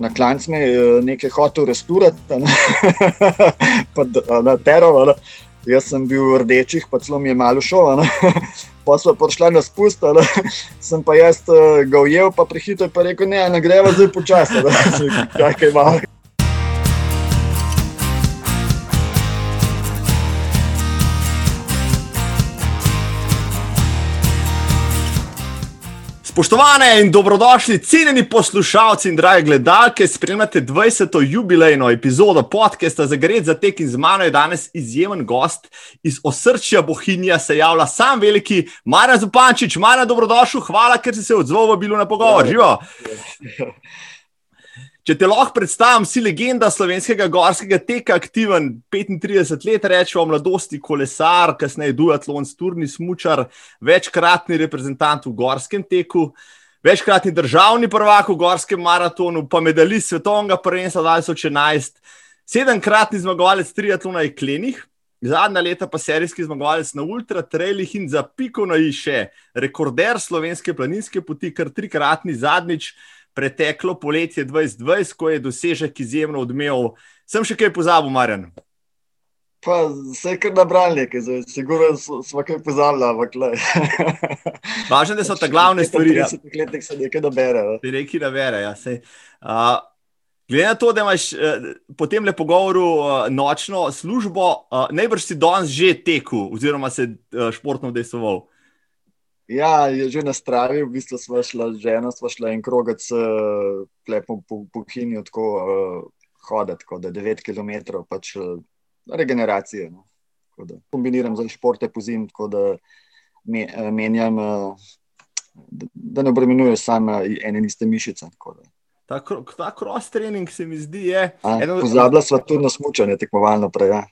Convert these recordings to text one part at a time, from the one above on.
na klancu nekaj hotel restaurati, ne? pa na teror. Jaz sem bil v rdečih, pa celo mi je malo šlo. Pa smo prišli na spust, sem pa jaz ga ujel, pa prehitro je pa rekel: ne, ne greva zdaj počasi. Kaj je malo. Spoštovane in dobrodošli, cenjeni poslušalci in dragi gledalke, spremljate 20. jubilejno epizodo podcasta za Gred za tek in z mano je danes izjemen gost iz osrčja Bohinja, se javlja sam veliki Marjan Zupančič. Marjan, dobrodošel, hvala, ker si se odzval v bilo na pogovor. Živo. Če te lahko predstavim, si legenda slovenskega gorskega teka, aktiven 35 let, rečemo mladosti, kolesar, kasneje duatlon, turni smočar, večkratni reprezentant v gorskem teku, večkratni državni prvak v gorskem maratonu, pa medalist svetovnega prvenstva 2011, sedemkratni zmagovalec triatlona v Klenih. Zadnja leta pa serijski zmagovalec na ultratrailih in za piko na i še rekorder slovenske planinske poti, kar trikratni zadnjič preteklo poletje 2020, ko je dosežek izjemno odmeval. Sem še kaj pozabil, Marjan? Pa vse je kar nabral nekaj, zdaj sigurno smo kaj pozabili, ampak le. Važno, da so ta glavne stvari. Ja, 30 letih se nekaj nabere. Ti neki nabere, ja. Sej, uh, Glede na to, da imaš uh, po tem le pogovoru uh, nočno službo, uh, najbrž si danes že tekel, oziroma se uh, športno dejstvoval. Ja, je že na stravi, v bistvu smo šli z ženo, smo šli en krogec po, po, po Kinju, tako uh, hoditi, tako da 9 km, pač uh, regeneracije. No. Da, kombiniram za športe po zim, tako da me, uh, menjam, uh, da, da ne obremenjuje samo ene in iste mišice. Ta, ta cross-training se mi zdi. Je, a, eno, pozabila sva tudi na smučanje, tekmovalno prej. Ja.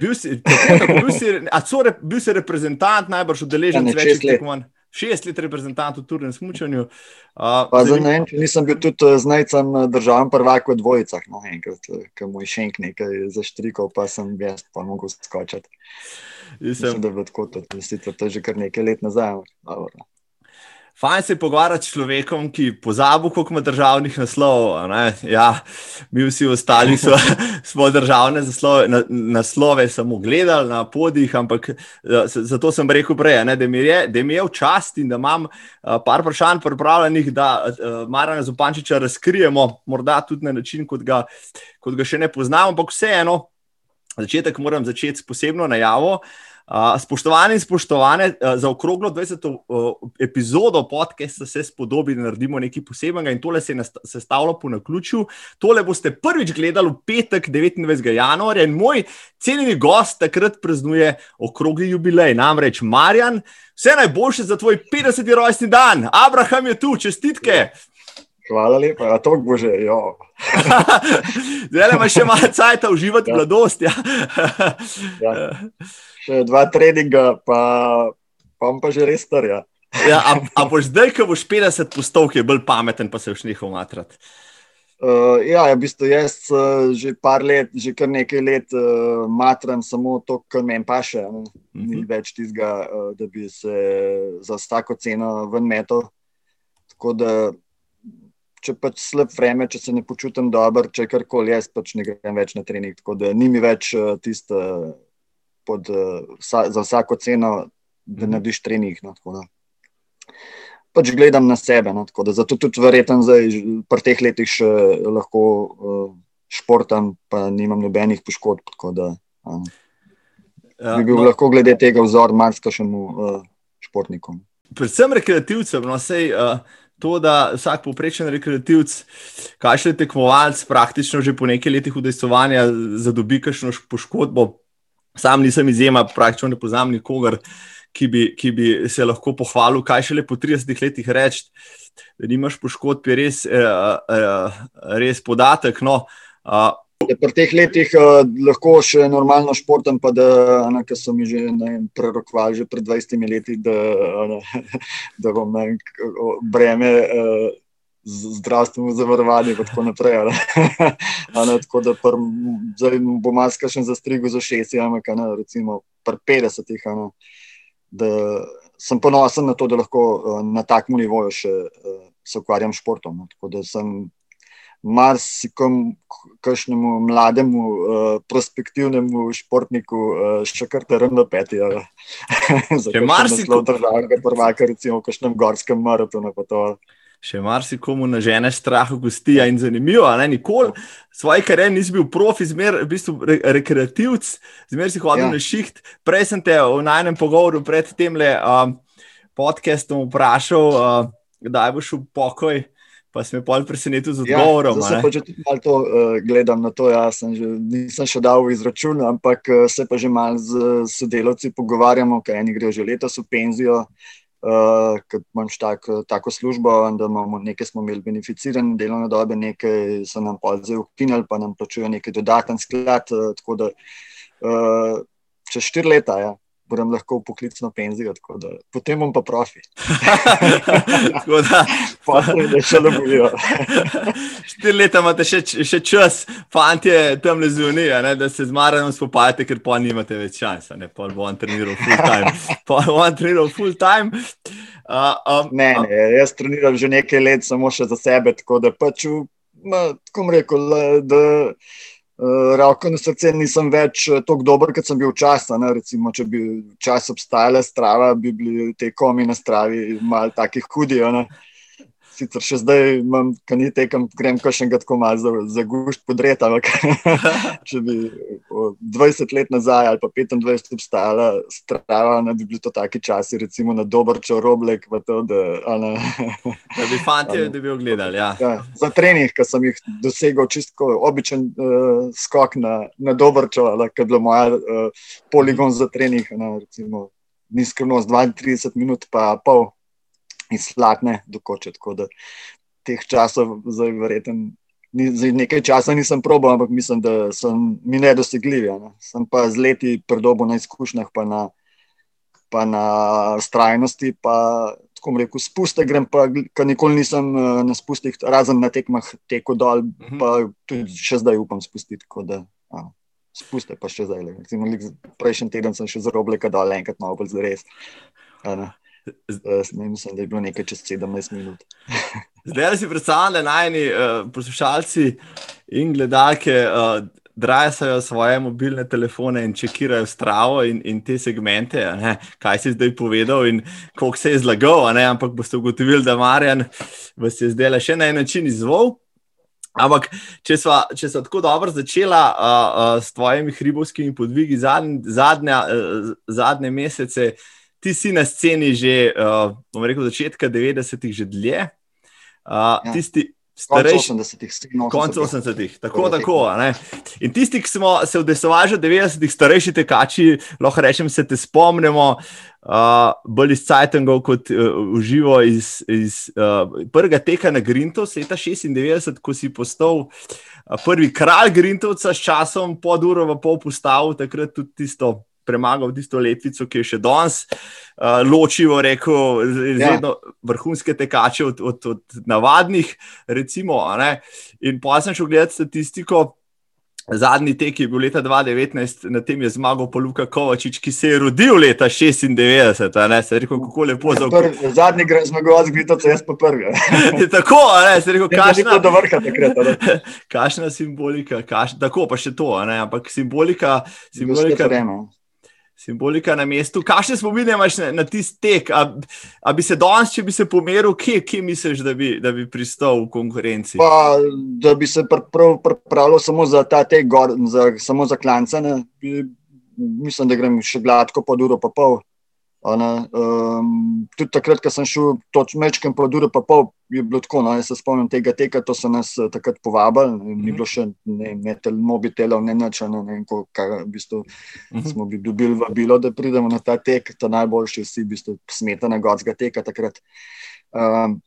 Bil si, tako, tako, bil, si, so, bil si reprezentant, najbrž udeležen ja, več tekmovanj. Šest let reprezentant v turnem smutnju. Uh, zanim... Nisem bil tudi z najcem državnim prvakom v dvojicah, no, enkrat, ki mu je še nekaj zaštrikal, pa sem jaz pa mogel skočiti. Mislim, da je tako, to, to je že kar nekaj let nazaj. Fajn se pogovarjati s človekom, ki pozabi, koliko ima državnih naslovov. Ja, mi vsi ostali so, smo državne zaslove, na, naslove samo gledali na podijih, ampak zato sem rekel prej, ne, da, mi je, da mi je v čast in da imam par vprašanj pripravljenih, da Marana Zupančiča razkrijemo, morda tudi na način, kot ga, kot ga še ne poznamo, ampak vseeno, začetek moram začeti s posebno najavo. Spoštovani in spoštovane, za okroglo 20. epizodo podcasta se spodobi, da naredimo nekaj posebnega in tole se je sestavljalo po naključju. Tole boste prvič gledali v petek, 29. januarja in moj cenjeni gost takrat praznuje okrogli jubilej, namreč Marjan. Vse najboljše za tvoj 50. rojstni dan, Abraham je tu, čestitke. Hvala lepa, a to bo že. Zdaj imaš še malo časa uživati ja. mladost. Ja. ja še dva treninga, pa, pa bom pa že res star. Ja. Ja, a, a boš zdaj, ko boš 50 postov, ki je bolj pameten, pa se už njihov matrat? Uh, ja, v bistvu jaz uh, že par let, že kar nekaj let uh, matram samo to, kar meni paše. Uh -huh. Ni mhm. več tistega, uh, da bi se za tako ceno ven metal. Tako da, če pač slab vreme, če se ne počutim dobro, če karkoli jaz pač ne grem več na trening. Tako da ni mi več uh, tisto. Uh, pod, uh, za vsako ceno, da mhm. narediš trening. No, pač gledam na sebe. No, da, zato tudi verjetno zdaj, pri teh letih, še lahko uh, športam, pa nimam nobenih poškodb. Da, um, ja, bi bil no, lahko glede tega vzor marsikšnemu uh, športniku. Predvsem rekreativcem. No, sej, uh... To, da vsak povprečen rekreativc, kaj še tekmovalec, praktično že po nekaj letih udejstvovanja, zadobi kakšno poškodbo, Sam nisem izjema, praktično ne poznam nikogar, ki bi, ki bi se lahko pohvalil, kaj šele po 30 letih reči, da nimaš poškodb, je res, eh, eh, res podatek. No. Pri teh letih uh, lahko še normalno športam, pa da, ne, ki so mi že prerokovali že pred 20 leti, da, ne, da bom ne, breme uh, zdravstveno zavarovanje in tako naprej. ne, tako da pr, zdaj bo maska še za strigo za šest, ampak ne, recimo pr 50. Ne, da sem ponosen na to, da lahko na takem nivoju še se ukvarjam s športom. No, tako da sem marsikom, kakšnemu mlademu, uh, prospektivnemu športniku uh, še kar teren v peti. Če marsikdo državnega prvaka, recimo v kakšnem gorskem maratonu. Še marsikomu na žene strah, gostija in zanimivo. Nikoli svoj karier nisi bil profi, zmer v bistvu re rekreativc, zmer si hodil ja. na šiht. Prej sem te v najnem pogovoru pred tem um, podcastom vprašal, uh, kdaj boš v pokoj. Pa si me pol presenetil z ja, odgovorom. Ja, se pa že tudi malo to, uh, gledam na to. Ja, že, nisem še dal v izračun, ampak uh, se pa že malo z sodelavci pogovarjamo, ker eni grejo že letos v penzijo, uh, ker imam tak, tako službo, da imamo nekaj, smo imeli beneficirane delovne dobe, nekaj so nam pa zdaj ukinili, pa nam plačujejo neki dodaten sklad. Uh, tako da uh, čez štiri leta, ja, moram lahko v poklicno penzijo, da, potem bom pa profi. tako da, da še ne bojo. Štiri leta imate še, še čas, fanti, tam le zunijo, da se z Maranom spopajate, ker pa nimate več časa, ne pa bom treniral full time. Pa bom treniral full time. Uh, um, ne, ne, jaz treniram že nekaj let, samo še za sebe, tako da pač, ma, tako rekel, da. Uh, Roko na srce nisem več uh, tako dober, kot sem bil včasih. Recimo, če bi včasih obstajala strava, bi bili te komi na stravi malo takih hudih. Sicer še zdaj imam, kaj ni tekem, grem kar še enkrat malo za, za gušt podreta. če bi 20 let nazaj ali pa 25 obstajala strava, ne bi bili to taki časi, recimo na dober čoroblek. To, da, ali, da bi fanti da bi ogledali. Ja. Ja, za trening, ki sem jih dosegel, čisto običajen uh, skok na, na dober čovek, ki je bil moj uh, poligon za trening. Ne, recimo, Ni skrivnost 32 minut, pa pol, iz slatne do koče. Tako da teh časov, zdaj verjeten. Nekaj časa nisem probal, ampak mislim, da so mi nedosegljivi. Ne. Sem pa z leti predobo na izkušnjah, pa na, pa na strajnosti. Pa, tako rekel, spuste grem, pa nikoli nisem eh, na spustih, razen na tekmah, teko dol, uh mhm. -huh. pa tudi še zdaj upam spustiti. Da, a, spuste pa še zdaj. Recimo, prejšnji teden sem še zrobil, da je enkrat malo bolj zres. Ne, mislim, da je bilo nekaj čez 17 minut. Zdaj si predstavljam, da najni uh, poslušalci in gledalke uh, drajajo svoje mobilne telefone in čekirajo stravo in, in te segmente, ne, kaj si zdaj povedal in koliko se je zlagal, ampak boste ugotovili, da Marjan vas je zdaj le še na en način izvolil. Ampak, če smo tako dobro začela uh, uh, s tvojimi hribovskimi podvigi zadnje, zadnja, uh, zadnje mesece, uh, ti si na sceni že, uh, bom rekel, začetka 90-ih, že dlje. Uh, ja. Tisti, Starejši, konec 80-ih, tako, tako. Ne? In tisti, ki smo se v desovažu 90-ih, starejši tekači, lahko rečem, se te spomnimo, uh, bolj iz Cajtangov kot uh, uživo iz, iz uh, prvega teka na Grintovs leta 96, ko si postal uh, prvi kralj Grintovca s časom, pod uro v pol postavil, takrat tudi tisto premagal tisto letvico, ki je še danes uh, ločivo, rekel, zelo ja. vrhunske tekače od, od, od navadnih. Recimo, in pa sem šel gledati statistiko. Zadnji tek je bil leta 2019, na tem je zmagal pa Luka Kovačič, ki se je rodil leta 96. Ne, se je rekel, kako lepo za vse. Zadnji zmagovalec, gre to, jaz pa prvi. tako, ne, se je rekel, kašna, do vrha takrat. Kašna simbolika, kašna, tako pa še to, ne, ampak simbolika. simbolika simbolika na mestu. Kakšne spomine imaš na, na tisti tek? A, a bi se danes, če bi se pomeril, kje, kje misliš, da bi, da bi pristal v konkurenci? Pa, da bi se pripravljal samo za ta tek, gor, za, samo za klance. Mislim, da grem še gladko pod uro, pa pol. Um, tudi takrat, ko sem šel točno mečkem po duru, pa pol, je bilo tako. No, jaz se spomnim tega teka, to so nas uh, takrat povabili. Mm -hmm. Ni bilo še ne, ne tel, mobitelov, ne nič, ne vem, kaj v bistvu, mm -hmm. smo bi dobili vabilo, da pridemo na ta tek. To najboljši vsi, v bistvu, smetana gorska teka takrat. Um,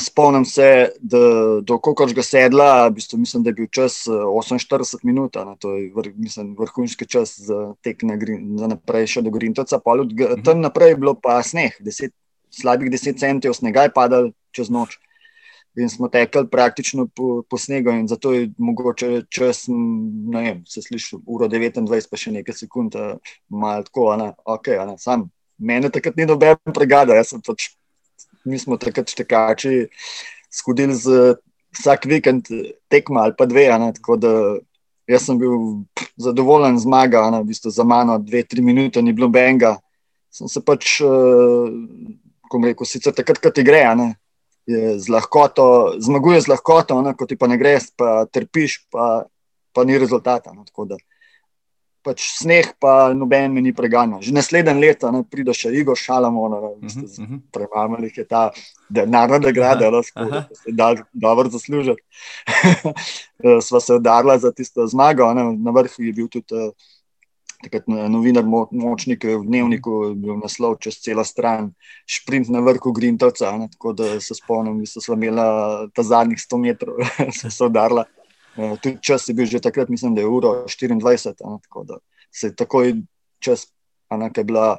spomnim se, da do Kokočga sedla, v bistvu, mislim, da je bil čas 48 minut, ne, to je vr, mislim, vrhunski čas za tek na, za naprej še do Grintoca. Mhm. Tam naprej je bilo pa sneh, deset, slabih 10 centimetrov snega je padal čez noč. In smo tekli praktično po, po snegu, in zato je mogoče čas, ne vem, se sliši uro 29, pa še nekaj sekund, malo tako, ne, ok, ne, sam. Mene takrat ni noben pregada, jaz sem pač mi smo takrat štekači skodili z vsak vikend tekma ali pa dve. Ne, tako da jaz sem bil zadovoljen zmaga, v bistvu za mano dve, tri minute ni bilo benga. Sem se pač, ko uh, rekel, sicer takrat, ko ti gre, ne, z lahkoto, zmaguje z lahkoto, ne, ko ti pa ne greš, pa trpiš, pa, pa ni rezultata. No, pač sneh, pa noben mi ni preganjal. Že naslednje leto ne, pride še Igor Šalamo, uh -huh. premalo jih je ta denar, da grade, da se da dobro zaslužiti. Sva se udarila za tisto zmago, ne, na vrhu je bil tudi. Uh, Takrat novinar Močnik v dnevniku je bil naslov čez celo stran, šprint na vrhu Grintovca. Tako da se spomnim, da smo imeli ta zadnjih 100 metrov, da so udarila. Eh, tudi čas je bil že takrat, mislim, da je uro 24, ne, tako da se je takoj čas, ki je bila,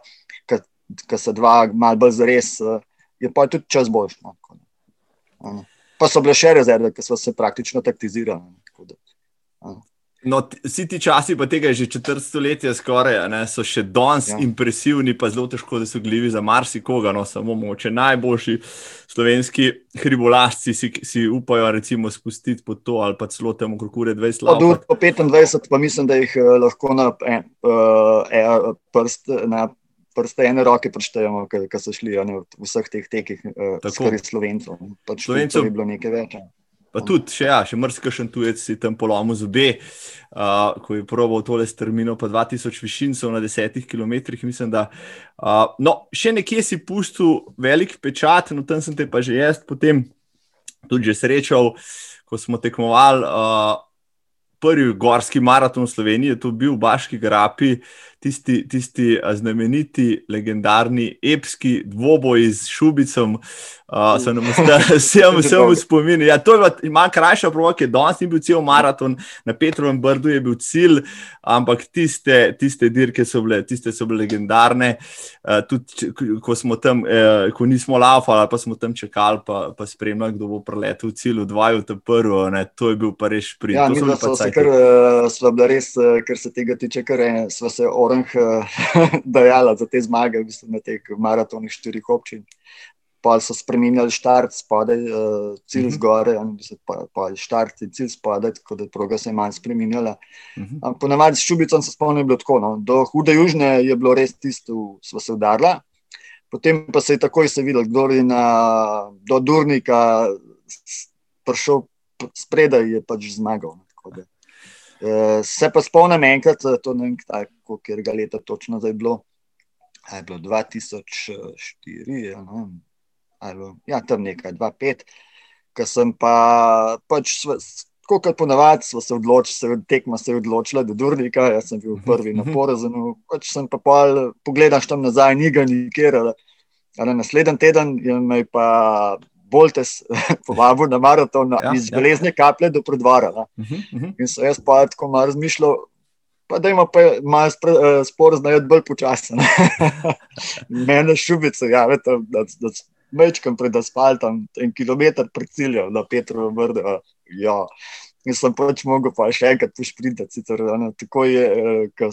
ki se dva malo bolj zares, je pa tudi čas boljši. No, pa so bile še rezerve, ki so se praktično taktizirali. Ne, No, vsi ti časi, pa tega je že četrt stoletja, skoraj, ne, so še danes ja. impresivni, pa zelo težko, da so gljivi za marsikoga. No, samo moče najboljši slovenski hribolasci si, si upajo, recimo, spustiti po to ali pa celo temu krokure 20 let. Od 25, pa mislim, da jih uh, lahko na, eh, uh, prst, na prste ene roke preštejemo, ki so šli ne, v vseh teh tekih, uh, skoraj slovencov. Pač slovencov je bilo nekaj več. Ne. Pa tudi, še, ja, še mrzkašen tujec si tam polomil zobe, uh, ko je probal tole strmino, pa 2000 višincev na desetih km. Mislim, da. Uh, no, še nekje si pustil velik pečat, no tam sem te pa že jaz, potem tudi že srečal, ko smo tekmovali. Uh, Prvi gorski maraton v Sloveniji je to bil v Baški grapi, tisti, tisti znameniti, legendarni, epski dvoboj z Šubicom, uh, se nam vsem v spominu. Ja, to je ima krajša provoka, danes ni bil cel maraton, na Petrovem brdu je bil cilj, ampak tiste, tiste dirke so bile, tiste so bile legendarne. Uh, tudi, ko smo tam, eh, ko nismo laufali, pa smo tam čakali, pa, pa spremljali, kdo bo preletel v cilj, dvaju te prvo, ne, to je bil pa res prid. Ja, mi smo se kar, uh, sva bila res, uh, kar se tega tiče, kar je, sva se orang uh, dajala za te zmage, v bistvu na teh maratonih štirih občin pa so spremenjali štart spodaj, uh, cilj mm -hmm. zgoraj, pa, pa štart in cilj spodaj, tako da proga se je manj spremenjala. Mm -hmm. Ponavadi s Šubicom se spomnim, da je bilo tako. No. Do hude južne je bilo res tisto, sva se udarila. Potem pa se je takoj se videl, kdo je na, do Durnika prišel spredaj, je pač zmagal. No, uh, se pa spomnim enkrat, to ne vem, kako je leta točno zdaj bilo. Je bilo 2004, ja, no, ali ja, tam nekaj, dva, pet, ki sem pa pač. Tako kot ponavadi, smo se odločili, se tekmo se je odločila, da je Durnika, jaz sem bil prvi na porazenu. Pač sem pa pol, pogledaš tam nazaj, ni ga nikjer. Naslednji teden je me pa Boltes povabil na maraton ja, iz ja. železne kaplje do predvora. Uh -huh, uh -huh. In so jaz pa tako malo razmišljal, pa da ima pa malo uh, spor znati bolj počasen. Mene šubice, ja, vete, da, da, mečkam pred asfaltom, en kilometr pred ciljem, na Petru vrdu. Ja. In sem pač mogel pa še enkrat pošprintati. Tako je, eh,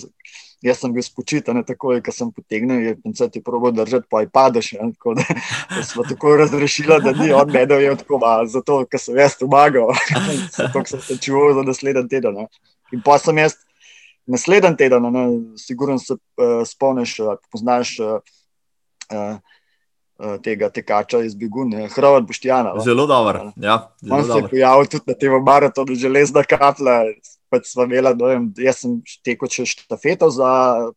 jaz sem bil spočitan, tako je, ko sem potegnil, je pincet je probo držati, pa je padeš. Tako da, da smo tako razrešili, da ni od mene je tako, zato ker sem jaz pomagal, zato sem se čuval za naslednji teden. Ne. In pa sem jaz naslednji teden, sigurno se uh, spomniš, poznaš. Uh, uh, tega tekača iz Begune, Hrvat Boštjana. Zelo dobro. Ja, On se je pojavil tudi na tem maratonu, železna kapla. Pač imela, dojem, jaz sem tekel čez štafeto za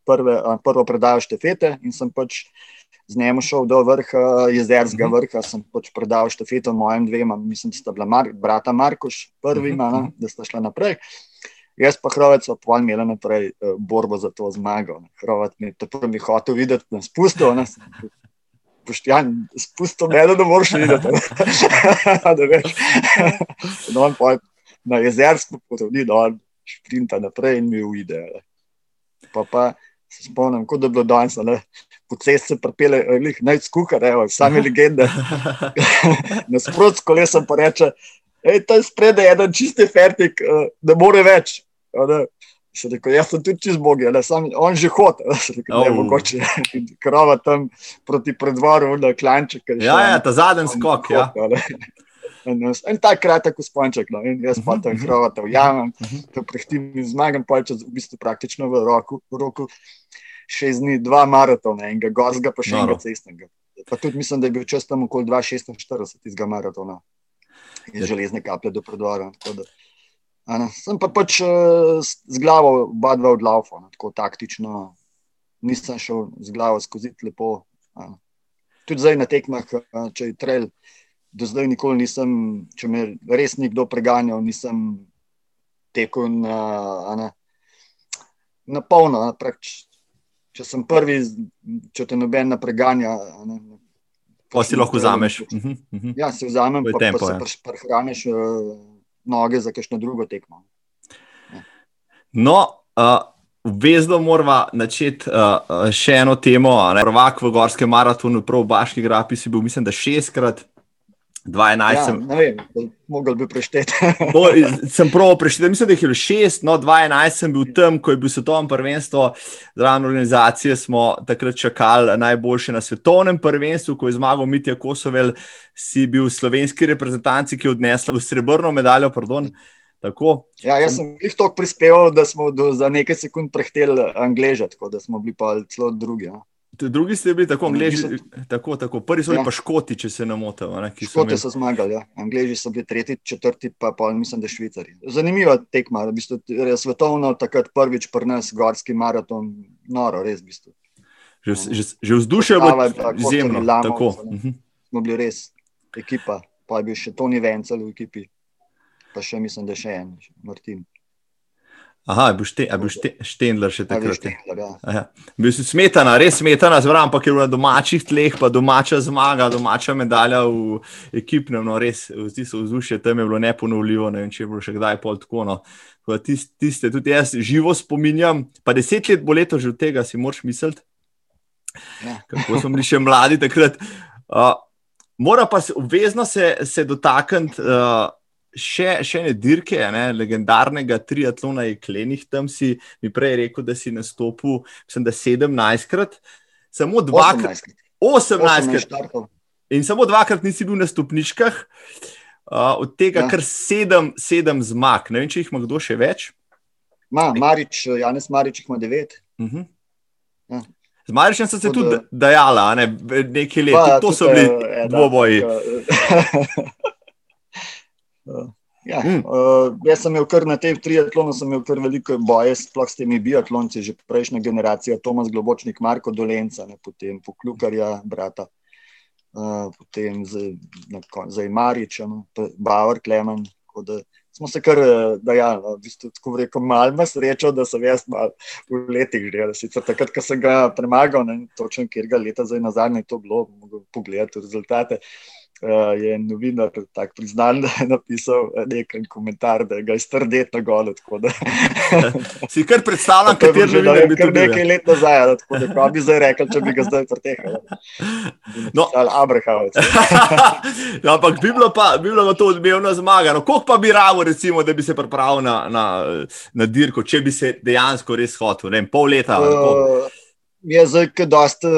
prve, prvo predajo štafete in sem pač z njim šel do vrha, jezerskega uh mhm. -huh. vrha. Sem pač predal štafeto mojim dvema, mislim, da sta bila Mar brata Markoš, prvima, uh mhm, -huh. Mhm. da sta šla naprej. Jaz pa Hrvat so pa imeli naprej uh, borbo za to zmago. Hrvat mi je to prvi hotel videti, da sem spustil poštjan, spustil me, da moraš videti. da veš. No, in pa na jezersko potovni, da on šprinta naprej in mi uide. Pa pa se spomnim, kot da je bilo danes, ne. Po cesti se pripele, naj skuhar, sami legende. Nasprot s kolesom pa reče, hej, je spredaj, eden čisti fertik, uh, ne more več. Ne. Rekel, jaz sem tudi čez Boga, ali sam on že hodi, da je mogoče. Krava tam proti predvoru, da klanče. Ja, ja, ta zadnji skok. Ja. En, en tak kratek usponček, no, in jaz pa tam hrovata ujamem, to prehtim in zmagam, pa če v bistvu praktično v roku, v roku šest dni, dva maratona, enega gorskega, pa še enega cestnega. Pa tudi mislim, da je bil čas tam okoli 2,46 tistega maratona in železne kaplje do predvora. Sem pa pač z glavo oba dva odlaufal, tako taktično, nisem šel z glavo skozi lepo. Ano. Tudi zdaj na tekmah, če je trail do zdaj nikoli nisem, če me res nikdo preganjal, nisem tekel na, na, na polno. Prač, če sem prvi, če te noben ne preganja. Ne, Pa si lahko vzameš. Mhm, mhm. Ja, si vzamem, pa, tempo, pa se ja. prehraniš uh, noge za kakšno drugo tekmo. Ja. No, uh, vezno moramo načeti uh, še eno temo. Prvak v Gorskem maratonu, prav v Baški grapi, si bil, mislim, da šestkrat. 2011 ja, sem. Ne vem, mogel bi prešteti. sem prav prešteti, mislim, da jih je bilo šest, no 2011 sem bil tam, ko je bil svetovno prvenstvo, zraven organizacije smo takrat čakali najboljše na svetovnem prvenstvu, ko je zmagal Mitja Kosovel, si bil slovenski reprezentanci, ki je odnesla srebrno medaljo. Pardon, ja, jaz sem jih toliko prispeval, da smo do, za nekaj sekund prehteli Angleže, tako da smo bili pa celo drugi. Ja. Drugi ste bili tako, angliži, tako, tako. prvi so bili ja. pa škoti, če se ne motim. Škoti so zmagali, ja. angliži so bili tretji, četrti, pa pol, mislim, da švicari. Zanimiva tekma, v bistvu, svetovno, takrat prvič pri nas, gorski maraton, noro, res. V bistvu. Že, že, že vzdušje je bilo izjemno. Mhm. Smo bili res ekipa, pa je bil še Toni Vencel v ekipi, pa še mislim, da še en, Martin. Aha, je bil, šte, je bil šte, Štendler še takrat. Štendler, ja. ja. Bil si smetana, res smetana, zvram, ampak je bilo na domačih tleh, pa domača zmaga, domača medalja v ekipnem, no res, vsi so vzdušje tam je bilo neponovljivo, ne vem, če je bilo še kdaj pol tako. No. Tiste, tiste, tudi jaz živo spominjam, pa deset let bo leto že od tega, si moraš misliti. Ja. Kako smo bili še mladi takrat. Uh, mora pa se obvezno se, se dotakniti. Uh, še, še ne dirke, ne, legendarnega triatlona je klenih, tam si mi prej rekel, da si nastopil, mislim, da 17krat, samo dvakrat. 18krat. In samo dvakrat nisi bil na stopničkah, uh, od tega ja. kar sedem, sedem zmag. Ne vem, če jih ima kdo še več. Ma, Marič, Janes Marič ima devet. Uh mhm. -huh. ja. Z Maričem sem se Od, tudi dajala, ne, nekaj let, pa, to so bili dvoboji. Ja, mm. uh, jaz sem imel kar na tem triatlonu, sem imel kar veliko boje, sploh s temi biatlonci, že prejšnja generacija, Tomas Globočnik, Marko Dolenca, ne, potem Poklukarja, brata, uh, potem zdaj Marič, no, Bauer, Klemen. Smo se kar dajali, no, v bistvu, tako rekel, malo ima srečo, da sem jaz mal v letih že. Sicer takrat, ko sem ga premagal, ne točno, kjer ga leta zdaj nazaj je to bilo, mogo pogledati rezultate. Uh, uh, je novinar tako priznan, da je napisal eh, nekaj komentar, da ga je strdet na golo. si kar predstavljam, kaj je že nekaj, kar nekaj let nazaj. Tako da bi zdaj rekel, če bi ga zdaj pretehal. No, Abrahamovec. ja, ampak bi bilo pa, bi bilo pa to odmevno zmaga. No, koliko pa bi ravo, recimo, da bi se pripravil na, na, na dirko, če bi se dejansko res hotel, ne vem, pol leta? Uh, je zdaj, kaj dosti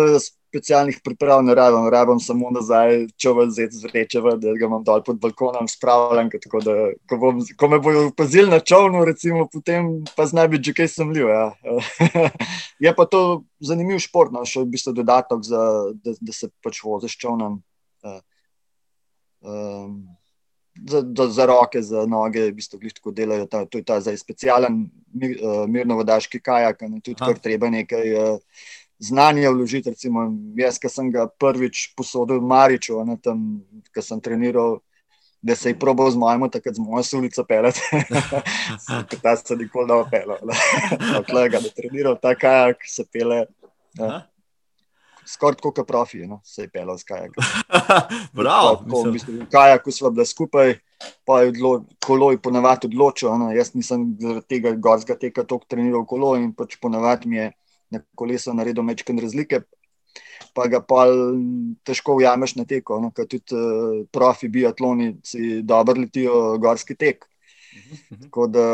specialnih priprav ne rabim, rabim samo nazaj, vam zdaj zrečeva, da ga imam dol pod balkonom spravljen. Tako da, ko, bom, ko me bojo opazili na čovnu, recimo, potem pa zna biti že kaj sumljiv. Ja. je pa to zanimiv šport, no, še v bistvu dodatek, za, da, da se pač voziš čovnom. Uh, um, Za, za, za roke, za noge, v bistvu tako delajo. Ta, to je ta zdaj specialen mir, uh, mirno-vodaški kajak, in tudi kar treba nekaj uh, znanje vložiti. Recimo, jaz, ki sem ga prvič posodil v Mariču, ki sem treniral, da se je probal z mojim, takrat z mojo sulico pelati. Ta se nikoli ne opela. Odkle ga je treniral, ta kajak se pele. Ja. Skoraj tako kot profi, no? se je pelal s kajakom. Prav. V bistvu, kajaku smo bili skupaj, pa je odlo, kolo je ponavadi odločil. No? Jaz nisem tega gorskega teka toliko treniral kolo in pač ponavadi mi je na kolesu naredil mečken razlike, pa ga pa težko ujameš na teko. No, ker tudi uh, profi biatloni si dobro letijo gorski tek. Tako da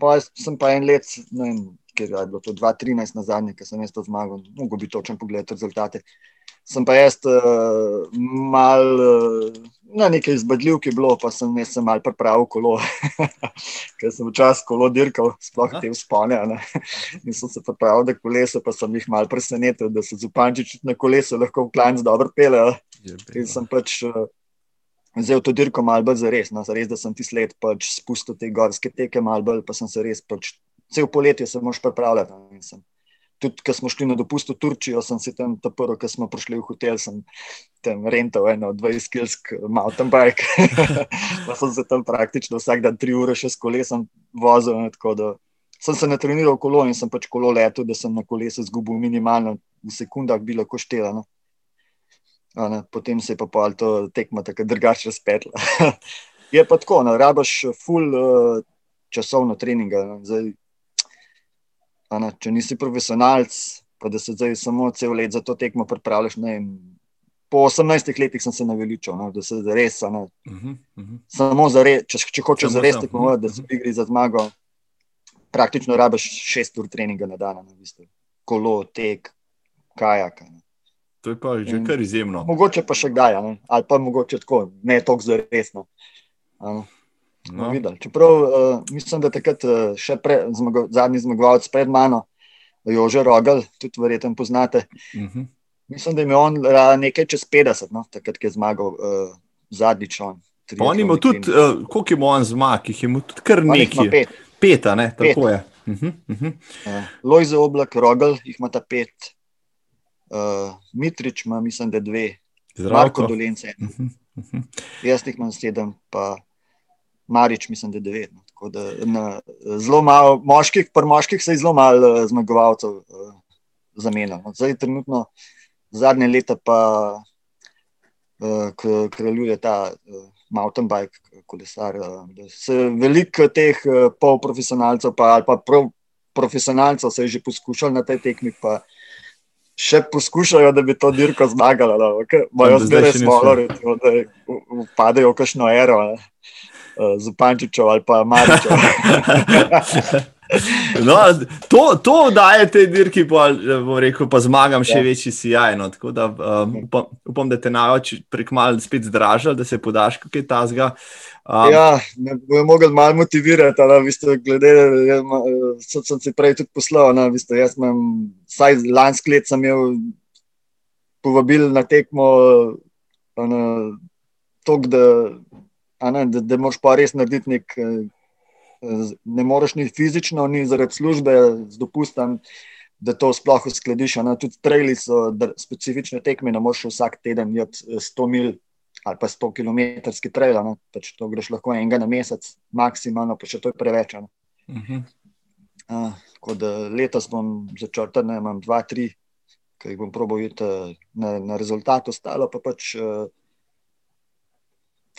pa sem pa en let, ne vem, kjer je bilo to 2-13 na zadnje, ki sem jaz to zmagal, mogo bi točen pogled rezultate. Sem pa jaz uh, mal, uh, na nekaj izbadljiv, ki je bilo, pa sem jaz sem mal pripravil kolo, ker sem včasih kolo dirkal, sploh te vzpone. In sem se pripravil, da koleso, pa sem jih mal presenetil, da se zupančič na kolesu lahko v klanc dobro pele. In sem pač uh, vzel to dirko mal bolj za res, no, za res, da sem ti sled pač spustil te gorske teke mal bolj, pa sem se res pač cel poletje se moš pripravljati tudi, ko smo šli na dopust v Turčijo, sem se tam prvo, ko smo prišli v hotel, sem tam rental eno 20-kilsk mountain bike. pa sem se tam praktično vsak dan tri ure še s kolesom vozil. Da, sem se natreniral kolo in sem pač kolo letel, da sem na kolesu zgubil minimalno v sekundah, bi lahko štela. No. Ne, potem se je pa pol to tekmo tako drugače razpetlo. je pa tako, no, rabaš full uh, časovno treninga. No. Zdaj, Ne, če nisi profesionalc, pa da se zdaj samo cel let za to tekmo pripravljaš. Ne, po 18 letih sem se naveličal, no, da se res. Ne, uh -huh, uh -huh. Samo za res, če, če hočeš za res tekmovati, da se igri za zmago, praktično rabiš 6 ur treninga na dan, ne, v kolo, tek, kajak. Ne. To je pa že kar izjemno. Mogoče pa še kdaj, ne, ali pa mogoče tako, ne toliko za resno. No. Čeprav uh, mislim, da takrat uh, še pre, zmago, zadnji zmagovalec pred mano, Jože Rogel, tudi verjetno poznate. Uh mhm. -huh. Mislim, da je imel on nekaj čez 50, no, takrat je zmagal uh, zadnjič. On, on ima tudi, uh, koliko ima on zmag, jih ima tudi kar nekaj. Pet. Peta, ne, tako pet. je. Uh -huh, uh -huh. uh, Lojze Oblak, Rogel, jih ima ta pet. Uh, Mitrič ima, mislim, da dve. Zdravko. Marko Dolence. Uh -huh, uh -huh. Jaz jih imam sedem, pa. Marič, mislim, da je devet. No. Da, na, zelo malo moških, pri moških se je zelo malo uh, zmagovalcev uh, zamenjalo. No. Zdaj, trenutno, zadnje leta pa uh, kraljuje ta uh, mountain bike, kolesar. Uh, veliko teh uh, polprofesionalcev, pa, ali pa prav profesionalcev, se je že poskušalo na tej tekmi. Pa, Še poskušajo, da bi to dirko zmagali. Mojo zdaj smo, da upadejo v kakšno ero. Ne uh, Zupančičev ali pa Maričev. no, to, to daje te dirki, pa, rekel, pa zmagam še ja. večji sijaj. No, tako da um, upam, upam, da te najoči prek mal spet zdražal, da se podaš, kaj ta zga. Um, ja, me bo mogel malo motivirati, da bi se glede, kot sem se prej tudi poslal. Na, visto, jaz imam, vsaj lansko let sem imel povabil na tekmo, na, tok, da ne, da, da moraš pa res narediti nek. Eh, ne moreš ni fizično, ni zaradi službe, z dopustom, da to sploh uskladiš. Tudi trajli so specifične tekme, ne moreš vsak teden jeti 100 mil ali pa 100 km trail. Pač to greš lahko enega na mesec, maksimalno, pa še to je preveč. Uh -huh. uh, letos bom začrtal, da imam dva, tri, ki jih bom probal iti eh, na, na rezultat, ostalo pa pač. Uh,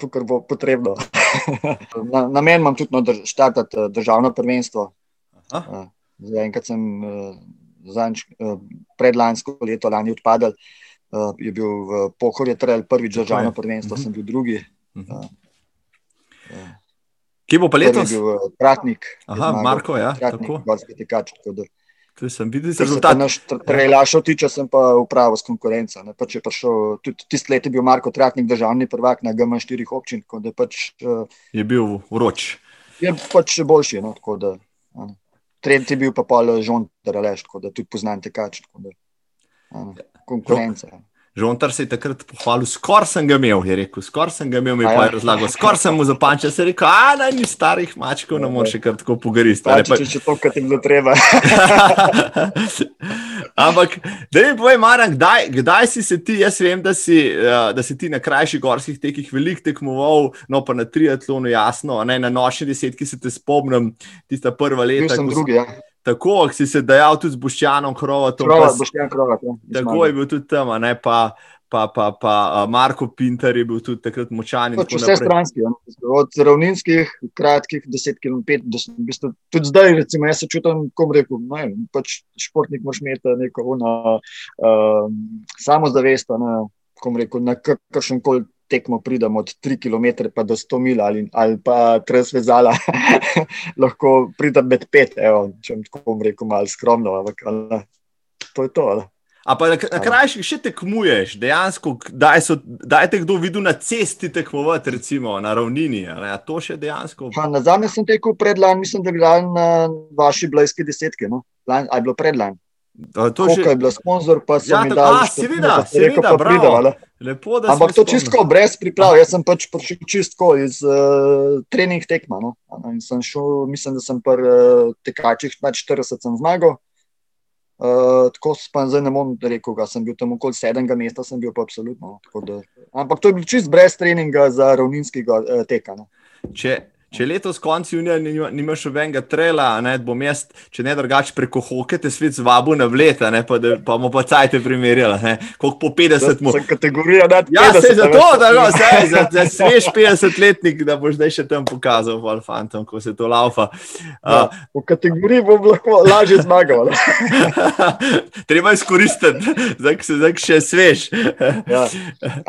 kar bo potrebno. na, na meni imam tudi no, štartati eh, državno prvenstvo. Uh, zdaj, enkrat sem uh, zanč, predlansko leto lani odpadel, uh, je bil v Pohorju trajal prvič državno prvenstvo, -huh. sem bil drugi. Uh, Kje bo pa letos? Tratnik. Aha, Marko, ja. Tratnik, tako. Tekač, tako da, Tu sem videl rezultat. Prelašal tiče, sem pa upravo s konkurenco. Pač tudi tisti let je bil Marko Tratnik, državni prvak na GM štirih občin. Pač, uh, je bil vroč. Je pač boljši. No, da, uh, tretji je bil pa pol žon, da rečeš, da tudi poznam tekač. Konkurenca. Uh, Žontar se je takrat pohvalil, skoraj sem ga imel, je rekel, skoraj sem ga imel, mi pa je ja. razlagal, skoraj sem mu zapančil, se je rekel, a naj ni starih mačkov, ne moreš kar tako pogaristi. Pa, če če to, kar ti bilo treba. Ampak, da mi povej, Maran, kdaj, kdaj si se ti, jaz vem, da si, uh, da si ti na krajših gorskih tekih veliko tekmoval, no pa na triatlonu, jasno, ne, na nočni desetki se te spomnim, tista prva leta. Jaz sem drugi, ja. Tako, si se dejal tudi z Boštjanom Krovatom. Krovat, Boštjan Krovat, ja, tako je bil tudi tam, ne pa. Pa, pa, pa Marko Pinter je bil tudi takrat močan. Pač vse stranski, ja. od ravninskih, kratkih, 10 km, do, v bistvu, tudi zdaj, recimo, jaz se čutim, kot rekel, ne, pač športnik moraš imeti neko uh, samozavest, ne, rekel, na kakršen koli tekmo pridem od 3 km pa do 100 mil ali, ali pa transvezala, lahko pridem med 5, evo, če bom tako rekel, malo skromno, ampak to je to. Ali. A pa na, na krajših še tekmuješ, dejansko, da je te kdo videl na cesti tekmovati, recimo na ravnini. Ali, to še dejansko. Ha, na zadnje sem tekel predlani, mislim, da je bilo na vaši blejski desetki. No? Lan, ali je bilo predlani? To že... je bilo sponzor, pa sem ja, jim dal. A, seveda, seveda, bravo. Lepo, Ampak to čistko brez priprav. Jaz sem pač prišel čistko iz uh, trening tekma. No? Šel, mislim, da sem pri uh, tekačih 40 sem zmagal. Uh, tako pa zdaj ne bom rekel, da sem bil tam okoli sedmega mesta, sem bil pa absolutno. Da, ampak to je bil čist brez treninga za ravninskega uh, teka. No. Če, Če letos konec junija nimaš nobenega trela, ne bom jaz, če ne drugače preko hoke, te svet zvabu na vleta, ne, pa, da, pa bomo pa cajte primerjali, koliko po 50 mu. Sem kategorija, da ti ja, se za to, da no, sej, za, za svež 50-letnik, da boš zdaj še tam pokazal, val fantom, ko se to laufa. Ja, uh, v kategoriji bom lahko lažje zmagal. Treba izkoristiti, zdaj se zdaj še svež. ja.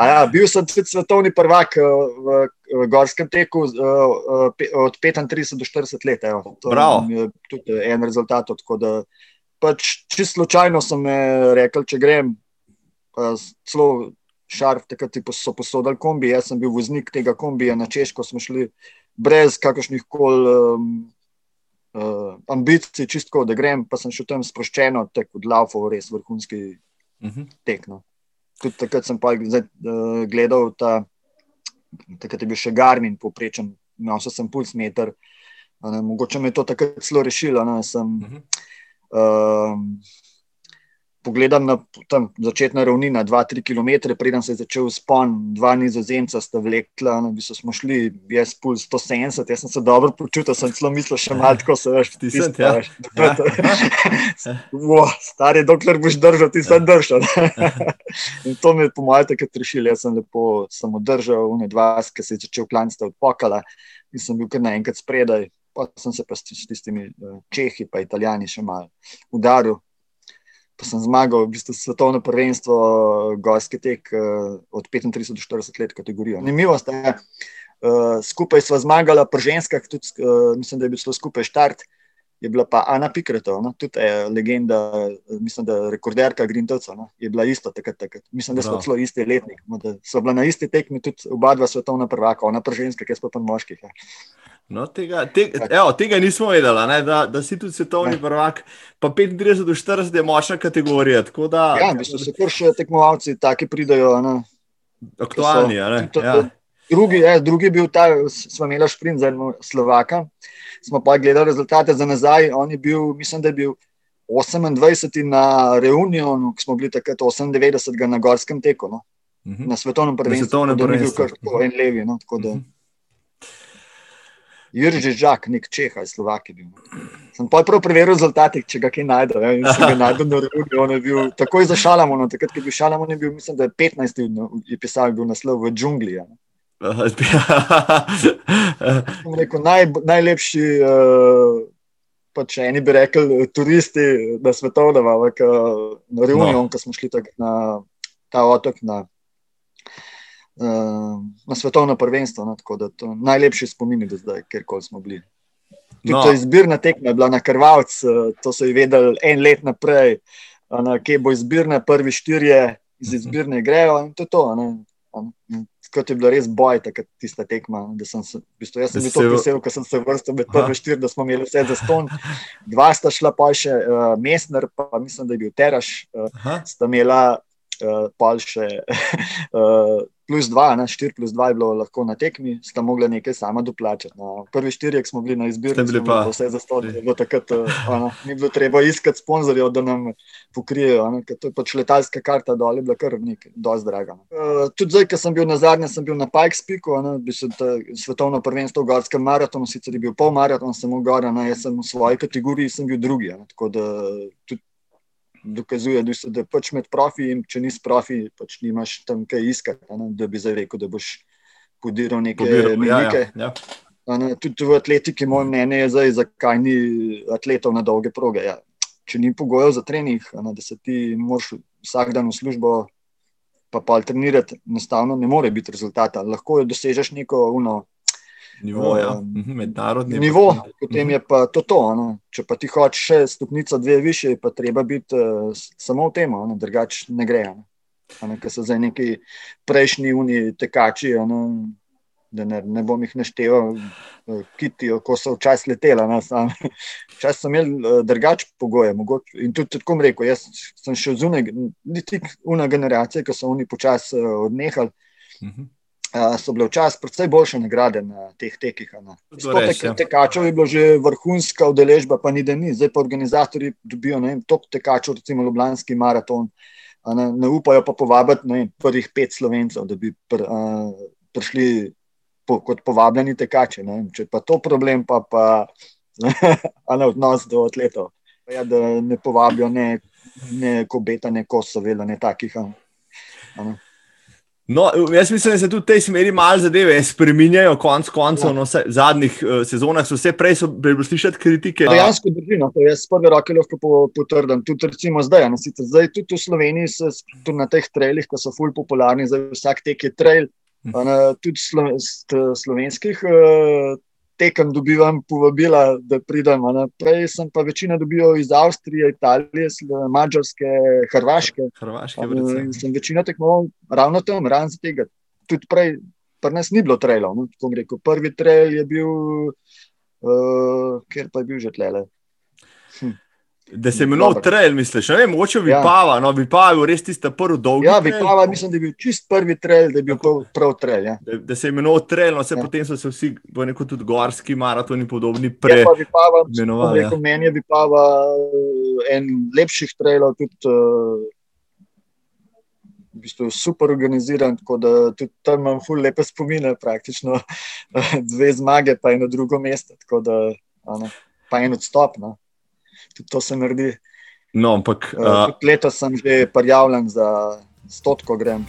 Ja, bil sem svetovni prvak v gorskem teku uh, uh, od 35 do 40 let. Evo. To je tudi en rezultat. Pač, Čisto slučajno sem rekel, če grem, celo šarf, takrat so posodili kombi. Jaz sem bil voznik tega kombija na Češko, smo šli brez kakršnih koli um, uh, ambicij, čisto da grem, pa sem šel tam sproščeno, tako od Laufov, res vrhunski uh mhm. -huh. tek. No. Tudi takrat sem pa uh, gledal ta takrat je bil še Garmin, poprečen, imel sem puls meter. Ne, mogoče me je to takrat zelo rešilo. Ne, sem, uh -huh. um, pogledam na začetno ravnino, 2-3 km, preden se je začel spon, dva nizozemca sta vlekla, no, bistvo smo šli, jaz puls 170, jaz sem se dobro počutil, sem celo mislil, še malo tako se veš. Ti si ja. wow, Stari, dokler boš držal, ti sem držal. In to mi je po mojem takrat rešilo, jaz sem lepo samo držal, une dva, ki se je začel klanjati od pokala in sem bil kar naenkrat spredaj. Pa sem se pa s tistimi eh, Čehi, pa Italijani še malo udaril pa sem zmagal v bistvu svetovno prvenstvo, gorski tek uh, od 35 do 40 let, kategorijo. Zanimivo je, uh, skupaj smo zmagali pri ženskah, tudi, mislim, da je bil skupaj štart. Je bila pa Ana Pikretov, no? tudi je legenda, mislim, da rekorderka Grintovca, no? je bila ista takrat. takrat. Mislim, da smo celo isti letnik, no? da so bila na isti tekmi tudi oba dva svetovna prvaka, ona pa ženska, ki so pa moški. Ja. No, tega, te, evo, tega nismo vedeli, ne, da, da si tudi svetovni prvak. Pa 35 do 40 je močna kategorija. Da, ja, mislim, da se kar še tekmovalci taki pridajo. Ne, aktualni. So, ne, ja. drugi, je, drugi je bil ta, smo imeli šprint za Slovaka. Smo pa gledali rezultate za nazaj. On je bil, mislim, da je bil 28 na Reunionu, ki smo bili takrat 98 na Gorskem teku. No. Uh mhm. -huh. Na svetovnem prvenstvu. Na svetovnem prvenstvu. En levi. No, tako da. Uh mhm. -huh. Jurži Žak, nek Čeh ali Slovak. Sem pa prav preveril rezultate, če ga kaj najdem. Ja, in sem ga najdel na Rudi, on je bil takoj za Šalamon. Takrat, ko je bil Šalamon, je bil, mislim, da je 15. No, je pisal, je bil naslov v džungli. Ja. rekel, naj, najlepši, uh, pač eni bi rekli, turisti na svetovnem, ampak uh, na Reunion, no. ko smo šli na ta otok. Na, na svetovno prvenstvo. No, tako da to najlepši spomini do zdaj, kjerkoli smo bili. Tudi no. izbirna tekma je bila na krvavc, uh, to so jih vedeli en let naprej, uh, kje bo izbirna, prvi štirje iz mhm. izbirne grejo in to je to. Kot je bilo res boj, takrat tista tekma. Sem se, v bistvu, jaz sem bil to vesel, ko sem se vrstil med prve štiri, da smo imeli vse za ston. Dva sta šla pa še uh, Mesner, pa mislim, da je bil Teraš, uh, sta imela uh, pa še uh, plus dva, ne, štiri plus dva je bilo lahko na tekmi, sta mogla nekaj sama doplačati. No, prvi štiri, ki smo bili na izbiri, smo bili vse za sto, da je takrat ono, ni bilo treba iskati sponzorjev, da nam pokrijejo. Ono, to je pač letalska karta dol, je bila kar nekaj, dosti draga. Uh, tudi zdaj, ko sem bil na zadnje, sem bil na Pikes Peaku, ono, bi se svetovno prvenstvo v Gorskem maratonu, sicer je bil pol maraton, sem v Gora, no, jaz sem v svoji kategoriji, sem bil drugi. Ono, tako da tudi dokazuje, da je pač med profi in če nisi profi, pač nimaš tam kaj iskati, ne, da bi zdaj rekel, da boš podiral neke menike. Ja, ja, ja. Tudi v atletiki, moje mnenje je zdaj, zakaj ni atletov na dolge proge. Ja. Če ni pogojev za trening, ne, da se ti moraš vsak dan v službo pa pa trenirati, enostavno ne more biti rezultata. Lahko jo dosežeš neko uno. Nivo, uh, ja. Mhm, mednarodni nivo, potem je pa to. to no. Če pa ti hočeš še stopnico, dve više, pa treba biti uh, samo v tem, drugače ne gre. Ker so zdaj neki prejšnji uni tekači, ano, da ne, ne bom jih našteval, eh, kitijo, ko so včasih letela. Včasih sem imel uh, drugačne pogoje. Mogoče, in tudi tako rekel, jaz sem še zunaj, niti una generacija, ki so oni počasi odnehali. Uh -huh. Uh, so bile včasih precej boljše nagrade na teh tekih. Tek, ja. tekačev je bilo že vrhunska udeležba, pa ni da ni. Zdaj pa organizatori dobijo toliko tekačev, recimo Ljubljanski maraton, ne, ne upajo pa povabiti ne, prvih pet slovencev, da bi pr, uh, prišli po, kot povabljeni tekači. Ne. Če pa to problem, pa pa ne odnos do atletov. Ja, da ne povabijo ne, ne kobeta, ne kosovela, ne takih. Ne. No, jaz mislim, da se tudi v tej smeri malo zadeve spremenjajo, konec koncev. Ja. No, v zadnjih uh, sezonah so vse prej bili slišati kritike. Dejansko drži, no, to jaz prve roke lahko potrdim. Tudi recimo zdaj, no, sicer, zdaj tudi v Sloveniji, se, tudi na teh trailih, ki so ful popularni, zdaj vsak tek je trail. Na, tudi slo, slovenskih uh, tekem dobivam povabila, da pridem. Prej sem pa večina dobival iz Avstrije, Italije, Mačarske, Hrvaške. Hrvaške sem večino tekmoval ravno tam, ravno z tega. Tudi prej, pri nas ni bilo trailov. No? Prvi trail je bil, uh, kjer pa je bil že tlele. Hm. Da se imenuje trail, misliš? Ne vem, mogoče bi ja. pava, no bi pava, res tiste prvi dolgi. Ja, bi pava, mislim, da je bil čist prvi trail, da je bil prav, prav trail. Ja. Da, da se imenuje trail, no vse ja. potem so se vsi, v neko tudi gorski maratoni podobni prej. Ja, bi pava, imenovali. Ja. Meni je bi pava eh, en lepših trailov, tudi uh, v bistvu super organiziran, tako da tudi tam imam ful lepe spomine, praktično dve zmage, pa eno drugo mesto, tako da, ano, pa en odstop. No tudi to se naredi. No, ampak, uh, letos sem že prijavljen za stotko grem.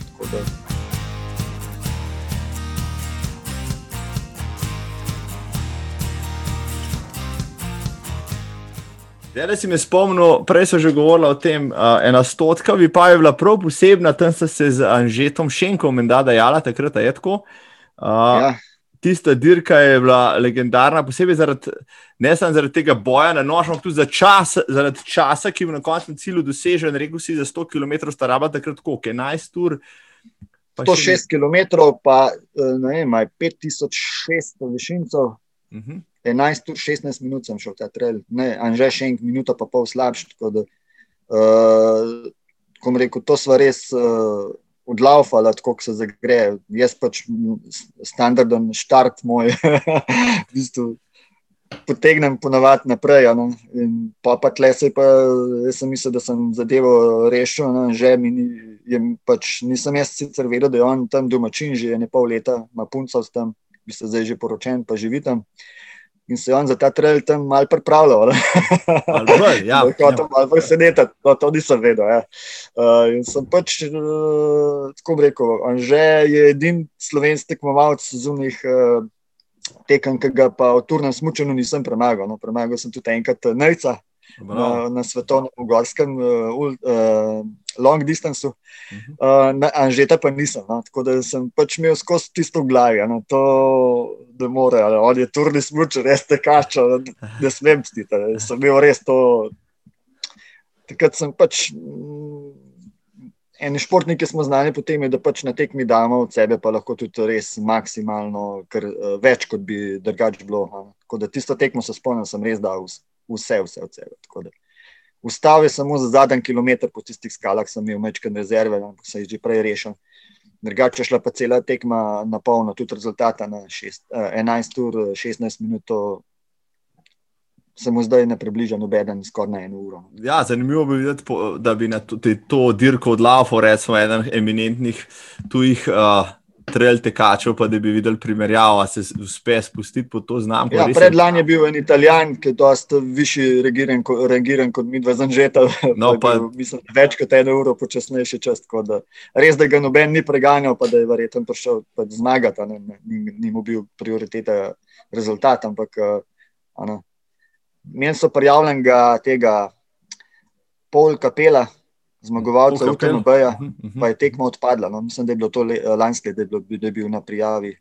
Zdaj si me spomnil, prej so že govorili o tem, uh, ena stotka bi pa je bila prav posebna, tam sta se z Anžetom Šenkom in da dajala takrat, je tako. Uh, ja tista dirka je bila legendarna, posebej zaradi, ne samo zaradi tega boja na nož, ampak tudi za čas, zaradi časa, ki je na koncu cilju dosežen. Rekel si za 100 km, staraba takrat koliko, 11 ur. 106 km, pa eh, ne vem, 5600 višincev. Uh -huh. 11 ur, 16 minut sem šel ta trail, ne, že še en minuto, pa pol slabši. Tako da, uh, ko rekel, to sva res. Uh, odlaufala, tako se zagreje. Jaz pač standarden štart moj, v bistvu potegnem ponovadi naprej. No? In pa pa tle se pa, jaz sem mislil, da sem zadevo rešil, no? že mi ni, je, pač, nisem jaz sicer vedel, da je on tam domačin, že je ne pol leta, ima punca s tem, bi se zdaj že poročen, pa živi tam in se je on za ta trail tam malo pripravljal. Ja, Kot malo presenečen, ja. to, nisem vedel. Ja. Uh, in sem pač, uh, tako rekel, že je edini slovenski tekmovalec zunih. Uh, Tekem, ki ga pa v turnem smučanju nisem premagal. No, premagal sem tudi enkrat Nejca, na, na svetovnem gorskem uh, uh, long distancu, uh, na Anžeta pa nisem. No, tako da sem pač imel skozi tisto v glavi, no, to, da more, ali on je turni smuč, res te kača, da ne smem stiti. Sem imel res to. Takrat sem pač. Mm, eni športniki smo znani po tem, da pač na tekmi damo od sebe, pa lahko tudi res maksimalno, kar, uh, več kot bi drugače bilo. No. Tako da tisto tekmo se spomnim, sem res dal vse vse, vse od sebe. Ustavil je samo za zadnji kilometr po tistih skalah, sem imel večkrat rezerve, ampak se je že prej rešil. Drugače šla pa cela tekma na polno, tudi rezultata na šest, eh, 11 ur, 16 minut. Se mu zdaj ne približa, noben, skoraj na eno uro. Ja, zanimivo bi videti, da bi na to, to dirko odlavo, recimo, eden eminentnih tujih uh, trail tekačev, pa da bi videli primerjavo, se uspe spustiti po to znamko. Ja, Predlani je bil en italijan, ki je dosta višji regiran, regiran kot mi, dva zanžeta. No, pa, bil, mislim, več kot eno uro počasnejši čas. Da, res, da ga noben ni preganjal, pa da je verjetno prišel zmagati, ne, ni, ni mu bil prioriteta rezultat. Ampak meni so prijavljenega tega pol kapela zmagovalca UTMB-ja, uh -huh, uh pa je tekma odpadla. No. Mislim, da je bilo to lansko, da, da je bil na prijavi.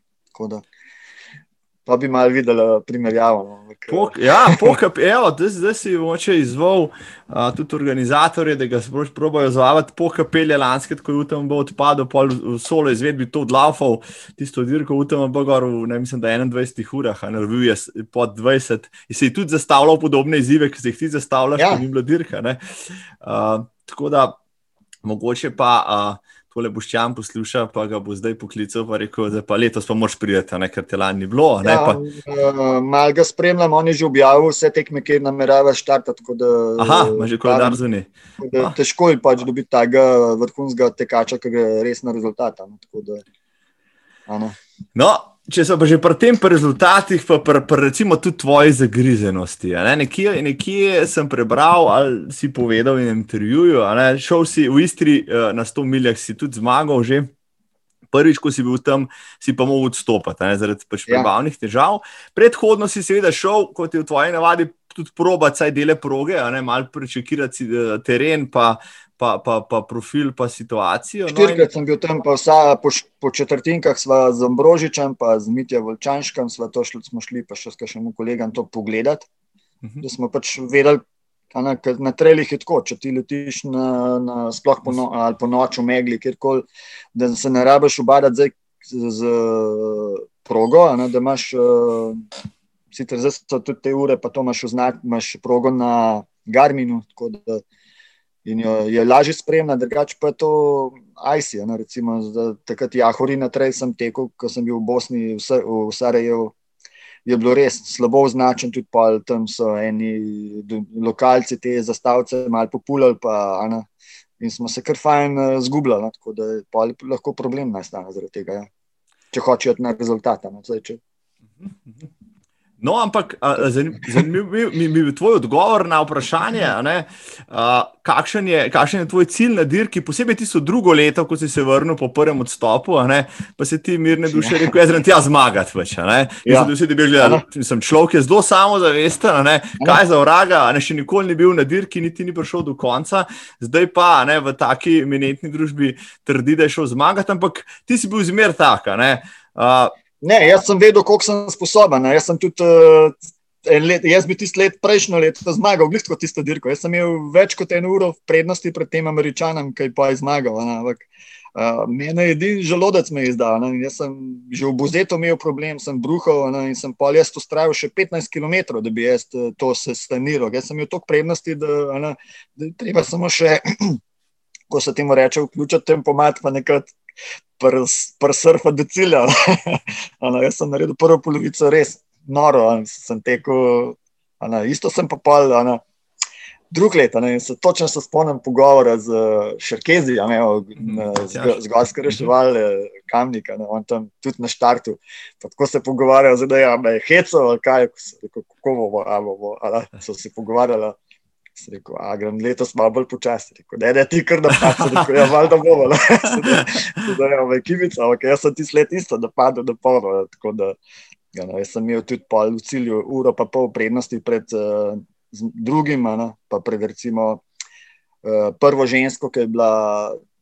Pa bi malo videl primerjavo. No. Pok, ja, pokap, evo, zdaj si moče izval uh, tudi organizatorje, da ga probojajo zvati. Pokapelje lanske, ko je UTMB odpadel, pol v solo izvedbi to odlaufal, tisto dirko UTMB gor v, ne mislim, da 21 urah, a ne bil je pod 20. In se je tudi zastavljal podobne izzive, ki se jih ti zastavljaš, ja. ko ni bilo dirka. Uh, tako da mogoče pa. Uh, tole boščan posluša, pa ga bo zdaj poklical, pa rekel, da pa letos pa moš prijeti, ker te lani ni bilo. Ja, pa... uh, Mal ga spremljam, on je že objavil vse tekme, ki namerava štartati. Aha, ima že koledar zunaj. Težko je pač dobiti tega vrhunskega tekača, ki je res na rezultata. No, no, Če so pa že pri tem, pri rezultatih, pa pri, pri recimo tudi tvoji zagrizenosti. Ne? Nekje, nekje sem prebral, ali si povedal v intervjuju, ne? šel si v Istri uh, na 100 milijah, si tudi zmagal že. Prvič, ko si bil tam, si pa mogel odstopiti ne? zaradi pač ja. prebavnih težav. Predhodno si seveda šel, kot je v tvoji navadi, tudi proba, saj dele proge, malo prečekirati uh, teren. Pa, pa, pa, pa profil, pa situacijo. No, Štirikrat no, in... sem bil tam, pa vsa, po, po četrtinkah sva z Ambrožičem, pa z Mitja Volčanškem, sva to šli, smo šli pa še s kakšnim kolegom to pogledati. Uh mhm. -huh. Da smo pač vedeli, na, na trelih je tako, če ti letiš na, na sploh po, no, ali po noč v megli, kjerkoli, da se ne rabiš obadati z, z, z progo, ne, da imaš. Uh, Sicer zdaj so tudi te ure, pa to imaš, vznak, imaš progo na Garminu, tako da in jo je lažje spremljati, drugače pa je to IC. Recimo, takrat Jahori na trej sem tekel, ko sem bil v Bosni, v, Sarajevu. Je bilo res slabo označen, tudi tam so eni lokalci te zastavice malo populali, pa, ana, in smo se kar fajn uh, zgubljali. No, tako da je lahko problem nastane zaradi tega, ja. če hočejo na rezultate. No, No, ampak zanimiv mi je tvoj odgovor na vprašanje, a, kakšen, je, kakšen je tvoj cilj na dirki, posebej tisto drugo leto, ko si se vrnil po prvem odstopu, pa se ti mirne duše rekel, jaz grem tja zmagati. Več, ja. Vsi, gledali, sem človek, je zelo samozavesten, kaj za vraga, ne, še nikoli ni bil na dirki, niti ni prišel do konca, zdaj pa ne, v taki eminentni družbi trdi, da je šel zmagati, ampak ti si bil zmer tak. Ne, jaz sem vedel, koliko sem sposoben. Jaz sem tudi. Uh, Let, jaz bi tisti let, prejšnjo leto, zmagal, glej, kot tisto dirko. Jaz sem imel več kot eno uro prednosti pred tem američanom, ki pa je zmagal. Ampak uh, meni je edini želodec me izdal. Ne? Jaz sem že v Buzetu imel problem, sem bruhal ne? in sem pa jaz to strajal še 15 km, da bi jaz to se staniral. Jaz sem imel toliko prednosti, da, ne, da treba samo še, ko se temu reče, vključiti tempomat, pa nekrat prsrfa do cilja. ano, jaz sem naredil prvo polovico res noro, ano, sem tekel, ano, isto sem pa pol. Ano, Drug let, ne, se točno se spomnim pogovora z Šerkezi, mhm, z Gorske reševali kamnika, ne, on tam tudi na štartu. Tako se pogovarjajo, da je heco, kaj, kako bo, ali bo, ali so se pogovarjali. Rekel, a grem letos malo bolj počasi. Ne, ne, ti kar napadaš, da je malo da bomo. Zdaj imamo ekipico, ampak jaz sem ti sled isto, da padem do polo. Tako da ja, no, sem imel tudi pol v cilju, uro pa pol prednosti pred uh, drugima, no, pa pred recimo uh, prvo žensko, ki je bila,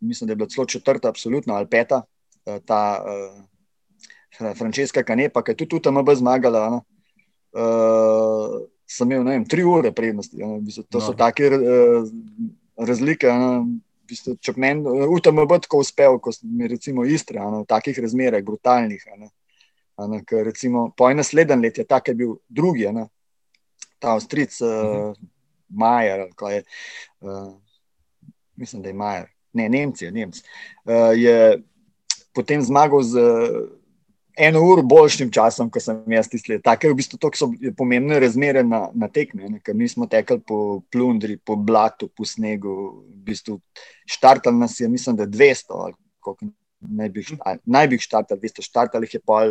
mislim, da je bila celo četrta, absolutno ali peta, uh, ta uh, Frančeska Kanepa, ki je tudi tam oba zmagala. No, uh, sem imel vem, tri ure prednosti. Ja, to no. so take uh, razlike. Ja, če meni v tem bo tako uspel, kot mi recimo Istre, ja, v takih razmerah, brutalnih. Ja, ker recimo po enem naslednjem letu je tak je bil drugi, ja, ta Avstric, uh, uh -huh. Majer, kaj je. Uh, mislim, da je Majer. Ne, Nemci, Nemci. Uh, je potem zmagal z. Uh, eno uro boljšim časom, kot sem jaz tisti. Tako je v bistvu to, so pomembne razmere na, na tekmi, ne? ker mi smo tekli po plundri, po blatu, po snegu. V bistvu štartal nas je, mislim, da 200, koliko naj bi jih štartal, 200 štartal jih je pa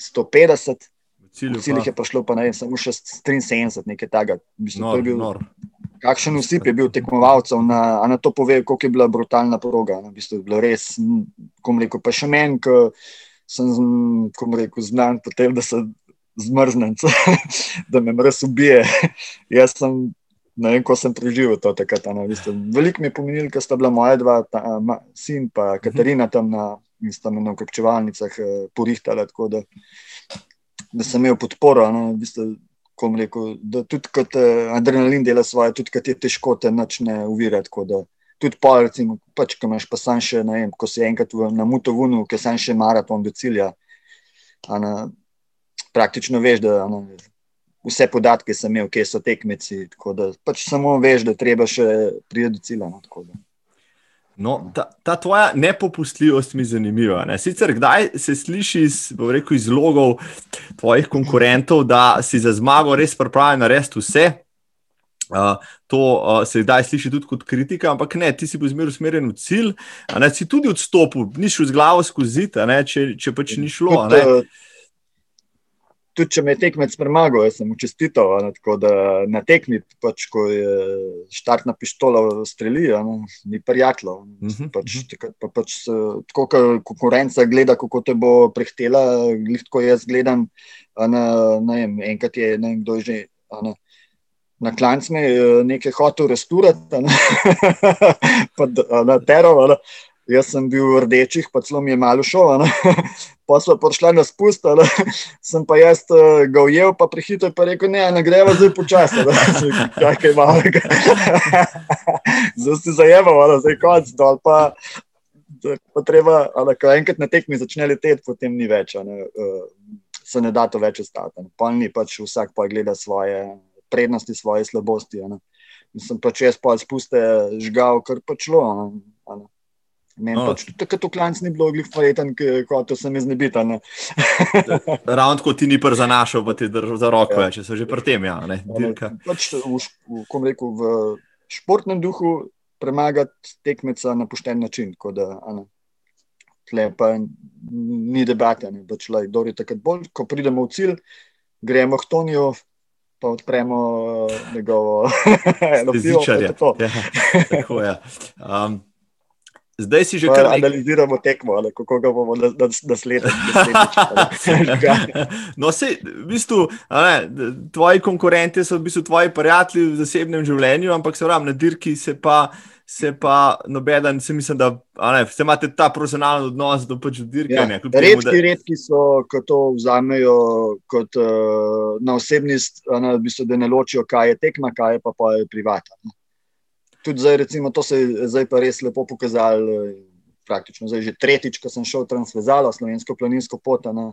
150. V ciljih je prišlo pa ne, samo še 73, nekaj takega. Kakšen vsip je bil tekmovalcev, na, na to pove, koliko je bila brutalna proga. Na, v bistvu je bilo res, kom rekel, pa še meni, sem, kot rekel, znan po tem, da se zmrznem, da me res ubije. Jaz sem ne vem, ko sem preživel to takrat. Veliko mi je pomenilo, ker sta bila moja dva, ta, ma, sin in Katarina tam na, na ukrepevalnicah eh, porihtala, tako da, da sem imel podporo. Ne, v bistvu, rekel, da tudi kot eh, adrenalin dela svoje, tudi kad je težko te načne uvirati. Tudi pa, recimo, pač, ko imaš pa sam še, ne vem, ko si enkrat v, na Mutovunu, ki sem še maraton do cilja, ana, praktično veš, da ana, vse podatke sem imel, kje so tekmeci. Da, pač samo veš, da treba še priti do cilja. No, No, ta, ta tvoja nepopustljivost mi je zanimiva. Ne? Sicer, kdaj se sliši iz, rekel, iz logov tvojih konkurentov, da si za zmago res pripravljen narediti vse? Uh, to uh, se zdaj sliši tudi kot kritika, ampak ne, ti si bil zmerno usmerjen v cilj. Ne, si tudi odstopil, niš z glavo skozi če, če pač ni šlo. Tudi, tudi če me je tekmec premagal, jaz sem učestital. Ne, tako da na tekmi, pač, ko je štartna pištola streljila, ni prijatlo. Uh -huh. pač, pa, pač, tako kot konkurenca gleda, kako te bo prehtela, tako jaz gledam. Ne, ne vem, enkrat je ne vem, kdo je že. Ne, Na klancu je nekaj hotel resturati, ne? pa na teror. Jaz sem bil v rdečih, pa celo mi je malo šlo. Pa smo prišli na spust, sem pa jaz uh, ga ujel, pa prehitro pa rekel: Ne, ne greva zdaj počasi, kaj malega. zdaj si zajemal, zdaj konc dol. Pa, pa treba, ali ko enkrat na tekmi začne leteti, potem ni več, ne, uh, se ne da to več ostati. Pa ni pač vsak pa gleda svoje prednosti, svoje slabosti. Sem pač jaz pa spuste žgal, kar pač šlo. Meni no. pač tako to klanc ni bilo, glih prijeten, kot sem iznebita. Ravno kot ti ni pr zanašal, pa ti držal za roko, ja. če so že pri tem, ja, ne, dirka. Pač v, v, rekel, v športnem duhu premagati tekmeca na pošten način, kot da, tle pa ni debate, ne, pač, laj, dori takrat bolj, ko pridemo v cilj, gremo k Tonijo, pa odpremo uh, njegovo enostavno pivo. Ja, tako je. Um, Zdaj si že kar. Analiziramo tekmo, ali kako ga bomo nasledili. no, se, v bistvu, ne, tvoji konkurenti so v bistvu tvoji prijatelji v zasebnem življenju, ampak se pravi, na dirki se pa. Se pa nobeden, se mislim, da ne, se imate ta profesionalen odnos do pač dirkanja. Ja, redki, da... redki so, ko to vzamejo kot uh, na osebnost, v bistvu, da ne ločijo, kaj je tekma, kaj je pa, pa je privatno tudi zdaj, recimo, to se je zdaj pa res lepo pokazalo. Praktično zdaj že tretjič, ko sem šel Transvezalo, slovensko planinsko pot. Ne,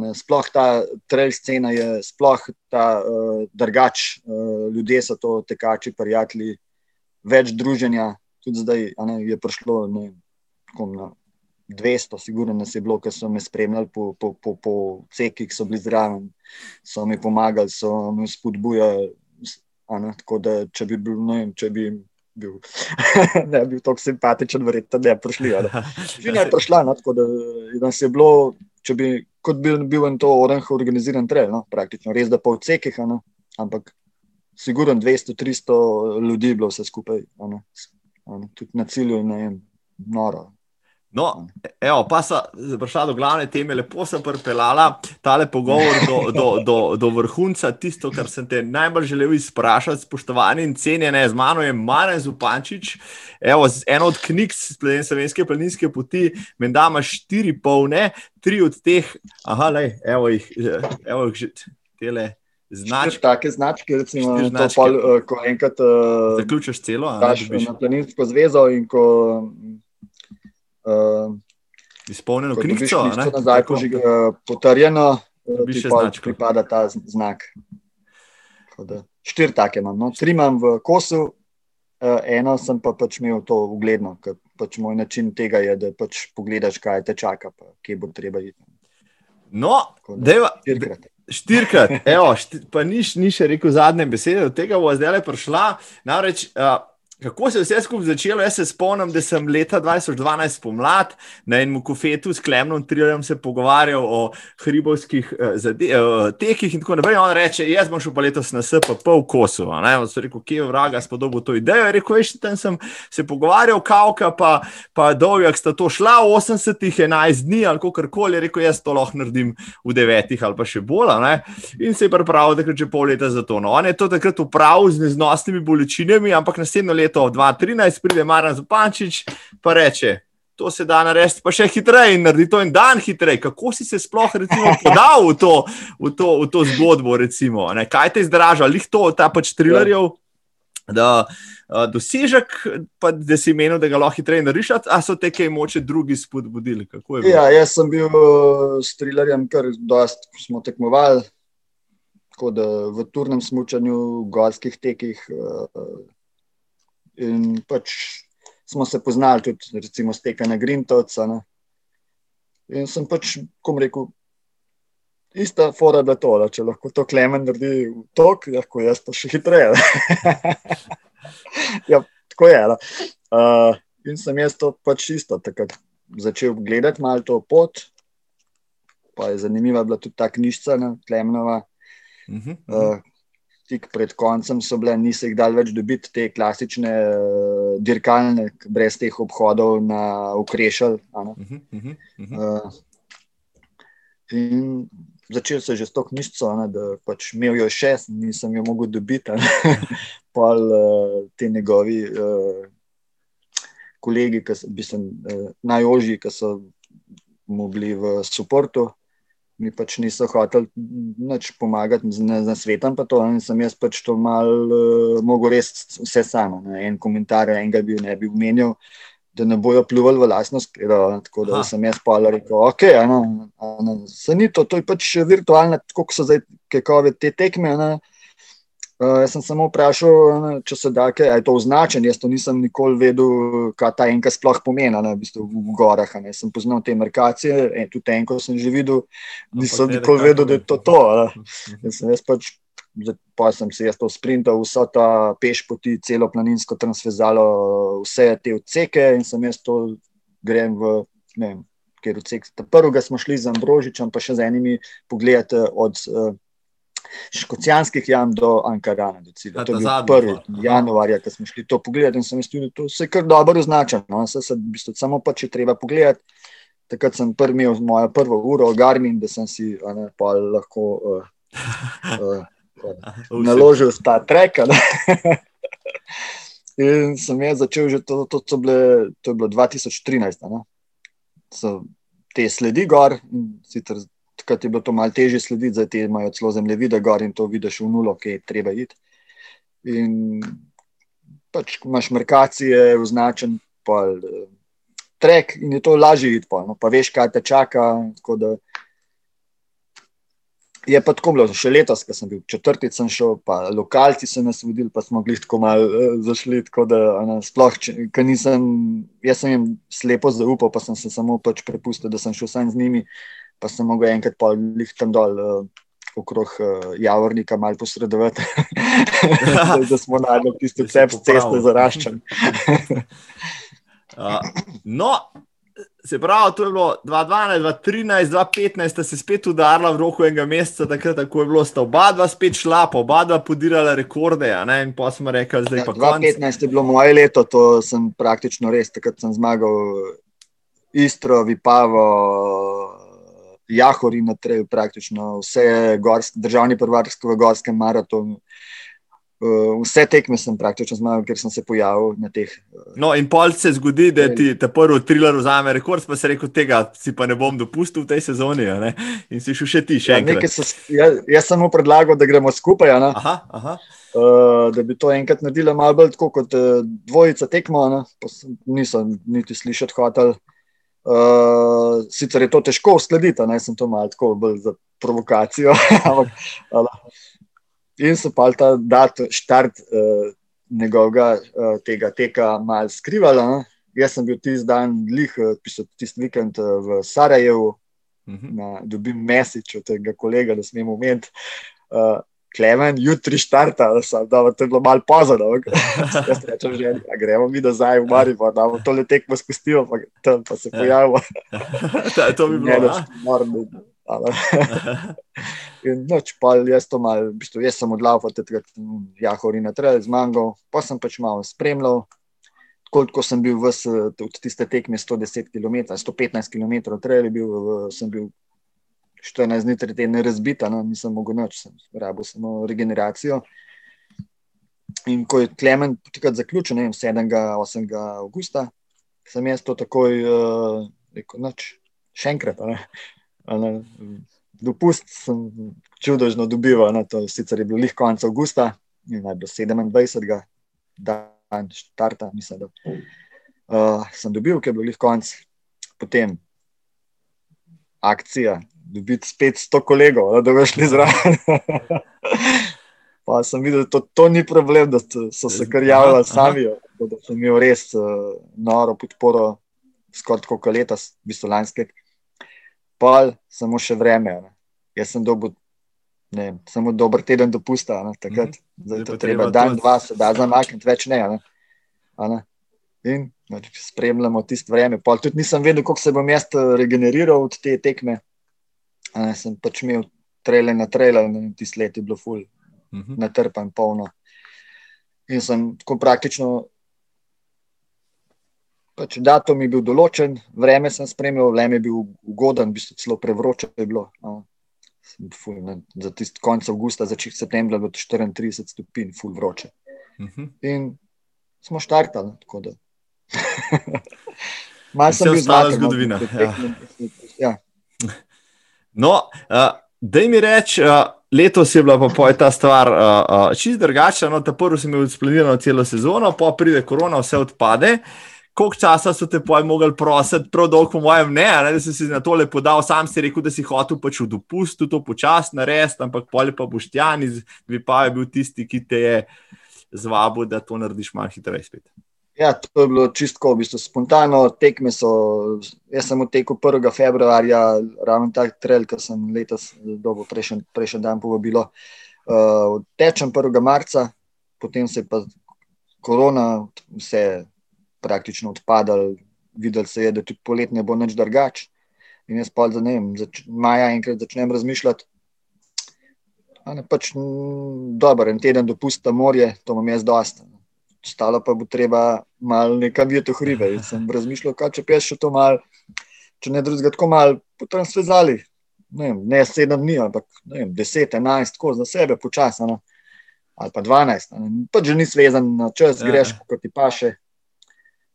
ne, sploh ta trail scena je, sploh ta uh, drugač, uh, ljudje so to tekači, prijatelji, več druženja. Tudi zdaj ne, je prišlo ne, na 200, sigurno nas je bilo, ker so me spremljali po, po, po, po cekih, so bili zraven, so mi pomagali, so me spodbujali. Tako da, če bi bil, ne vem, če bi bil, ne bil tako simpatičen, verjetno ne bi prišli. Že ne bi prišla, no, tako da nas je bilo, če bi kot bil, bil en to oranž organiziran trail, no, praktično, res da pa v cekih, no, ampak sigurno 200-300 ljudi je bilo vse skupaj, no, no, tudi na cilju, ne vem, noro. No, evo, pa so prišla do glavne teme, lepo sem pripeljala tale pogovor do, do, do, do vrhunca, tisto, kar sem te najbolj želel izprašati, spoštovani in cenjene, z mano je Marjan Zupančič, evo, eno od knjig slovenske planinske poti, menda ima štiri polne, tri od teh, aha, lej, evo jih, evo jih že, tele. Značke. Take značke, recimo, značke. Pol, uh, ko enkrat uh, zaključiš celo, daš na planinsko zvezo in ko uh, izpolnjeno. Če to nazaj poži, uh, potrjeno, uh, ti pa pripada ta znak. Štiri take imam, no? tri imam v kosu, uh, eno sem pa pač imel to ugledno, ker pač moj način tega je, da pač pogledaš, kaj te čaka, pa kje bo treba iti. No, deva, štirikrat. Štirikrat, evo, štir, pa niš, ni še rekel zadnje besede, od tega bo zdaj le prišla. Namreč, uh, Kako se je vse skupaj začelo? Jaz se spomnim, da sem leta 2012 pomlad na enem kofetu s Klemnom Trilerjem se pogovarjal o hribovskih uh, uh, tekih in tako naprej. On reče: Jaz bom šel pa letos na SPP v Kosovo. On so rekel, kje je vraga spodobil to idejo. Rekel, veš, tam sem se pogovarjal, Kauka pa, pa Dovjak sta to šla v 80-ih, 11 dni ali kako koli. Rekel, jaz to lahko naredim v 9-ih ali pa še bolj. In se je pripravil, da gre že pol leta za to. No, on je to takrat upravil z neznosnimi bolečinami, ampak naslednjo leto leto 2013 pride Maran Zupančič in reče: To se da narediti, pa še hitreje in naredi to en dan hitreje. Kako si se sploh recimo, podal v to, v to, v to zgodbo? Recimo, Kaj te izdraža, lih to, ta pač trilerjev, da uh, dosežek, pa, da si menil, da ga lahko hitreje narediš, a so te kaj moče drugi spodbudili? Ja, jaz sem bil s trilerjem, kar dost smo tekmovali, tako da v turnem smutnju, v gorskih tekih. In pač smo se poznali tudi, recimo, steka na Grintovca. Ne. In sem pač, kom rekel, ista fora, da to, da če lahko to klemen naredi v tok, lahko jaz pa še hitreje. ja, tako je. Uh, in sem jaz to pač isto takrat začel gledati malo to pot. Pa je zanimiva bila tudi ta knjižica, Klemnova. Uh -huh, uh -huh. Uh, tik pred koncem so bile, niso jih dali več dobiti, te klasične uh, dirkalne, brez teh obhodov na ukrešal. Uh -huh, uh -huh, uh -huh. uh, začel se že s to knjižico, da pač imel jo še, nisem jo mogel dobiti. Pol uh, te njegovi uh, kolegi, ki so bili najožji, ki so mu bili v podporu mi pač niso hoteli nič pomagati z nasvetom, pa to in sem jaz pač to mal uh, mogel res vse samo. Ne. En komentar, enega bi ne bi omenil, da ne bojo pljuvali v lasnost, tako da Aha. sem jaz pa rekel, ok, ano, ano, se ni to, to je pač virtualna, tako so zdaj kekove te tekme, ne. Uh, jaz sem samo vprašal, če se da, kaj je to označen. Jaz to nisem nikoli vedel, kaj ta enka sploh pomeni v, bistvu, v gorah. Ne. Sem poznal te markacije, en, tudi enko sem že videl, nisem nikoli vedel, da je to to. Jaz sem, jaz pač, pa sem se jaz to sprintal, vso ta peš poti, celo planinsko transvezalo, vse te odseke in sem jaz to grem v, ne vem, ker odsek. Prvega smo šli z Ambrožičem, pa še z enimi pogledati od. Uh, Škocijanskih jam do Ankarana. Do cilja. to je bil prvi januar, ko smo šli to pogledati in sem mislil, da to se je kar dobro označeno. No? Se, se, bistvo, samo pa če treba pogledati. Takrat sem prvi imel mojo prvo uro, Garmin, da sem si ne, lahko uh, uh, naložil ta trek. In sem jaz začel že to, to, to, bile, to je bilo 2013. So te sledi gor, sicer takrat je bilo to malo težje slediti, zdaj imajo celo zemljevide gor in to vidiš v nulo, ki je treba iti. In pač imaš markacije, označen pol, uh, trek in je to lažje iti, pol, no, pa veš, kaj te čaka. Je pa tako bilo, še letos, ko sem bil četrti, sem šel, pa lokalci so nas vodili, pa smo bili tako malo uh, zašli. Tako da, ne, sploh, če, nisem, jaz sem jim slepo zaupal, pa sem se samo pač prepustil, da sem šel sam z njimi pa sem mogel enkrat pa jih tam dol. Uh, Okrog uh, Javornika, malo posredovati, da smo najdli tiste vse ceste zaraščene. uh, no, se pravi, to je bilo 2012, 2013, 2015, da se spet udarila v roku enega meseca, takrat tako je bilo, sta oba dva spet šla, pa oba dva podirala rekorde. In pa smo rekli, da je to. 2015 je bilo moje leto, to sem praktično res, takrat sem zmagal Istro, Vipavo. Jahori na treju, praktično vse gorske, državni prvarski v gorskem maratonu. Uh, vse tekme sem praktično zmagal, ker sem se pojavil na teh. Uh, no, in pol se zgodi, da ti ta prvi triler vzame rekord, pa se reče: tega si pa ne bom dopustil v tej sezoni. In si šel še ti, še ja, enkrat. So, jaz, jaz sem mu predlagal, da gremo skupaj. Aha, aha. Uh, da bi to enkrat naredili malo bolj kot uh, dvojica tekmo, nisem niti slišati hotel. Uh, sicer je to težko uskladiti, ne sem to malo tako bolj za provokacijo. In so pa ta datum, štart uh, njegovega uh, tega teka malo skrivala. Ne? Jaz sem bil tisti dan, lih, tisti vikend v Sarajevu, uh mhm. -huh. na, dobim mesič od tega kolega, da smemo umeti. Uh, Klemen, jutri štarta, da to je bilo malo pozno. Jaz rečem, že ja, gremo mi nazaj v Marijo, da bomo to le tekmo spustili, pa tam pa se ja. pojavimo. to bi bilo normalno. In noč, pa jaz to mal, v bistvu, jaz sem odlaufal, takrat ja, hori na trelj z mango, pa sem pač malo spremljal. Koliko sem bil v tiste tekme 110 km, 115 km, trelj bil, sem bil 14 dni, tri tedne razbita, no, nisem mogel noč, sem rabil samo regeneracijo. In ko je Klemen takrat zaključil, ne vem, 7. 8. augusta, sem jaz to takoj uh, rekel, noč, še enkrat. Ne, ne, dopust sem čudežno dobival, ne, to sicer je bilo lih konec augusta, naj bilo 27. dan štarta, mislim, da uh, sem dobil, ker je bilo lih konec. Potem akcija, dobiti spet sto kolegov, da bi šli zraven. pa sem videl, da to, to ni problem, da so se kar javljali sami, da sem imel res uh, noro podporo, skoraj kot leta, v bistvu lanske. Pa samo še vreme. Ne. Jaz sem dobil ne, samo dober teden dopusta, ne, takrat, mm -hmm. zdaj to treba dan, dva, se da zamakniti, več ne. ne. ne. In znači, spremljamo tisto vreme. Pa tudi nisem vedel, kako se bom jaz eh, regeneriral od te tekme. Ne, sem pač imel trele na trele, in ti sledi bilo ful, uh mhm. -huh. natrpan, polno. In sem tako praktično, pač datum je bil določen, vreme sem spremljal, vreme je bil ugoden, v bistvu celo prevroče je bilo. No. Ful, ne, za tisti konec avgusta, začetek septembra, bilo 34 stopinj, ful vroče. Uh mhm. -huh. In smo štartali. Malo sem bil zmagal. Zgodovina. Ja. ja. No, uh, da mi reč, uh, letos je bila pa ta stvar uh, uh, čist drugačna. No, ta prvi sem imel splenirano celo sezono, pa pride korona, vse odpade. Koliko časa so te poj mogli prositi, prav dolgo, po mojem, ne, ne, da si si na tole podal, sam si rekel, da si hotel pač v dopustu to počasno narediti, ampak pol pa boš tjan, bi pa je bil tisti, ki te je zvabil, da to narediš malo hitreje spet. Ja, to je bilo čisto v bistvu, spontano. Tekme so. Jaz sem odtekel 1. februarja, ravno tak trail, ki sem letos dobil, prejšnji prejšen dan povabilo. Uh, tečem 1. marca, potem se je pa korona, vse praktično odpadalo, videl se je, da tudi poletne bo neč drugač. In jaz pa za ne vem, zač, maja enkrat začnem razmišljati. Ne, pač, dober, en teden dopusta morje, to imam jaz dosta stalo pa bo treba malo nekaj videti v hribe. In sem razmišljal, kaj če peš še to malo, če ne drugega, tako malo potransvezali. Ne, vem, ne sedem dni, ampak vem, deset, enajst, tako za sebe, počasno. Ali pa dvanajst, pa že nisi vezan na čas, ja. greš, kot ti paše.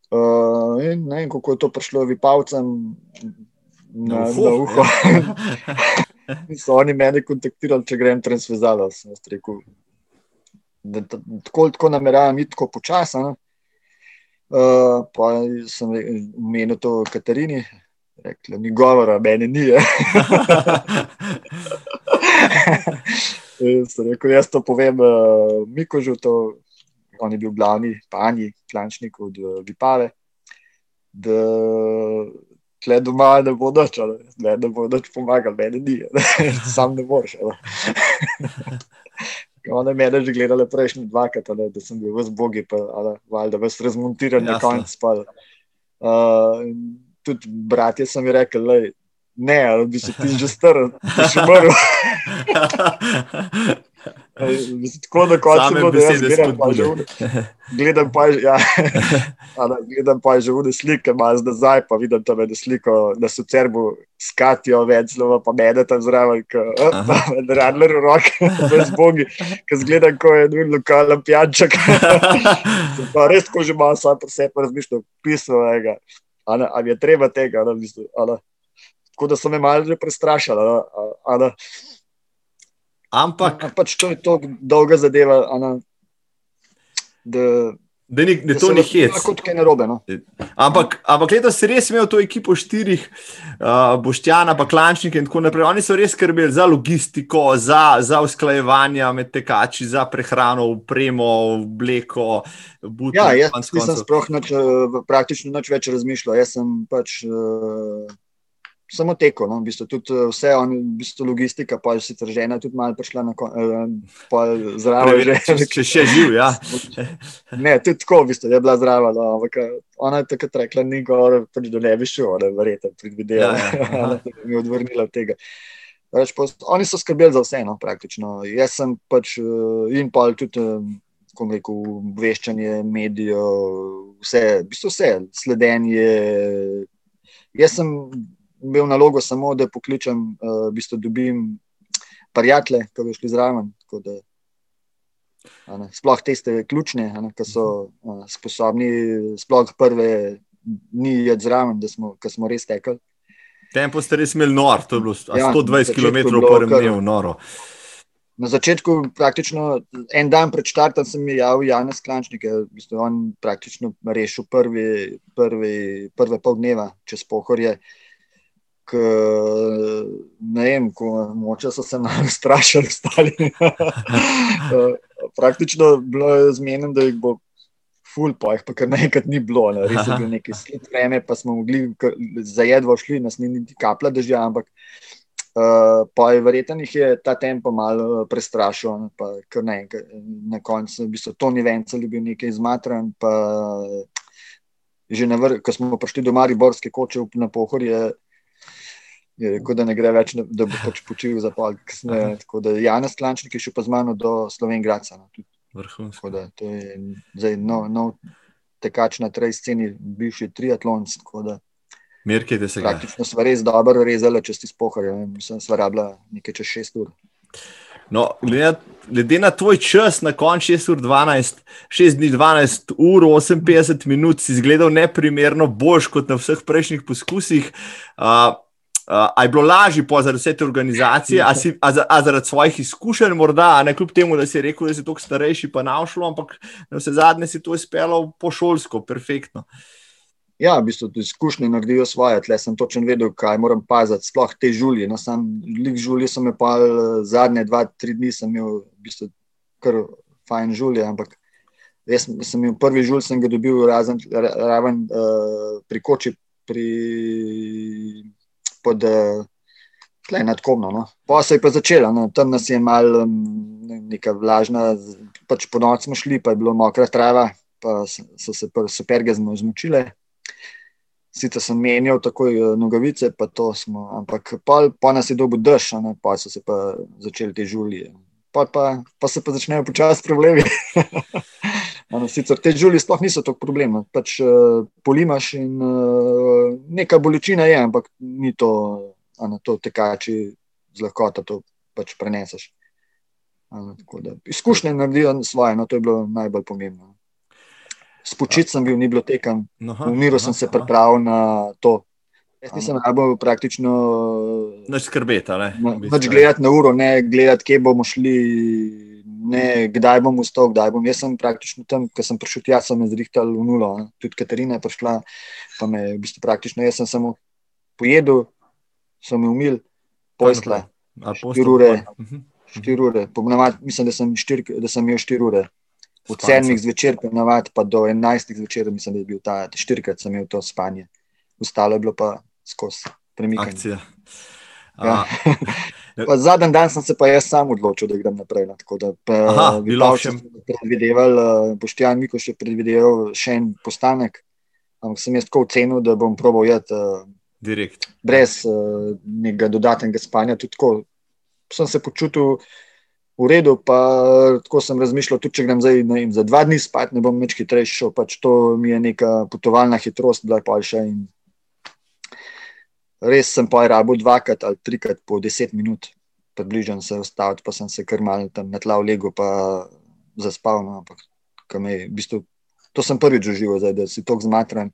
Uh, in ne vem, kako je to prišlo vipavcem na, na uho. so oni meni kontaktirali, če grem transvezalo. Sem rekel, da tako, tako nameravam iti tako počasno. Uh, pa sem omenil to Katarini, rekla, ni govora, meni ni. rekel, jaz to povem, uh, Mikožu, to, on je bil glavni panji, klančnik od uh, Vipave. Da, Tle doma ne bo noč, ne, ne bo noč pomagal, meni ni, sam ne moreš. Ona me je že gledala prejšnji dvakrat, da sem bil vse bogi, pa ali, da vse razmontiran na koncu. Uh, tudi bratje sem mi rekel, da ne, ali bi se ti že strl, da si umrl. Tako da kot se bo desilo, gledam pa že, ja, gledam pa že vode slike, malo zdaj, pa vidim tam eno sliko, da so cerbu skatijo več, zelo pa mede tam zraven, da radler v roke, brez bogi, ki zgledam, ko je bil lokalen pijanček. pa res, ko že malo sam po sebi razmišljam, pisal je, ali je treba tega, ali, ali, tako da so me malo že prestrašali. Ali, ali, Ampak. Ja, pač to je tako dolga zadeva. Ana, da, da, ni, da, da to ni hec. Kot kaj narobe. No? Ampak, ampak letos si res imel to ekipo štirih, uh, Boštjana, pa Klančnike in tako naprej. Oni so res skrbeli za logistiko, za, za usklajevanje med tekači, za prehrano, upremo, obleko. Ja, jaz nisem sploh noč, praktično noč več razmišljal. Jaz sem pač. Uh, samo teko. No, v bistvu tudi eh, vse, on, v bistvu logistika, pa je sicer žena tudi malo prišla na eh, zraven. Če, če še živ, ja. ne, tudi tako, v bistvu je bila zdrava. No, ampak eh, ona je takrat rekla, ni gor, pač do ne bi šel, da verjete, predvidela, ja, ja. da bi odvrnila od tega. Reč, pa, oni so skrbeli za vse, no, praktično. Jaz sem pač in pa tudi. Rekel, veščanje medijev, vse, v bistvu vse, sledenje. Jaz sem imel nalogo samo, da pokličem, uh, v bistvu dobim prijatelje, ki bi šli zraven. Da, ne, sploh te ste ključne, ki so uh, sposobni, sploh prve dni je zraven, da smo, smo res tekli. Tempo ste res imeli nor, to je bilo ja, 120 km v prvem dnevu, noro. Na začetku, praktično en dan pred štartom, sem javil Janes Klančnik, je on praktično rešil prvi, prvi, prve pol dneva čez pohorje. Uh, ne vem, ko moče so se nam strašili, stali. Eh, praktično bilo je zmenjeno, da jih bo ful, pa jih pa kar nekaj ni bilo, ne. res je bilo nekaj sled vreme, pa smo mogli zajedvo šli, nas ni niti kapla dežja, ampak uh, pa je verjetno jih je ta tempo malo prestrašil, pa kar nekaj, na koncu, v bistvu, Toni Vencel je bil nekaj izmatran, pa že na vrh, ko smo prišli do Mariborske koče na pohorje, je rekel, da ne gre več, da bo pač počil za pol. Tako da Janes Klančnik je šel pa z mano do Slovengraca. No, Vrhunsko. To je zdaj nov, nov tekač na tej sceni, bivši triatlon. Da se ga. Praktično smo res dobro rezali, če si spohaj. Mislim, da smo rabila nekaj čez 6 ur. No, glede, na, glede na tvoj čas, na koncu 6 ur 12, 6 dni 12 ur 58 minut, si izgledal neprimerno boljš kot na vseh prejšnjih poskusih. Uh, Uh, a je bilo lažje po zaradi vse te organizacije, a, si, a, a zaradi svojih izkušenj, morda, ne kljub temu, da si rekel, da si tako starejši, pa naušlo, ampak na vse zadnje si to izpeljal po šolsko, perfektno. Ja, v bistvu izkušnje naredijo svoje, tle sem točno vedel, kaj moram paziti, sploh te žulje. No, sam lik žulje sem imel pa zadnje dva, tri dni, sem imel v bistvu kar fajn žulje, ampak jaz sem imel prvi žulj, sem ga dobil razen, raven uh, pri koči, pri pod uh, nadkomno. No. Pa se je pa začela, no. tam nas je malo um, neka vlažna, pač po noč smo šli, pa je bilo mokra trava, pa so se superge zmočile. Sicer sem menjal takoj uh, nogavice, pa to smo, ampak pa, pa nas je dobil dež, pa so se pa začeli te žulje. Pa, pa, pa se pa začnejo počasi problemi. Ano, sicer te žulje sploh niso tako problem, pač uh, polimaš in uh, neka bolečina je, ampak ni to, ano, to tekači z lahkoto, to pač preneseš. Ano, da, izkušnje naredijo svoje, no, to je bilo najbolj pomembno. Spočit sem bil, ni bilo tekem, v miru sem se pripravil na to. Jaz nisem najbolj praktično. Neč skrbeti, ne? Neč gledati na uro, ne gledati, kje bomo šli ne kdaj bom vstal, kdaj bom. Jaz sem praktično tam, ko sem prišel tja, sem zrihtal v nulo. Ne. Tudi Katarina je prišla, pa me je v bistvu praktično. Jaz sem samo pojedel, sem umil, pojsla. Štiri ure. Mhm. Štir ure. Navad, mislim, da sem, štir, da sem imel štiri ure. Od sedmih zvečer, navad, pa do enajstih zvečer, mislim, da je bil ta štirikrat sem imel to spanje. Ostalo je bilo pa skozi premikanje. Ja. Zadnji dan sem se pa jaz sam odločil, da grem naprej. No, tako da bi lahko predvideval, uh, Boštjan Miko še predvideval še en postanek. Ampak sem jaz tako ocenil, da bom probal jeti uh, direkt. Brez uh, nekega dodatnega spanja. Tako sem se počutil v redu, pa tako sem razmišljal, tudi če grem zdaj, ne, za dva dni spat, ne bom več hitrejši. Pač to mi je neka potovalna hitrost, bila pa še in res sem pa rabo dvakrat ali trikrat po deset minut, približno se ustaviti, pa sem se kar mal tam na tla v legu, pa zaspal. No, ampak, me, v bistvu, to sem prvič doživel, da si tako zmatran,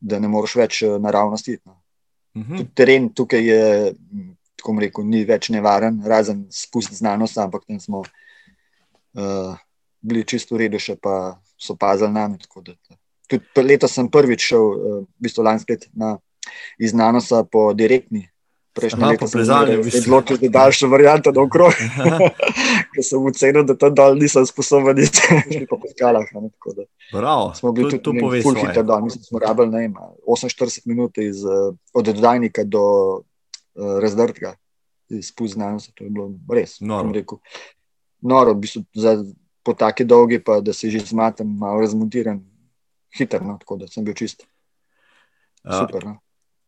da ne moreš več eh, naravnosti. No. Uh mhm. -huh. Teren tukaj je, tako rekel, ni več nevaren, razen spust znanost, ampak tam smo uh, bili čisto v redu, še pa so pazili nami. Tudi letos sem prvič šel, uh, v bistvu lansko let na iz Nanosa po direktni, prejšnji leto plezali. Odločil sem, da daljša varianta do okrog. Ker sem ocenil, da tam dol nisem sposoben, bi po skalah. Bravo, smo bili tudi tu povedali. Ful hiter dan, mislim, smo rabili ne, 48 minut iz, od oddajnika do uh, razdrtega. Spoznam se, to je bilo res. Noro, Noro v bistvu, za, po taki dolgi, pa da se že zmatem, malo razmontiran, hiter, no, tako da sem bil čist. Super. No.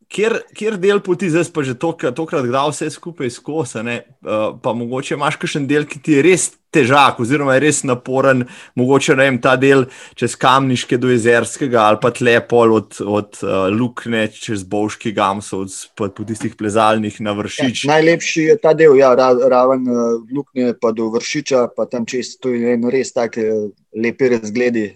Kjer, kjer del poti zdaj pa že tokrat, tokrat da vse skupaj skozi, uh, pa mogoče imaš še en del, ki ti je res težak, oziroma je res naporen, mogoče ne vem, ta del čez Kamniške do Jezerskega ali pa tlepol od, od uh, Lukne čez Bovški Gamsov, pa po tistih plezalnih na Vršič. Ja, najlepši je ta del, ja, ra, raven uh, Lukne pa do Vršiča, pa tam čez to je res tako lepe razgledi,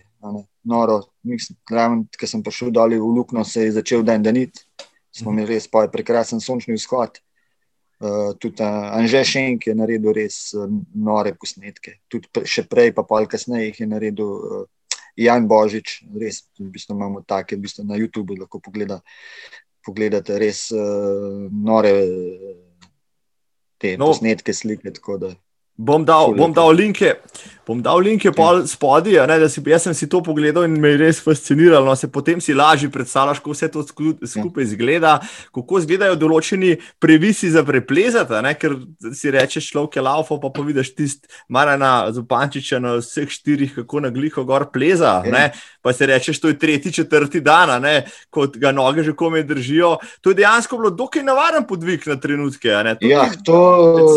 noro. Mislim, ker sem prišel dol v Lukno, se je začel dan daniti smo imeli res prekrasen sončni vzhod. Uh, tudi uh, Anže Šenk je naredil res uh, nore posnetke. Tudi pre, še prej, pa pol kasneje jih je naredil uh, Jan Božič. Res, v bistvu imamo take, v bistvu na YouTubu lahko pogleda, pogledate res uh, nore te no. posnetke, slike. Bom dal, bom dal linke. Bom dal linke ja. spodaj, da si jaz sem si to pogledal in me je res fasciniralo. No, potem si lažje predstavljaš, kako vse to skupaj izgleda, kako izgledajo določeni previsi za preplezati. Ne, ker si rečeš, človek je laufo, pa pa vidiš tisti Marana Zupančiča na vseh štirih, kako na gliho gor pleza. Ja. Ne, pa si rečeš, to je tretji, četrti dan, ne, kot ga noge že kome držijo. To je dejansko bilo dokaj navaren podvig na trenutke. To ja, to,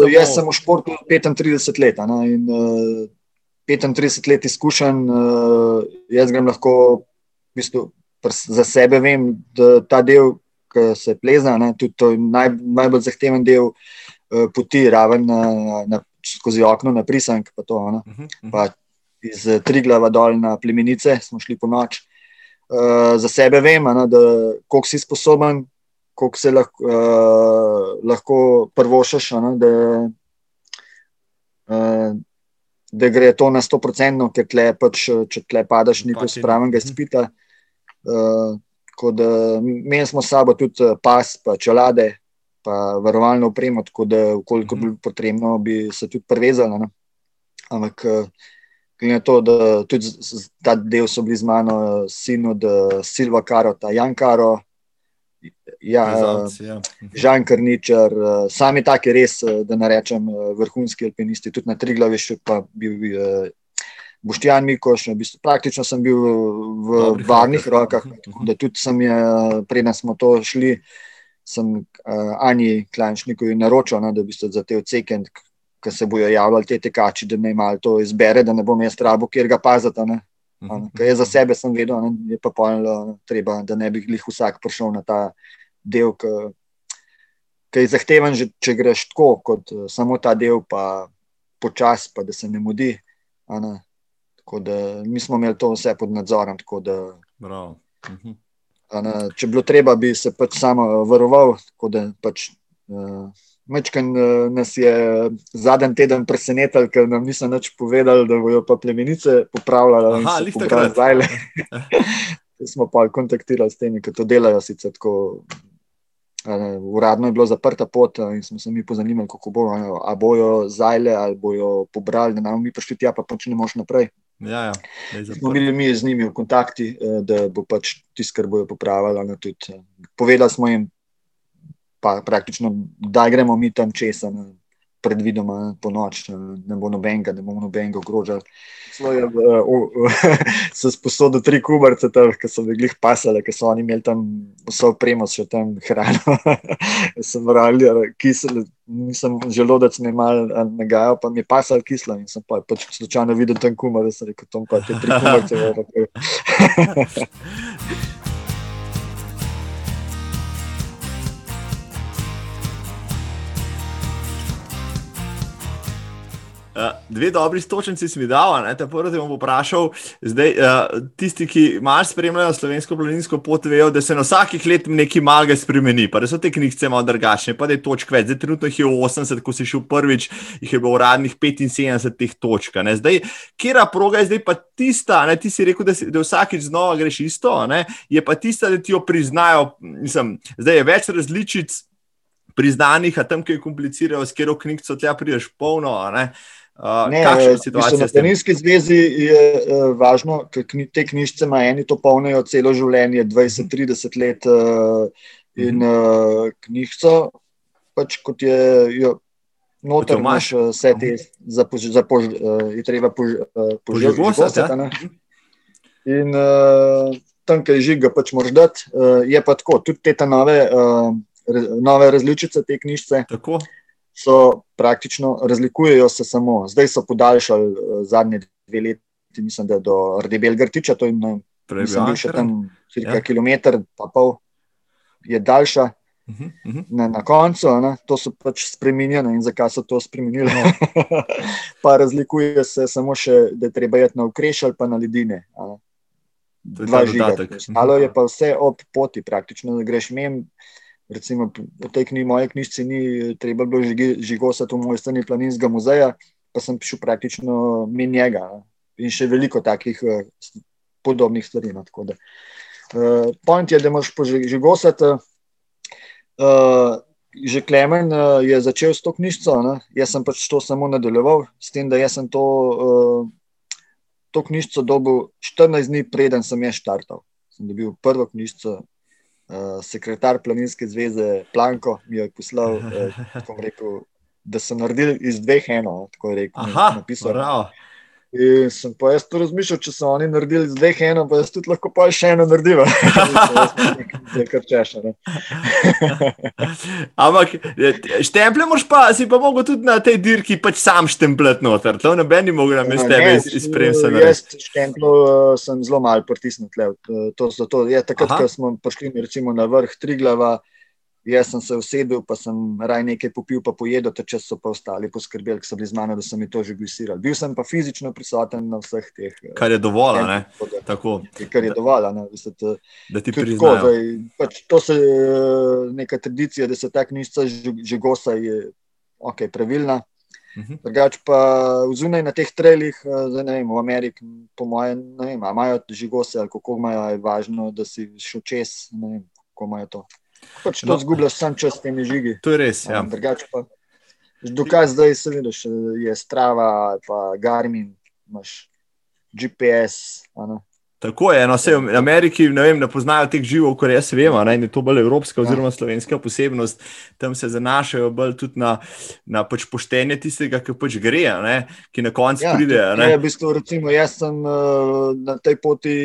jaz sem v športu 35 let. Ne, in, uh, 35 let izkušenj, uh, jaz grem lahko v bistvu, za sebe, vem, da ta del, ki se pleza, ne, tudi to naj, najbolj zahteven del uh, poti, raven na, na, skozi okno na prisank. Pa to, -huh, uh -huh. pa iz Triglava dol na plemenice smo šli po noč. Uh, za sebe vem, ne, da koliko si sposoben, koliko se lahko, uh, lahko prvošaš. Ne, da, uh, da gre to na 100%, ker tle pač, če tle padaš, ni to spravnega spita. Uh, Meni smo sabo tudi eh, pas, pa čelade, pa varovalno opremo, tako da, koliko bi bilo potrebno, bi se tudi prevezali. Ne? Ampak, eh, glede na to, da tudi ta del so bili z mano, sin od Silva Karota, Jan Karo, Ja, ja. Žan Krničar, eh, sami taki res, eh, da ne rečem, eh, vrhunski alpinisti, tudi na Triglavi še pa bil Boštjan Mikoš, v bistvu, praktično sem bil v Dobri, varnih rokah, da tudi sem je, preden smo to šli, sem uh, Ani Klanšnikovi naročil, no, da bi se za te odseke, ki se bojo javljali te tekači, da ne imajo to izbere, da ne bom jaz rabo, kjer ga pazata. Ne. Kaj je za sebe, sem vedel, ne, je pa pojmo, treba, da ne bi jih vsak prišel na ta del, ki je zahteven, že, če greš tako, kot uh, samo ta del, pa počasi, pa da se ne mudi. Ne? Da, mi smo imeli to vse pod nadzorom. Da, mhm. ne, če bi bilo treba, bi se pač samo varoval. Pač, uh, Mečkan uh, nas je zadnji teden presenetil, ker nam niso več povedali, da bodo pa plemenice popravljali. Aha, ali ste kaj zdaj? smo pa kontaktirali s temi, ki to delajo, sicer tako uradno je bilo zaprta pot in smo se mi pozanimali, kako bo, ali bojo zajle ali bojo pobrali, da nam mi prišli tja, pa pač ne moš naprej. Ja, ja. Smo bili mi z njimi v kontakti, da bo pač tisto, kar bojo popravili. Povedali smo jim, pa praktično, da gremo mi tam česa, predvidoma po noč, ne bo nobenega, ne bomo nobenega ogrožali. So sposodili tri kubarce, ki so bili pasali, ki so oni imeli tam vso opremo, še tam hrano. sem vrali, kisel, nisem želodec ne mal nagajal, pa mi je pasal kislo in sem pa, pač slučajno videl tam kumar, da sem rekel, tam pa te tri kubarce. Uh, dve dobri stočnici si mi dal, te prvo te bom vprašal. Zdaj, uh, tisti, ki malo spremljajo slovensko planinsko pot, vejo, da se na vsakih let nekaj malega spremeni, pa da so te knjige malo drugačne, pa da je točk več. Zdaj, trenutno jih je 80, ko si šel prvič, jih je bilo uradnih 75 teh točk. Ne? Zdaj, kera proga je zdaj pa tista, ne? ti si rekel, da, si, da vsakič znova greš isto, ne? je pa tista, da ti jo priznajo. Mislim, zdaj je več različic priznanih, a tam, ki je komplicirajo, s katero knjigo tlja priješ polno. Ne? Uh, ne, na Planinski zvezi je uh, važno, ker kni, te knjižce ima eni to polnijo celo življenje, 20-30 let uh, in uh, knjižco, pač kot je jo, noter, imaš vse te, za, za pož, uh, je treba pož, uh, požigosati. Ja? In uh, tam, kaj žiga, pač moraš dati, uh, je pa tako, tudi te nove, uh, nove različice te knjižce. Tako so praktično razlikujejo se samo. Zdaj so podaljšali uh, zadnje dve leti, mislim, da do Rdebel Grtiča, to je bil še tam cirka ja. kilometr, pa pol je daljša. Uh -huh, uh -huh. Na, na koncu ne, to so pač spremenjene in zakaj so to spremenili. No. pa razlikuje se samo še, da je treba iti na ukreš ali pa na ledine. Dva žiga. Malo je pa vse ob poti, praktično, greš mem recimo po tej knjigi, moje knjižce, ni treba bilo žigosati v moj strani planinskega muzeja, pa sem prišel praktično min njega in še veliko takih uh, podobnih stvari. No, uh, point je, da moraš požigosati. Uh, že Klemen uh, je začel s to knjižico, ne? jaz sem pač to samo nadaljeval, s tem, da sem to, uh, to knjižico dobil 14 dni, preden sem jaz štartal. Sem dobil prvo knjižico, uh, sekretar Planinske zveze Planko mi je poslal, uh, rekel, da so naredili iz dveh eno. Tako je rekel. Aha, napisal. In sem pa jaz to razmišljal, če so oni naredili z dveh eno, pa jaz tudi lahko pa še eno naredim. Zdaj, kar češ. Ampak štemple moš pa, si pa mogel tudi na tej dirki pač sam štemplet noter. To ne bi ni mogel nam iz tebe izpremljati. Jaz štemplo uh, sem zelo mal pritisnil. To, to, to je takrat, ko smo prišli recimo na vrh Triglava. Jaz sem se usedel, pa sem raj nekaj popil, pa pojedel, če so pa ostali poskrbeli, ki so bili z mano, da so mi to že gusirali. Bil sem pa fizično prisoten na vseh teh. Eh, kar je dovolj, ne? Tako. Kar je dovolj, ne? Veste, da ti priznajo. Pač to se eh, neka tradicija, da se ta knjižica že gosa, je ok, pravilna. Mhm. Drugač pa zunaj na teh trelih, eh, zdaj ne vem, v Ameriki, po mojem, ne vem, imajo žigose ali kako imajo, je važno, da si šel čez, ne vem, kako imajo to. Pač to no. zgubljaš sam čas s temi žigi. To je res. Ja. Pa, dokaz zdaj se vidiš, je strava, pa Garmin, imaš GPS. Tako je, no, v Ameriki ne, vem, ne poznajo teh živov, kot jaz vem, ne, je to bolj evropska ja. oziroma slovenska posebnost. Tam se zanašajo bolj tudi na, na pač poštenje tistega, ki pač gre, ne, ki na koncu ja, pride. Ne. Ja, v bistvu, recimo, jaz sem uh, na tej poti,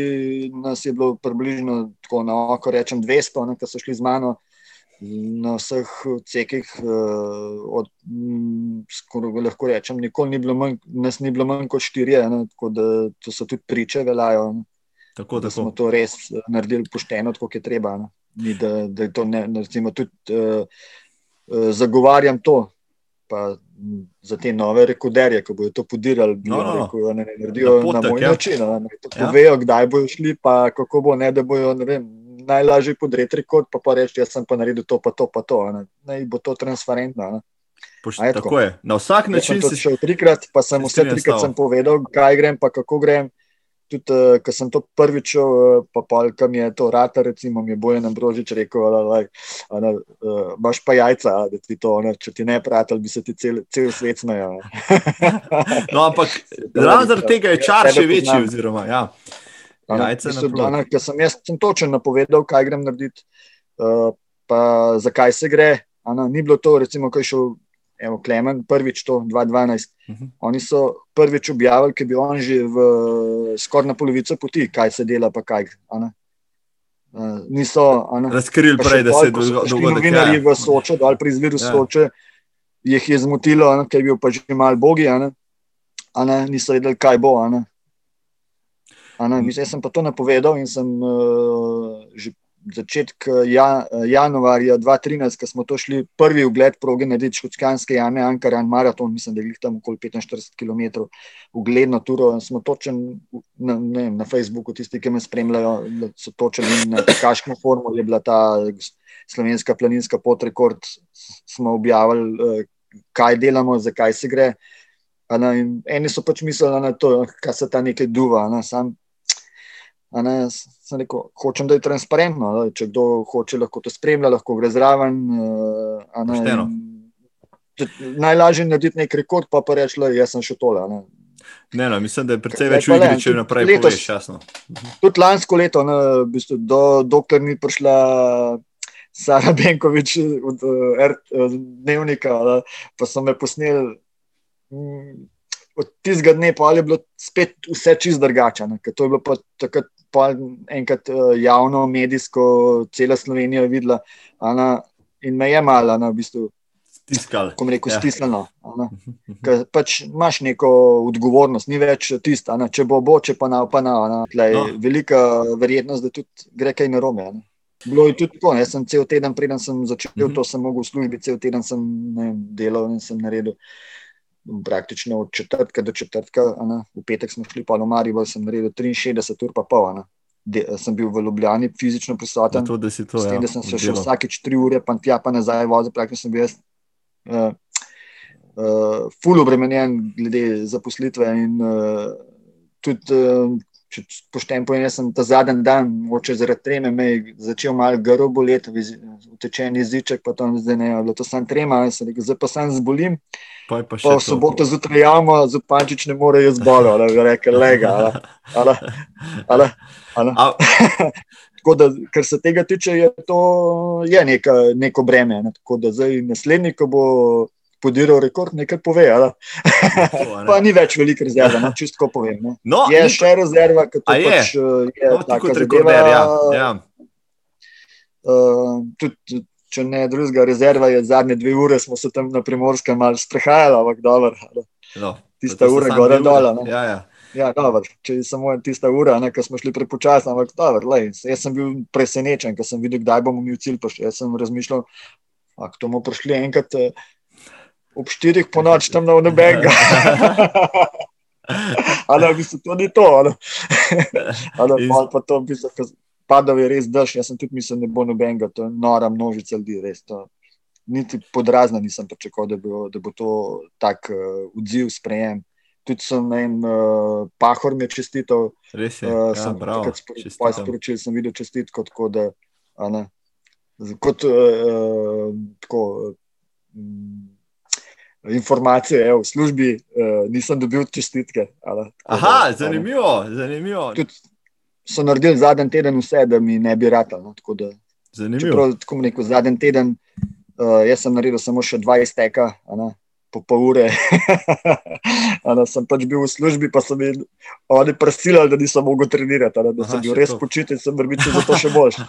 nas je bilo približno tako na oko, rečem 200, ne, ki so šli z mano. Na vseh cekih, uh, od, m, skoro, lahko rečem, nikoli ni bilo manj, nas ni bilo manj kot štirje, ne, tako da to so tudi priče, veljajo. Ne. Tako, da smo to res eh, naredili pošteno, kot je treba. Ni, da, da to ne, recimo, tudi uh, uh, zagovarjam to. Pa za te nove rekorderje, ki bodo to podirali, no, no, rekel, ne, ne naredijo na, potek, na moj ja. način. Tako ja. vejo, kdaj bodo šli, pa kako bo, ne, da bojo najlažje podreti rekord, pa, pa reči, jaz sem pa naredil to, pa to, pa to. Ne, ne bo to transparentno. Pošt, tako. tako je. Na vsak način sem šel trikrat, pa sem vse trikrat sem povedal, kaj grem, pa kako grem tudi, uh, ko sem to prvič šel, uh, pa polka mi je to rata, recimo, mi je bojen Ambrožič rekel, da uh, imaš pa jajca, da ti to, ne, če ti ne pratel, bi se ti cel, cel svet smejal. no, ampak zaradi tega je čar še večji. Oziroma, ja. Jajce na Ker sem jaz sem točno napovedal, kaj grem narediti, uh, pa zakaj se gre. Ano, ni bilo to, recimo, ko je šel evo, Klemen, prvič to, 2012. Uh -huh. Oni so prvič objavili, ki bi on že v skoraj na polovico poti, kaj se dela, pa kaj. Uh, niso razkrili prej, da se zgodilo. Novinarji v Soče, dol pri izviru ja. Soče, jih je zmotilo, ker je bil pa že mal bogi, a ne? A ne? niso vedeli, kaj bo. A ne? A ne? Mislim, jaz sem pa to napovedal in sem uh, že začetek ja, januarja 2013, ko smo to šli prvi ogled proge na Dečkotske jame, Ankaran maraton, mislim, da je tam okoli 45 km ugledno turo. Smo točen na, ne, na Facebooku, tisti, ki me spremljajo, so točen na kaškem formu, je bila ta slovenska planinska pot rekord, smo objavili, kaj delamo, zakaj se gre. Eni so pač mislili, je to, kar se ta nekaj duva. Ne, sam, Ne, sem rekel, hočem, da je transparentno. Da, če kdo hoče, lahko to spremlja, lahko gre zraven. Uh, najlažje je narediti nek rekord, pa pa reči, da sem še tole. Ne. Ne, no, mislim, da je precej več ljudi, če naprej letos, poveš, jasno. Tudi lansko leto, ne, v bistvu, do, dokler ni prišla Sara Benkovič od uh, Dnevnika, da, pa so me posneli. Mm, od tistega dne pa je bilo spet vse čist drugače. To je bilo takrat enkrat uh, javno, medijsko, cela Slovenija videla ana, in me je malo, v bistvu. Stiskal. Ko reko, ja. stisnjeno. Pač imaš neko odgovornost, ni več tista. Če bo bo, če pa na pa na. na no. Velika verjetnost, da tudi gre kaj na rome. Bilo je tudi tako. Jaz sem cel teden, preden sem začel, mm -hmm. to sem mogel v službi, cel teden sem ne, delal in sem naredil praktično od četrtka do četrtka, ana, v petek smo šli pa v Marijo, sem naredil 63 ur, pa pol. Ana. De, sem bil v Ljubljani fizično prisoten. To, da, to, s tem, ja, da sem se še vsakeč tri ure, pa tja pa nazaj vozil, praktično sem bil jaz. Uh, uh, ful obremenjen glede zaposlitve in uh, tudi, uh, če poštem povem, jaz sem ta zadnji dan, moče zaradi treme, me začel malo grlo boleti, utečen jeziček, pa tam zdaj ne, bilo to sam trema, sem rekel, zdaj pa sam zbolim. Pa, pa, pa v soboto zjutraj javno, zupančič ne more jaz bolo, da bi rekel, lega. Ale, ale, ale. Tako da, kar se tega tiče, je to je neka, neko breme. Ne? Tako da zdaj naslednji, ko bo podiral rekord, nekaj pove. pa ni več veliko rezerva, no, čisto povem. No, je in... še rezerva, ki je, pač, je no, tako rekorder. Ja. Ja. Uh, tudi, če ne drugega, rezerva je zadnje dve ure, smo se tam na primorskem malo sprehajali, ampak dobro. No, tista ura, gore dol. Ja, ja. Ja, dober, če je samo tista ura, ko smo šli prepočasno, ampak dober, lej, jaz sem bil presenečen, ker sem videl, kdaj bomo mi v cilj prišli. Jaz sem razmišljal, da bomo prišli enkrat eh, ob štirih po noč tam na Unebenga. Ali bi se to ni to, ali pa to bi se padal, je res daš. Jaz sem tudi mislil, da ne bo nobenega, to je nora množica ljudi, res. To. Niti podrazna nisem pričakoval, da, da bo to tak uh, odziv, sprejem. Tudi sem en uh, pahor mi čestitev. Res je. Uh, ja, prav. Spor, sporočil sem videl čestitko, tako da. Ne, kot uh, tako. Um, informacije evo, v službi, uh, nisem dobil čestitke. Ali, Aha, da, zanimivo. zanimivo. So naredili zadnji teden vse, da mi ne bi rad. No, zanimivo. Čeprav, tako rekel, zadnji teden, uh, jaz sem naredil samo še 20 teka. Ne, po pol ure. ano, sem pač bil v službi, pa so mi oni prosili, da nisem mogel trenirati, da Aha, sem bil res počiten, sem bil za to še boljši.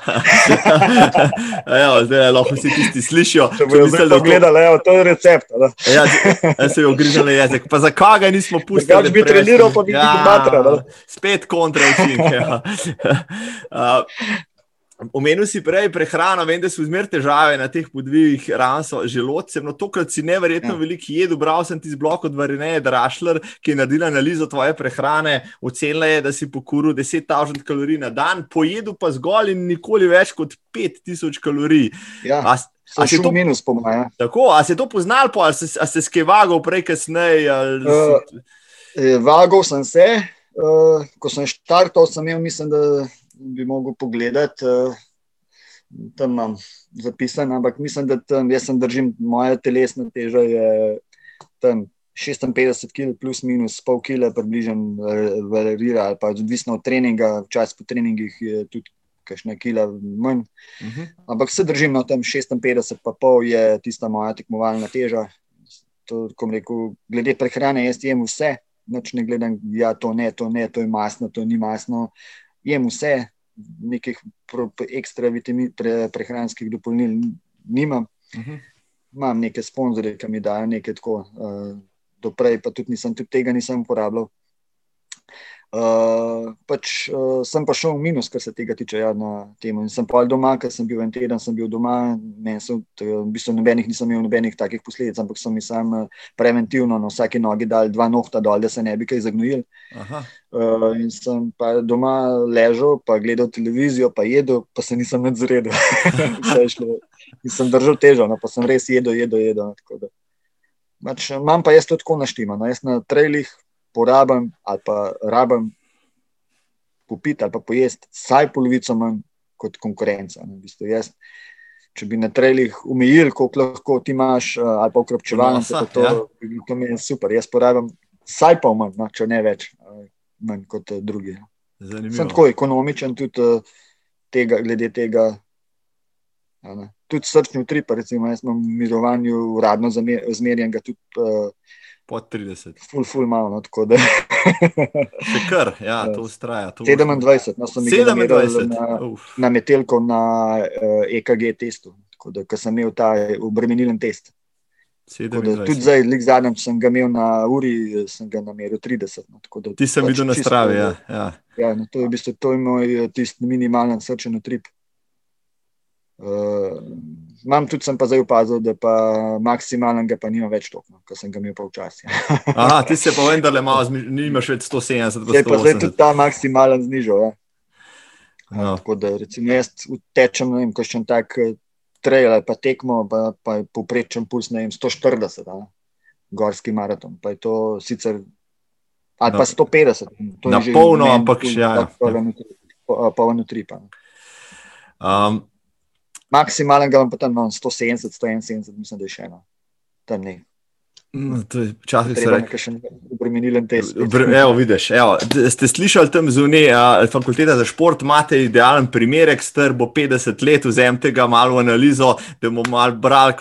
ja, zdaj lahko vsi tisti slišijo. Če bodo zdaj to gledali, evo, to je recept. ja, se je ogrižal jezik. Pa zakaj ga nismo pustili? Zakaj bi treniral, pa bi ja, bil matra? Spet kontra učinke. Ja. Uh, Omenil si prej prehrano, vem, da so zmer težave na teh podvigih, ranso, želodcem. No, tokrat si neverjetno ja. veliko jedel. Bral sem ti z blok od Varine, Drašler, ki je naredil analizo tvoje prehrane. Ocenila je, da si pokuril 10.000 kalorij na dan, pojedel pa zgolj in nikoli več kot 5.000 kalorij. Ja. A, A si to minus, po mojem? Tako, a si to poznal, pa, ali si se skevagal prej, kasneje? Uh, vagal sem se, uh, ko sem štartal, sem imel, mislim, da bi mogel pogledati. Uh, tam imam zapisano, ampak mislim, da tam jaz sem držim, moja telesna teža je tam 56 kg, plus minus pol kg, približno varira, ali pa odvisno od treninga, včasih po treningih je tudi. Kajšne kila manj. Uh mhm. -huh. Ampak se držim na tem 56, pa pol je tista moja tekmovalna teža. To, rekel, glede prehrane, jaz jem vse, noč ne gledam, da ja, to ne, to ne, to je masno, to ni masno jem vse, nekih ekstra vitamin, pre, prehranskih dopolnil nimam. Uh mhm. -huh. Imam neke sponzorje, ki mi dajo nekaj tako, uh, doprej pa tudi nisem, tudi tega nisem uporabljal. Uh, pač, uh, sem pa šel v minus, kar se tega tiče. Ja, sem pa doma, ker sem bil en teden, sem bil doma. Sem, v bistvu nobenih, nisem imel nobenih takih posledic, ampak sem jim sam uh, preventivno na vsaki nogi dal dva nohta dol, da se ne bi kaj zagnojil. Uh, in sem pa doma ležal, pa gledal televizijo, pa jedel, pa se nisem več zredil. in sem držal težo, no, pa sem res jedel, jedel, jedel. Pač, imam pa jaz to tako naštimo. No, jaz na trailih porabim ali pa rabim popiti ali pa pojesti, vsaj polovico manj kot konkurenca. V bistvu jaz, če bi na trelih umijili, koliko lahko ti imaš, uh, ali pa ukrepčevalnice, Nosa, to, ja. ja. to mi je super. Jaz porabim vsaj pol manj, no, če ne več, uh, manj kot uh, drugi. Sem Zanimivo. tako ekonomičen tudi tega, glede tega. Tudi srčni utrip, recimo, jaz imam v mirovanju uradno zmerjen, ga tudi uh, Pod 30. ful, ful malo. No, tako da Še kar, ja, to ustraja. To 27, no, ga namerili 27. na, Uf, na metelko na uh, EKG testu, tako da ko sem imel ta obremenilen test. Da 27. Tudi zdaj, zadnjič sem ga imel na uri, sem ga nameril 30. No, da Ti sem pač videl na stravi. Ja, ja. Ja, no, to je v bistvu to je moj eh, tisti minimalen srčen utrip. Uh, imam tudi, sem pa zdaj opazil, da pa maksimalnega pa nima več toliko, no, kot sem ga imel pa včasih. Aha, ti se pa vendarle malo, zmi- nimaš več 170, Zdaj pa zdaj 180. tudi ta maksimalen znižal. Ja. No. Tako da recimo jaz utečem, ne vem, kakšen tak eh, trail ali pa tekmo, pa, pa je povprečen puls, ne vem, 140, a, ne, gorski maraton, pa je to sicer, ali pa Na- 150. to je na polno, ampak še, ja, ja. tak poln utrip, po- a, poln utrip, a, ne. Um, Maksimalen ga imam pa tam no, 170, 171, mislim, da je še eno. Tam ne. no, je Včasih se reče. nekaj še obremenilen test. Br- Evo, vidiš, evo, ste slišali tam zunaj, fakulteta za šport, imate idealen primerek, star bo 50 let, vzemite ga malo v analizo, da bomo malo brali,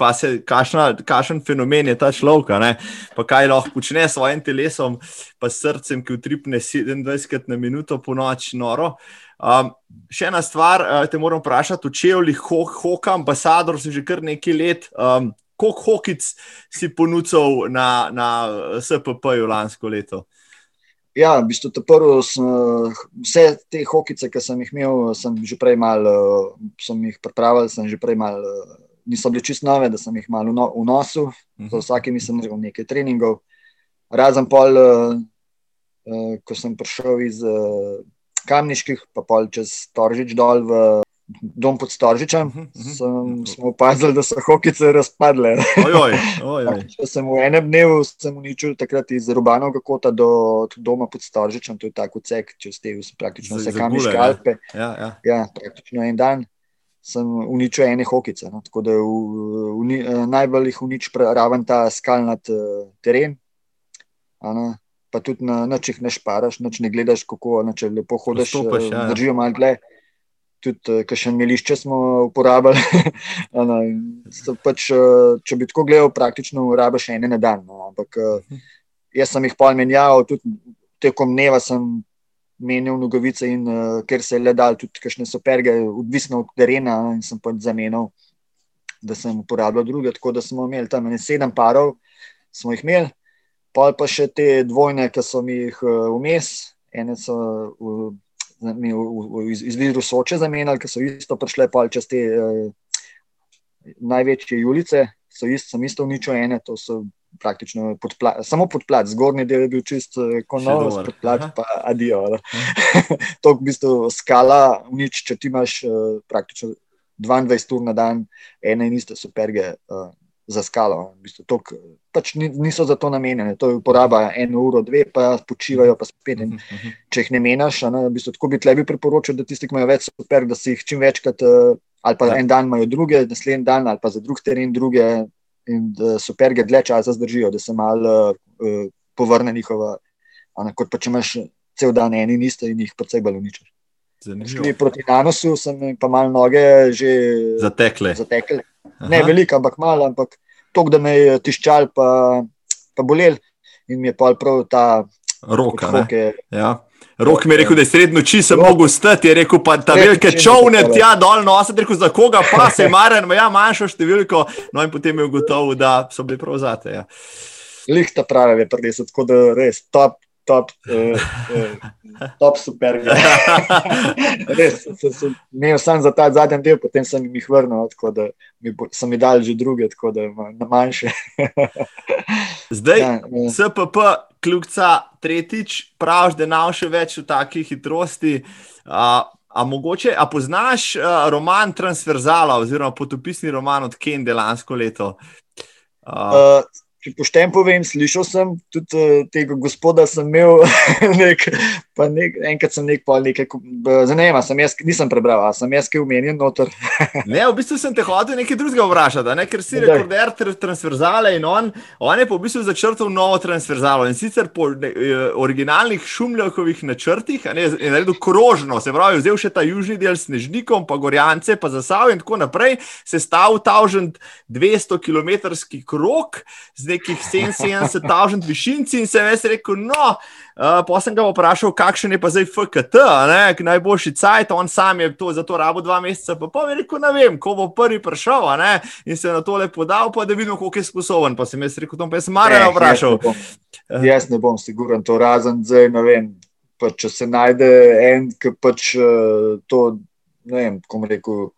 kakšen fenomen je ta človek, pa kaj lahko počne s svojim telesom, pa s srcem, ki utripne 27 na minuto po noč, noro. Um, še ena stvar, uh, te moram vprašati, v čevljih ho hoka, ambasador si že kar nekaj let. Um, Koliko hokic si ponudil na, na SPP-ju lansko leto? Ja, v bistvu ta prvo, sem, eh, vse te hokice, ki sem jih imel, sem že prej malo, eh, sem jih pripravil, sem že prej malo, eh, niso bile čist nove, da sem jih malo v no- v nosu, za vsakim nisem naredil nekaj treningov. Razen pol, eh, eh, ko sem prišel iz eh, Kamniških, pa pol čez Toržič dol v dom pod Storžičem, Mhm, mhm. sem, smo opazili, da so hokice razpadle. Ojoj, ojoj. Če sem v enem dnevu sem uničil takrat iz Rubanovega kota do doma pod Storžičem, to je tako cek, če ste praktično vse Kamniške ja. Alpe. Ja, ja. Ja, praktično en dan sem uničil ene hokice. No, tako da v, uni, eh, najbolj jih uniči pra- raven ta skalnat uh, teren. a ne. Pa tudi na noč jih ne šparaš, noč ne gledaš, kako noč lepo hodiš, Prestopaš, eh, ja, ja. držijo malo dlje. Tudi kakšen melišče smo uporabljali. a ne, in so pač, eh, če bi tako gledal, praktično rabiš ene na dan. No, ampak eh, jaz sem jih pol menjal, tudi tekom dneva sem menil nogavice in uh, ker se je le dal tudi kakšne superge, odvisno od terena in sem pač zamenjal, da sem uporabljal druge, tako da smo imeli tam sedem parov, smo jih imeli, pol pa še te dvojne, ki so mi jih uh, vmes, ene so uh, mi v, v, iz, iz Vidru Soče zamenjali, ki so isto prišle pol čez te uh, največje julice, so isto, sem isto uničil ene, to so praktično podpla, samo podplat, zgornji del je bil čist uh, kot Še nov, dober. podplat Aha. pa adijo. to v bistvu skala, nič, če ti imaš uh, praktično 22 ur na dan, ene in iste superge uh, za skalo. V bistvu tok, pač ni, niso za to namenjene, to je uporaba eno uro, dve, pa počivajo, pa spet. In Mhm, če jih ne menjaš, a ne, v bistvu, tako bi tlebi priporočil, da tisti, ki imajo več super, da si jih čim večkrat, uh, ali pa Ja. en dan imajo druge, naslednji dan, ali pa za drug teren druge, in da superge dlje časa zdržijo, da se malo uh, povrne njihova, ne, kot pa če imaš cel dan en in iste in jih precej bolj uničiš. Zanimivo. Šli Proti nanosu sem pa malo noge že Zatekle. Zatekli. Ne Aha. veliko, ampak malo, ampak to, da me je tiščal, pa, pa bolel. In mi je pol prav ta odhoke. Ja. Rok mi je rekel, da je srednjo noči Rok. mogel stati, je rekel pa ta velike čovne ne tja dol nositi, rekel za koga pa se maren, ja, manjšo številko, no in potem je ugotovil, da so bili prav zate. Ja. Lihta pravi, je predesel, tako da res top, top, uh, uh, top super. res, sem, sem imel sam za ta zadnji del, potem sem jih vrnil, tako da mi, bo- sem jih dal že druge, tako da na manjše. Zdaj, Ja, eh, SPP, kljubca tretjič, praviš, da nav še več v taki hitrosti. A, a mogoče, a poznaš a, roman Transverzala oziroma potopisni roman od Kende lansko leto? A, Uh, če poštem povem, slišal sem tudi uh, tega gospoda, sem imel nek nek, enkrat sem nek pol nekaj, zanima se, nisem prebral, sem jaz kaj umenjen noter. ne, v bistvu sem te hodil nekaj drugega vprašati, ne? ker si rekorder transverzale in on, on je pa v bistvu začrtal novo transverzalo in sicer po ne, eh, originalnih šumljakovih načrtih, ne, je naredil krožno, se pravi, vzel še ta južni del snežnikom, pa gorjance, pa zasav in tako naprej, se stavil tavžen 200 km krok z nekih 77 tavžen višinci in se je ves rekel, no, Uh, pa sem ga vprašal, kakšen je pa zdaj FKT, ne, najboljši cajt, on sam je to za to rabo dva meseca, pa pa rekel, ne vem, ko bo prvi prišel, ne, in se na tole podal, pa da vidimo, koliko je sposoben. Pa sem jaz rekel, to pa sem marno vprašal. Jaz ne, bom, jaz ne bom siguren, to razen zdaj, ne vem, pa če se najde en, ki pač uh, to, ne vem, kom rekel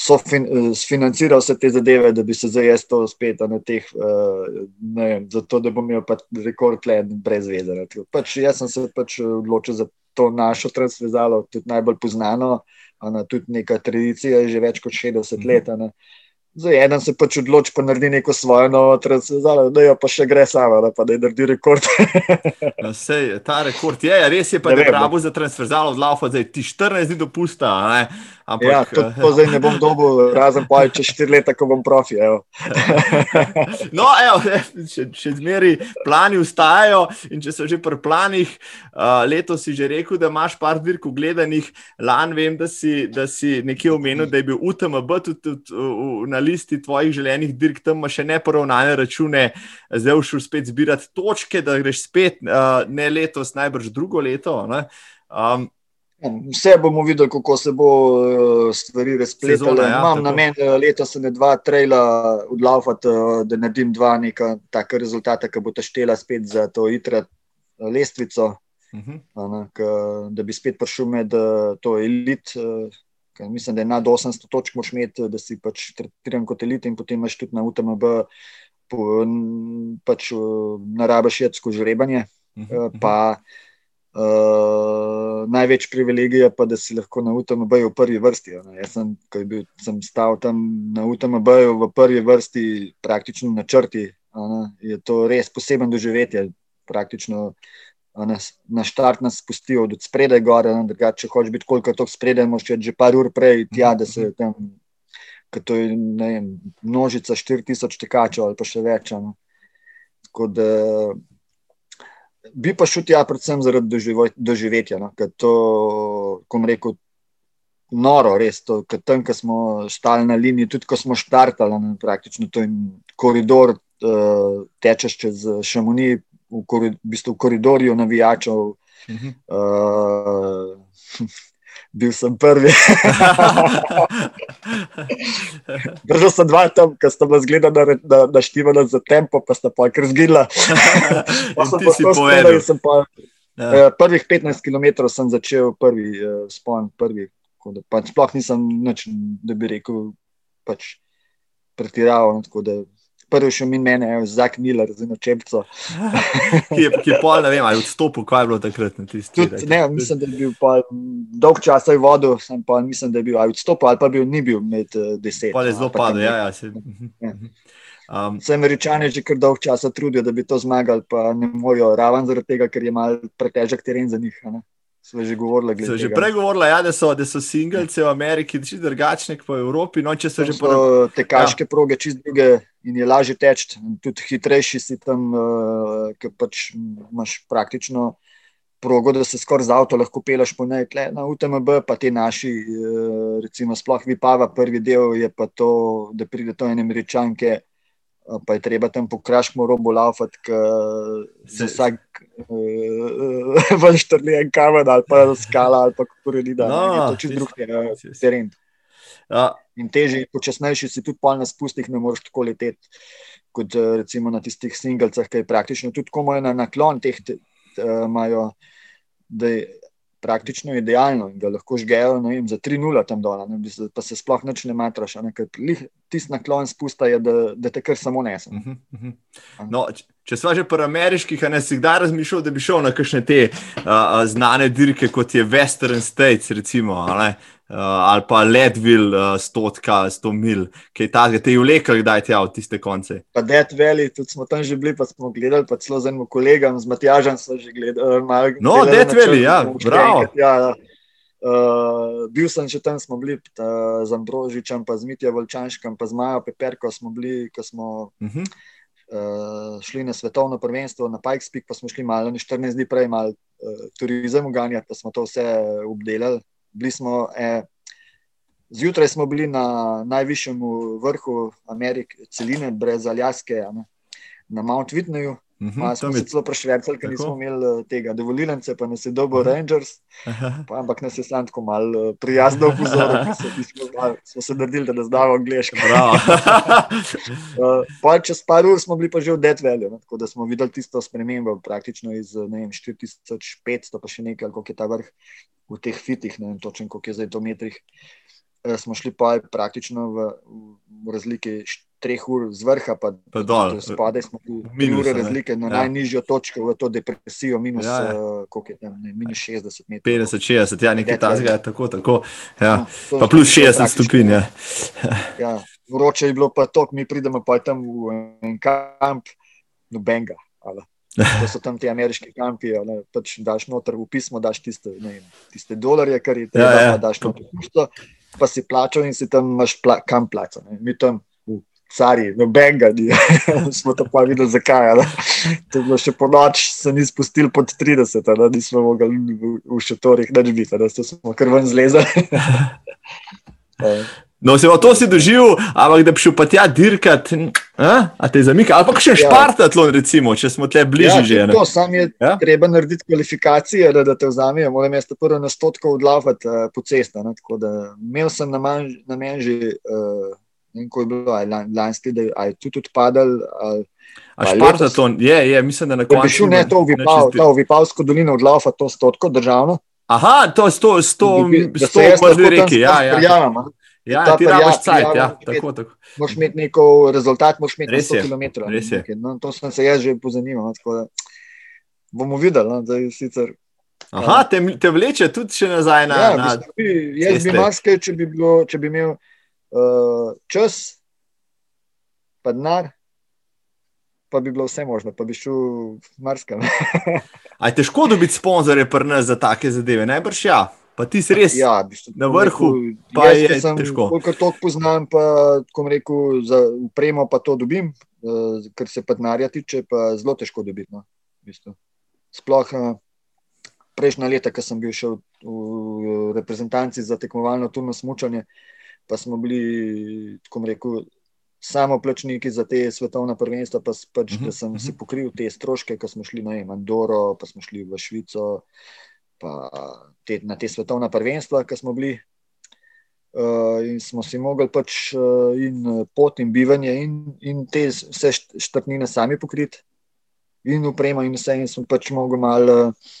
sofinanciral vse te zadeve, da bi se zdaj jaz to spet na teh, uh, ne vem, zato da bom imel pač rekord le brez veze. Pač, jaz sem se pač odločil za to našo transverzalo, tudi najbolj poznano, ana, tudi neka tradicija, že več kot 60 let. Ana. Zdaj, eden se pač odloči, pa naredi neko svojo novo transverzalo, da jo pa še gre sama, da pa da je naredi rekord. no, sej, ta rekord je, res je pa, da je rabo za transverzalo odlaufa, zdaj ti 14 dni dopusta. Ne? Ampak, ja, to, to zdaj ne bom dobil, razen pa če štiri leta, ko bom profi. no, evo, še, še zmeri plani ustajajo. In če so že pri planih, uh, letos si že rekel, da imaš par dirk gledanih, lani vem, da si, da si nekje omenil, da je bil UTMB tudi, tudi na listi tvojih želenih dirk, tam imaš še neporavnane račune, zdaj všel spet zbirati točke, da greš spet, uh, ne letos, najbrž drugo leto. Um, Vse bomo videli, kako se bo eh, stvari razpletale. Ja, Imam na meni eh, letos ne dva traila odlaufati, eh, da naredim dva neka taka rezultata, ki bo ta štela spet za to itra lestvico, uh mhm. -huh. ne, k, da bi spet prišel med to elit. Mislim, da je nad 800 točk moš imeti, da si pač tretiran kot elit in potem imaš tudi na UTMB pač narabaš jedsko žrebanje. Uh -huh. Pa, Uh, največ privilegij je pa, da si lahko na UTMB v prvi vrsti. Jaz sem, bil, sem stal tam na UTMB v prvi vrsti, praktično na črti. Je to res poseben doživetje. Praktično na štart nas spustijo od spredaj gore, drugače, če hočeš biti koliko to spredaj, moš že par ur prej tja, da se tam, ker to je vem, množica 4000 tekačev ali pa še več. Tako da bi pa šel tja, predvsem zaradi doživetja. No? To, ko rekel, noro, res. To, tam, ko smo stali na liniji, tudi ko smo štartali, no? praktično to je koridor, uh, tečeš čez Šamuni, v, korid, v, bistvu v koridorju navijačev. Uh -huh. uh, bil sem prvi. Držal sem dva tam, ki sta me zgledala, da, da štivala za tempo, pa sta pa kar zgila. pa sem pa to povedal. Pa, ja. uh, prvih 15 km sem začel prvi uh, spon, prvi. Da, sploh nisem nič, da bi rekel, pač pretiraval. No, prvi še min mene, Zak Miller, z eno čepico. ki je, ki je pol, ne vem, ali odstopil, kaj je bilo takrat na tisti način. Ne, mislim, da je bil pol, dolg čas v vodu, sem pa mislim, da je bil ali odstopil, ali pa bil, ni bil med uh, deset. Pa je zelo padel, ja, ja. Se, ja. Um, Se američani že kar dolg časa trudijo, da bi to zmagali, pa ne morejo, raven zaradi tega, ker je mal pretežek teren za njih. Ne? Smo že govorili. Smo že prej govorili, ja, da so, so singleci v Ameriki čisto drugačni kot v Evropi. No, so že so tekaške ja. proge čisto druge in je lažje teči. Tudi hitrejši si tam, uh, ker pač imaš praktično progo, da se skoraj z avto lahko peleš po nej. Tle, na UTMB pa ti naši, uh, recimo, sploh Vipava, prvi del je pa to, da pride to ene američanke pa je treba tam po kraškem robu laufati, za vsak uh, vrštrli en kamen ali pa skala ali pa kurili, da no, je to čist drug teren. Ja. In teži, počasnejši si tudi pol na spustih, ne moreš tako leteti, kot recimo na tistih singlecah, ki je praktično tudi komo na naklon teh imajo, da je praktično idealno in ga lahko žgejo vem, za 3-0 tam dol, pa se sploh noč ne matraš. Tisti naklon spusta je, da, da te kar samo nesem. Uh -huh, uh -huh. no, če smo že pri ameriških, ne si kdaj razmišljal, da bi šel na kakšne te uh, znane dirke, kot je Western States, recimo. ali pa Ledvil, uh, stotka, sto mil, kaj takega, te je vlekel, kdaj ti je v tiste konce. Pa Death Valley, tudi smo tam že bili, pa smo gledali, pa celo z enim kolegom, z Matjažem smo že gledali. Uh, no, Death Valley, ja, bravo. Enkrat, ja, uh, bil sem že tam, smo bili ta, z Ambrožičem, pa z Mitjem Volčanškem, pa z Majo Peperko smo bili, ko smo. Uh -huh. Uh, šli na svetovno prvenstvo, na Pikes Peak, pa smo šli malo, ne 14 dni prej, malo uh, turizem uganjati, pa smo to vse obdelali bili smo, eh, zjutraj smo bili na najvišjem vrhu Amerike, celine, brez Aljaske, na Mount Whitneyju. Uh mhm, -huh, smo se celo prešvercali, ker nismo imeli eh, tega dovolilence, pa nas je dobil uh mhm. -huh. Rangers, pa, ampak nas je sam tako malo eh, prijazno opozoril, da smo, smo se naredili, da znamo angliško. uh, čez par ur smo bili pa že v Death Valley, tako da smo videli tisto spremembo, praktično iz vem, 4500, pa še nekaj, koliko je ta vrh v teh fitih, ne vem točno, koliko je zdaj to metrih. Uh, smo šli pa praktično v, v razliki treh ur z vrha, pa, pa dol. Spade smo v minus razlike, na ja. najnižjo točko v to depresijo, minus, ja, ja. Uh, tam, ne, minus 60 metrov. 50, 60, ja, nekaj tasega, tako, tako. Ja. No, pa plus 60 stopinj. Ja. ja. Vroče je bilo pa to, mi pridemo pa tam v en kamp, nobenega. To so tam ti ameriški kampi, ali pač daš noter v pismo, daš tiste, ne, tiste dolarje, kar je tam, ja, ja. daš noter v pusto, pa si plačal in si tam imaš pla, kam plačati. Mi tam cari, nobenega ni. smo to pa videli, zakaj. Da? To je bilo še po noč, se ni spustil pod 30, da nismo mogli v, šatorih več biti, da smo kar ven zlezali. No, se to si doživel, ampak da bi šel pa tja dirkati, a te zamika, ali pa še ja. špartatlon, recimo, če smo tle bližje ja, že. To, sam je ja? treba narediti kvalifikacije, da, da te vzamejo. Moram jaz prvo na stotko odlavati uh, po cestah. Imel sem na meni že uh, in ko je bilo, ali lanski, da je tudi odpadal. A Špartaton, je, je, mislim, da na koncu. Šel ne to v Vipavsko, to v Vipavsko dolino odlaufa, to stotko državno. Aha, to je sto, sto, sto, sto, reki, ja, ja. Prijavim, Ja, ti rabiš cajt, ja, tako, tako. Moš imeti neko rezultat, moš imeti 100 km. No, to sem se jaz že pozanimal. No, bomo videli, no, da je sicer. Aha, te, te vleče tudi še nazaj na. Ja, na bi, jaz bi maske, če bi, bilo, če bi imel uh, čas, pa denar, pa bi bilo vse možno, pa bi šel marsikam. Aj težko dobiti sponzorje prne za take zadeve, najbrž ja. Pa ti si res ja, bistu, na vrhu, rekel, pa jaz, je sem, težko. Kolikor to poznam, pa rekel, za upremo pa to dobim, uh, ker se pa denarja tiče, pa zelo težko dobiti. No, Sploh uh, prejšnja leta, ko sem bil še v, v reprezentanci za tekmovalno turno smučanje, uh, pa smo bili, tako rekel, samo plačniki za te svetovne prvenstva, pa pač, da sem si mhm. pokril te stroške, ko smo šli na Andoro, pa smo šli v Švico, pa te, na te svetovne prvenstva, ki smo bili. Uh, in smo si mogli pač uh, in pot in bivanje, in, in te vse štrtnine sami pokriti, in upremo, in vse, in smo pač mogli malo. Uh,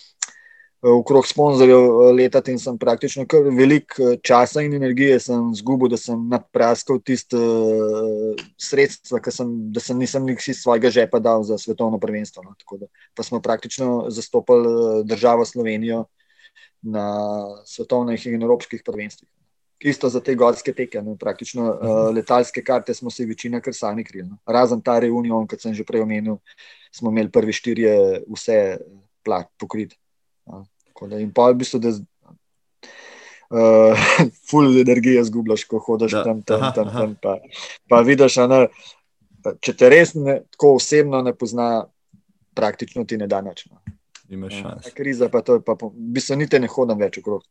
okrog sponzorjev eh, letati in sem praktično kar veliko eh, časa in energije zgubil, da sem napraskal tiste uh, sredstva, sem, da sem nisem nikoli iz svojega žepa dal za svetovno prvenstvo. No. Da, pa smo praktično zastopali državo Slovenijo na svetovnih in evropskih prvenstvih. Isto za te gorske teke, no, praktično uh, letalske karte smo si večina kar sami krili. No. Razen ta reunion, kot sem že prej omenil, smo imeli prvi štirje vse plat pokriti. Da, in pa v bistvu, da uh, ful energije zgubljaš, ko hodiš da, tam, tam, tam, tam pa, pa vidiš, ne, če te res ne, tako osebno ne pozna, praktično ti ne da nič. No. Kriza pa to je, pa, v bistvu niti ne hodim več okrog.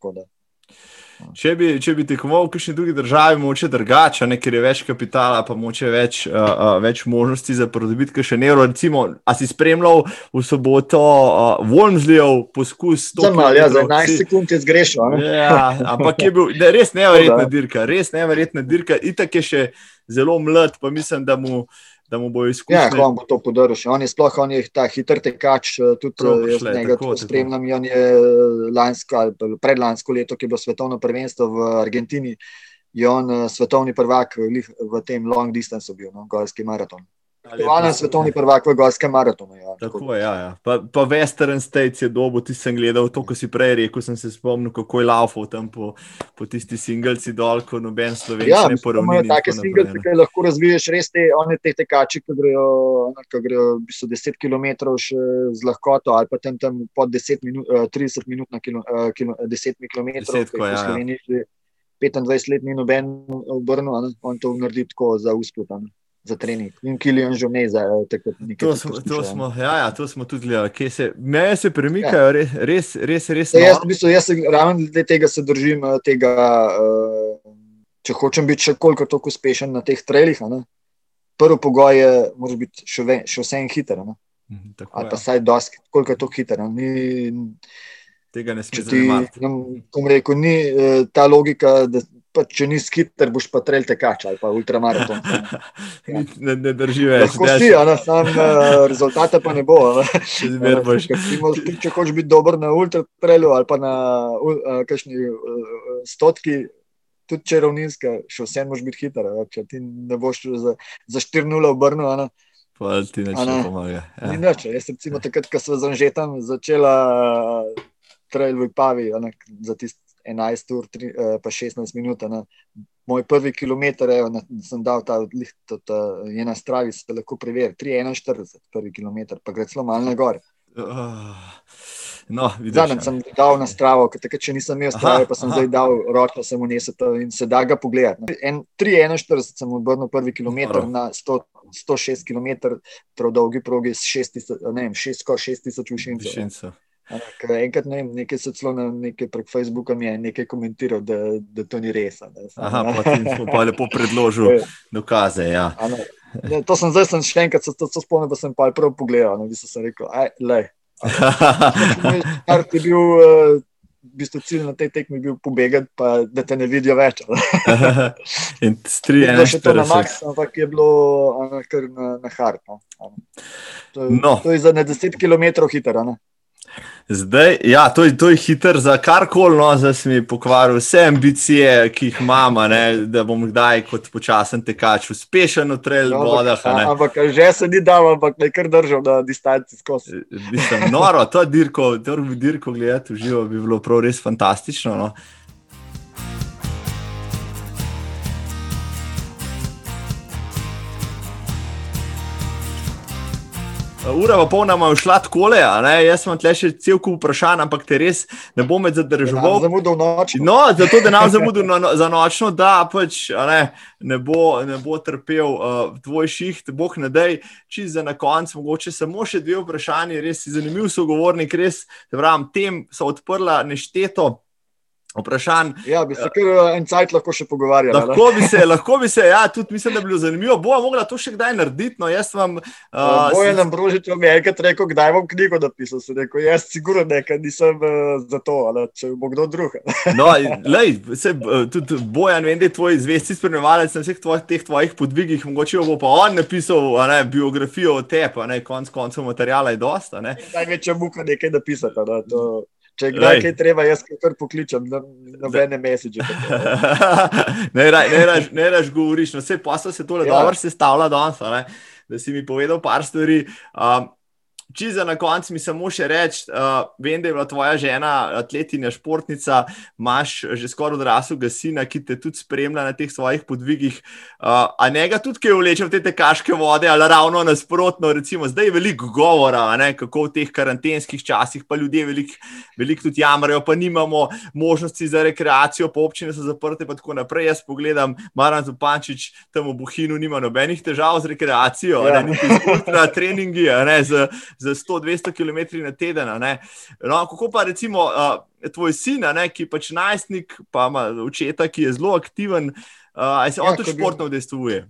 Če bi, če bi tekmoval v kakšni drugi državi, moče drugače, ker je več kapitala, pa moče več, uh, uh, več možnosti za pridobiti še evro. Recimo, a si spremljal v soboto uh, Wolmsleyev poskus? Zamal, ja, za 11 sekund je zgrešil. Ja, ampak je bil ne, res neverjetna dirka, res neverjetna dirka. Itak je še zelo mlad, pa mislim, da mu da mu bo izkušnja. Ja, kako bo to podaril. On je sploh on je ta hiter tekač, eh, tudi eh, jaz njega spremljam. On je eh, lansko, predlansko leto, ki je bilo svetovno prvenstvo v Argentini, je on svetovni prvak v tem long distance bil, no, gorski maraton. Aktualen svetovni prvak v Gorskem maratonu. Ja. Tako je, ja, ja. Pa, pa Western States je dobo, ti sem gledal to, ko si prej rekel, sem se spomnil, kako je laufal tam po, po tisti singleci dol, ko noben slovenski ja, ne poravni. Ja, take singleci, ki lahko razviješ res te, one te tekači, ki grejo, ki grejo v bistvu 10 km še z lahkoto ali pa tam, tam pod 10 minut, 30 minut na kilo, kilo, 10 km. Desetko, ja, ja. 25 let ni noben obrnil, on to naredi tako za usput za trening. In Kilijan že ne za tako nekaj. To smo, to smo, ja, ja, to smo tudi gledali. Se, meje se premikajo, ja. res, res, res. res ja, jaz, v bistvu, jaz se ravno glede tega se držim. Eh, tega, uh, če hočem biti še koliko tako uspešen na teh trailih, prvi pogoj je, da biti še, ve, še vse en hiter. Mhm, tako, Ali pa vsaj dosti, koliko je to hiter. Ni, Tega ne smeš zanemati. Ni uh, ta logika, da pa, če nisi hiter, boš pa trelj tekač ali pa ultramaraton. Ja. ne, ne drži več. Tako si, a sam uh, rezultata pa ne bo. če hočeš biti dober na ultratrelu ali pa na uh, kakšni uh, stotki, tudi če je ravninska, še vse moš biti hiter. Če ti ne boš za, za 4-0 obrnil. Pa ti neč ne pomaga. Ja. Ni neč. Jaz recimo takrat, ko sem zanžetan, začela trail v Pavi, za tisti 11 ur, 3, uh, pa 16 minut. Ne. Moj prvi kilometer, evo, na, sem dal ta odliht, je na stravi, se lahko preveri. 3,41, prvi kilometer, pa gre celo malo na gor. Uh, no, Zadnjič sem dal na stravo, ker takrat, če nisem imel strave, pa sem aha. zdaj dal ročno, sem unesel in se da ga pogledati. 3,41 sem obrnil prvi kilometer Moro. na 100, 106 km, prav dolgi progi s 6000 ušincev. Enkrat ne, nekaj so celo na nekaj prek Facebooka mi je nekaj komentiral, da, da to ni res. Aha, pa ti smo pa lepo predložili dokaze. Ja. Ne, to sem zdaj sem še enkrat se to spomnil, da sem pa prav pogledal. No, sem rekel, aj, le. Kar ti je bil, uh, v bistvu cilj na tej tekmi bil pobegati, pa da te ne vidijo več. In tri. Še to na maks, ampak je bilo kar na, na hard. No. To, no. to je za ne 10 km hiter. Zdaj, ja, to, je, to je hiter za karkoli, no, zdaj si mi pokvaril vse ambicije, ki jih imamo, da bom kdaj kot počasen tekač uspešen v trail no, vodah. Ampak že se ni dal, ampak ne kar držal na distanci skozi. Mislim, noro, to dirko, dirko gledati v živo bi bilo prav res fantastično. No. Ura pa polna ima šla tako le. Jaz sem tle še cel kup vprašanj, ampak te res ne bom med zadrževal. Zamudil noč. No, zato da nam zamudil no, no, za nočno, da pač ne, ne, bo, ne bo trpel uh, tvoj šiht, boh ne dej. Čiz za na konec, mogoče samo še dve vprašanje, res si zanimiv sogovornik, res, da vram, tem so odprla nešteto vprašanj. Ja, bi se kar en cajt lahko še pogovarjali. Lahko bi se, lahko bi se, ja, tudi mislim, da bi bilo zanimivo. Bo mogla to še kdaj narediti. No, jaz vam. Uh, Boje nam brožič, je enkrat rekel, kdaj bom knjigo napisal. Se rekel, jaz sigurno nekaj nisem uh, za to, ali če bo kdo drug. no, lej, se, tudi Bojan, vem, da je tvoj zvesti spremljevalec na vseh tvojih, teh tvojih podvigih, mogoče bo pa on napisal ne, biografijo o tebi, konc koncev materijala je dosta. Največja muka nekaj napisati. Ne, to... Če kdaj kaj treba, jaz kar pokličem, nobene meseče. ne raž, ne raž govoriš, no, vse posel se tole ja. dobro sestavlja danes, da si mi povedal par stvari. Um, Če za na koncu mi samo še reči, uh, vem, da je bila tvoja žena atletinja, športnica, imaš že skoraj odraslega sina, ki te tudi spremlja na teh svojih podvigih. Uh, a ne ga tudi, ki vleče v te tekaške vode, ali ravno nasprotno, recimo, zdaj je veliko govora, ne, kako v teh karantenskih časih pa ljudje veliko velik tudi jamrajo, pa nimamo možnosti za rekreacijo, pa občine so zaprte in tako naprej. Jaz pogledam, Maran Zupančič tam v Buhinu nima nobenih težav z rekreacijo, ja. ne, niti z treningi, ne, z, za 100-200 km na teden. No, kako pa recimo uh, tvoj sin, ne, ki je pač najstnik, pa ima očeta, ki je zelo aktiven, uh, ali se ja, on tudi športno udejstvuje?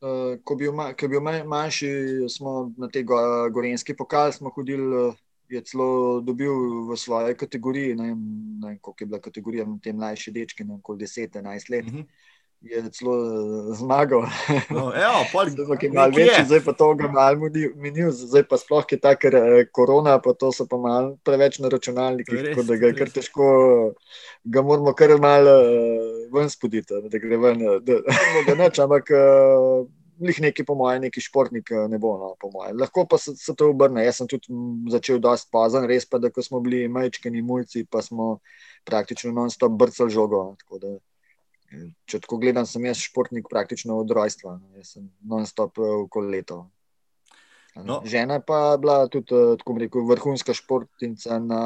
Uh, ko bi bil manjši, smo na te gorenski pokal, smo hodili. Je celo dobil v svoje kategorije, ne vem, koliko je bila kategorija, te mlajše dečke, ne vem, koliko 10-11 let. Uh -huh je celo eh, zmagal. No, evo, zdaj, malo večji, zdaj pa to ga malo minil, zdaj pa sploh je ta, ker je korona, pa to so pa malo preveč na računalnikih, tako da ga je kar težko, ga moramo kar malo uh, ven spoditi, da gre ven, da ne ga neč, ampak njih neki, po mojem, neki športnik ne bo. No, Lahko pa se, se to obrne. Jaz sem tudi začel dosti pozan, res pa, da ko smo bili majčkeni mulci, pa smo praktično non-stop brcali žogo. Da, če tako gledam, sem jaz športnik praktično od rojstva. No. Jaz sem non-stop okoli leto. No. Žena pa je bila tudi eh, rekel, vrhunska športnica, na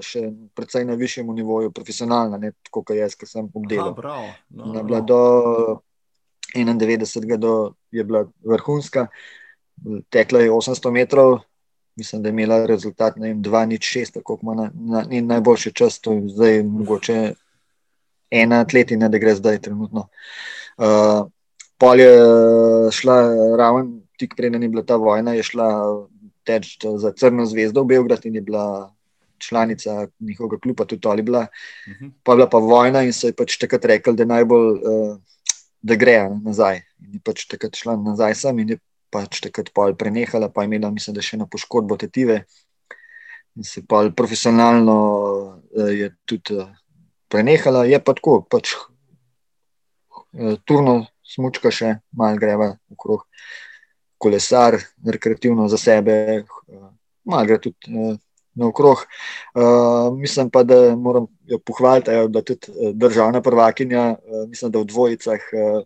še precej na višjem nivoju, profesionalna, ne tako kot jaz, ki sem obdelal. No, no. Do 91. Do, je bila vrhunska, tekla je 800 metrov, mislim, da je imela rezultat 2-6, tako ima na, na, najboljši čas, to je zdaj mogoče ena atletina, da gre zdaj trenutno. Uh, pol je šla raven tik preden je bila ta vojna, je šla teč za Crno zvezdo v Beograd in je bila članica njihovega kluba, tudi ali bila. Uh mhm. -huh. Pa je bila pa vojna in so ji pač takrat rekli, da najbolj, uh, da gre nazaj. In je pač takrat šla nazaj sem in je pač takrat pol prenehala, pa je imela, mislim, da še eno poškodbo tetive. In se pa profesionalno uh, je tudi uh, prenehala, je pa tako, pač uh, turno smučka še, malo greva okrog kolesar, rekreativno za sebe, uh, malo gre tudi uh, naokrog. Uh, mislim pa, da moram jo pohvaliti, da tudi državna prvakinja, uh, mislim, da v dvojicah, uh,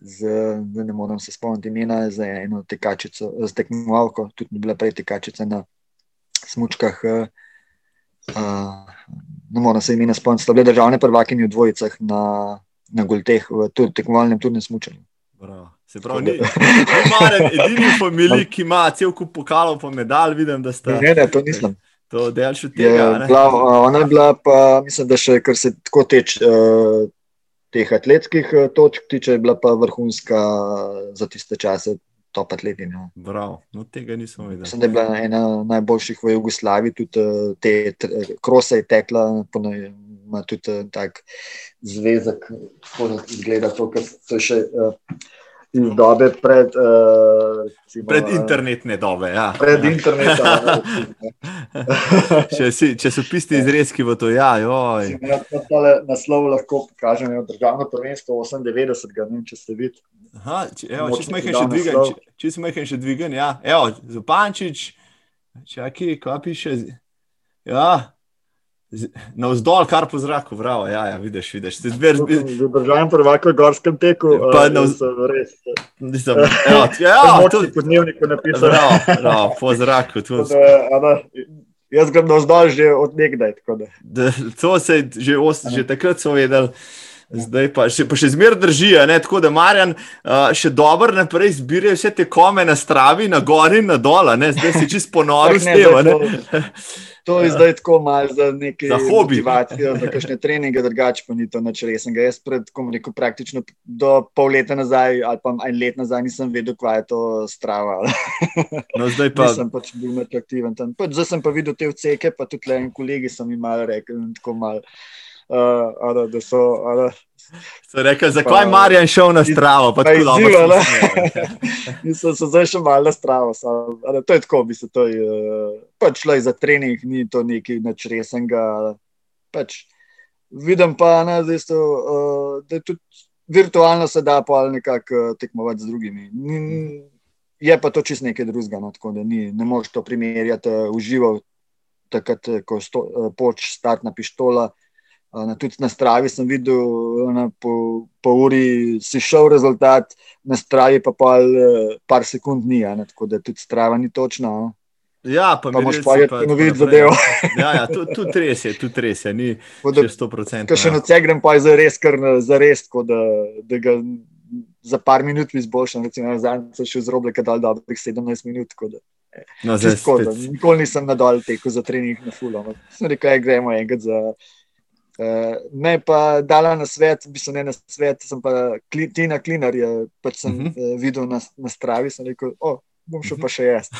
z, da ne morem se spomniti imena, za eno tekačico, z tekmovalko, tudi ni bila prej tekačica na smučkah. Uh, Uh, ne morem se imena spomniti, so bile državne prvakinje v dvojicah na, na Gulteh, v tekmovalnem turnem smučanju. Se pravi, ni, ni maren, edini v familiji, ki ima cel kup pokalov, pa medalj, vidim, da ste. Ne, ne, to nisem. To del še tega. Je, bila, ona je bila, pa mislim, da še kar se tako teč, uh, teh atletskih uh, točk tiče, je bila pa vrhunska za tiste čase. Top atletin. Prav, no tega nisem videl. Mislim, da je bila ena najboljših v Jugoslaviji, tudi uh, te krose je tekla, ima tudi uh, tak zvezek, kako izgleda to, kar so še. Uh, iz dobe pred, uh, recimo, pred internetne dobe. Ja. Pred internetom. če, si, če so pisti izrezki v to, ja, joj. Na naslov lahko pokažem, je državno prvenstvo 98, ga, ne, če ste videli. Aha, če, evo, če smo jih še dvigali, če, smo jih še dvigali, ja, evo, Zupančič, čakaj, kaj piše. Ja, Na vzdolj, kar po zraku, vravo, ja, ja, vidiš, vidiš. Zber, zber... Državam prvak v gorskem teku, pa na vzdolj, res. Nisem, ja, ja, tudi po dnevniku napisal. Bravo, bravo, po zraku. Jaz grem na vzdolj že od nekdaj. To se že, že takrat so vedeli. Zdaj pa še, pa še zmeraj držijo, tako da Marjan uh, še dobro naprej zbira vse te kome na stravi, na gori in na dol, zdaj si čist ponoren s tem. To je zdaj tako malo za neke za motivacije, za kakšne treninge, drugače pa ni to nič resnega. Jaz pred, rekel, praktično do pol leta nazaj ali pa en let nazaj nisem vedel, kaj je to strava. No, zdaj pa. Nisem pač bil atraktiven tam. Pač zdaj sem pa videl te vceke, pa tudi le en kolegi so mi malo rekli, tako malo uh, da so. Uh, Rekel, zakaj je Marjan šel na stravo? Pa pa izziva, Nisem se zdaj še malo na stravo. Ali, to je tako, se to uh, pač šlo za trening, ni to nekaj nečresenega. Pač, vidim pa, ne, to, uh, da je tudi virtualno se da pa nekako tekmovati z drugimi. Ni, je pa to čist nekaj drugega, no, tako da ni, ne moreš to primerjati živo, takrat, ko sto, poč startna pištola. Na, tudi na stravi sem videl, da po, po uri si šel rezultat, na stravi pa pol, eh, par sekund ni, ne, tako da tudi strava ni točna. Ne. Ja, pa, pa moš pa je videti zadevo. Ja, ja tudi tu res je, tudi res je, ni da, 100%. Ker še na cegrem pa je za res, kar za res, tako da, da ga za par minut izboljšam, recimo na zadnji sem šel z roble, kad dal dobrih 17 minut. Eh, no, zdaj, spet... Nikoli nisem nadal tekel za trening na fulano. Sem rekel, aj gremo enkrat za Uh, me pa dala na svet, v bistvu ne na svet, sem pa kli, Tina Klinar, je pač sem uh -huh. uh, videl na, na stravi, sem rekel, oh, bom šel pa še jaz.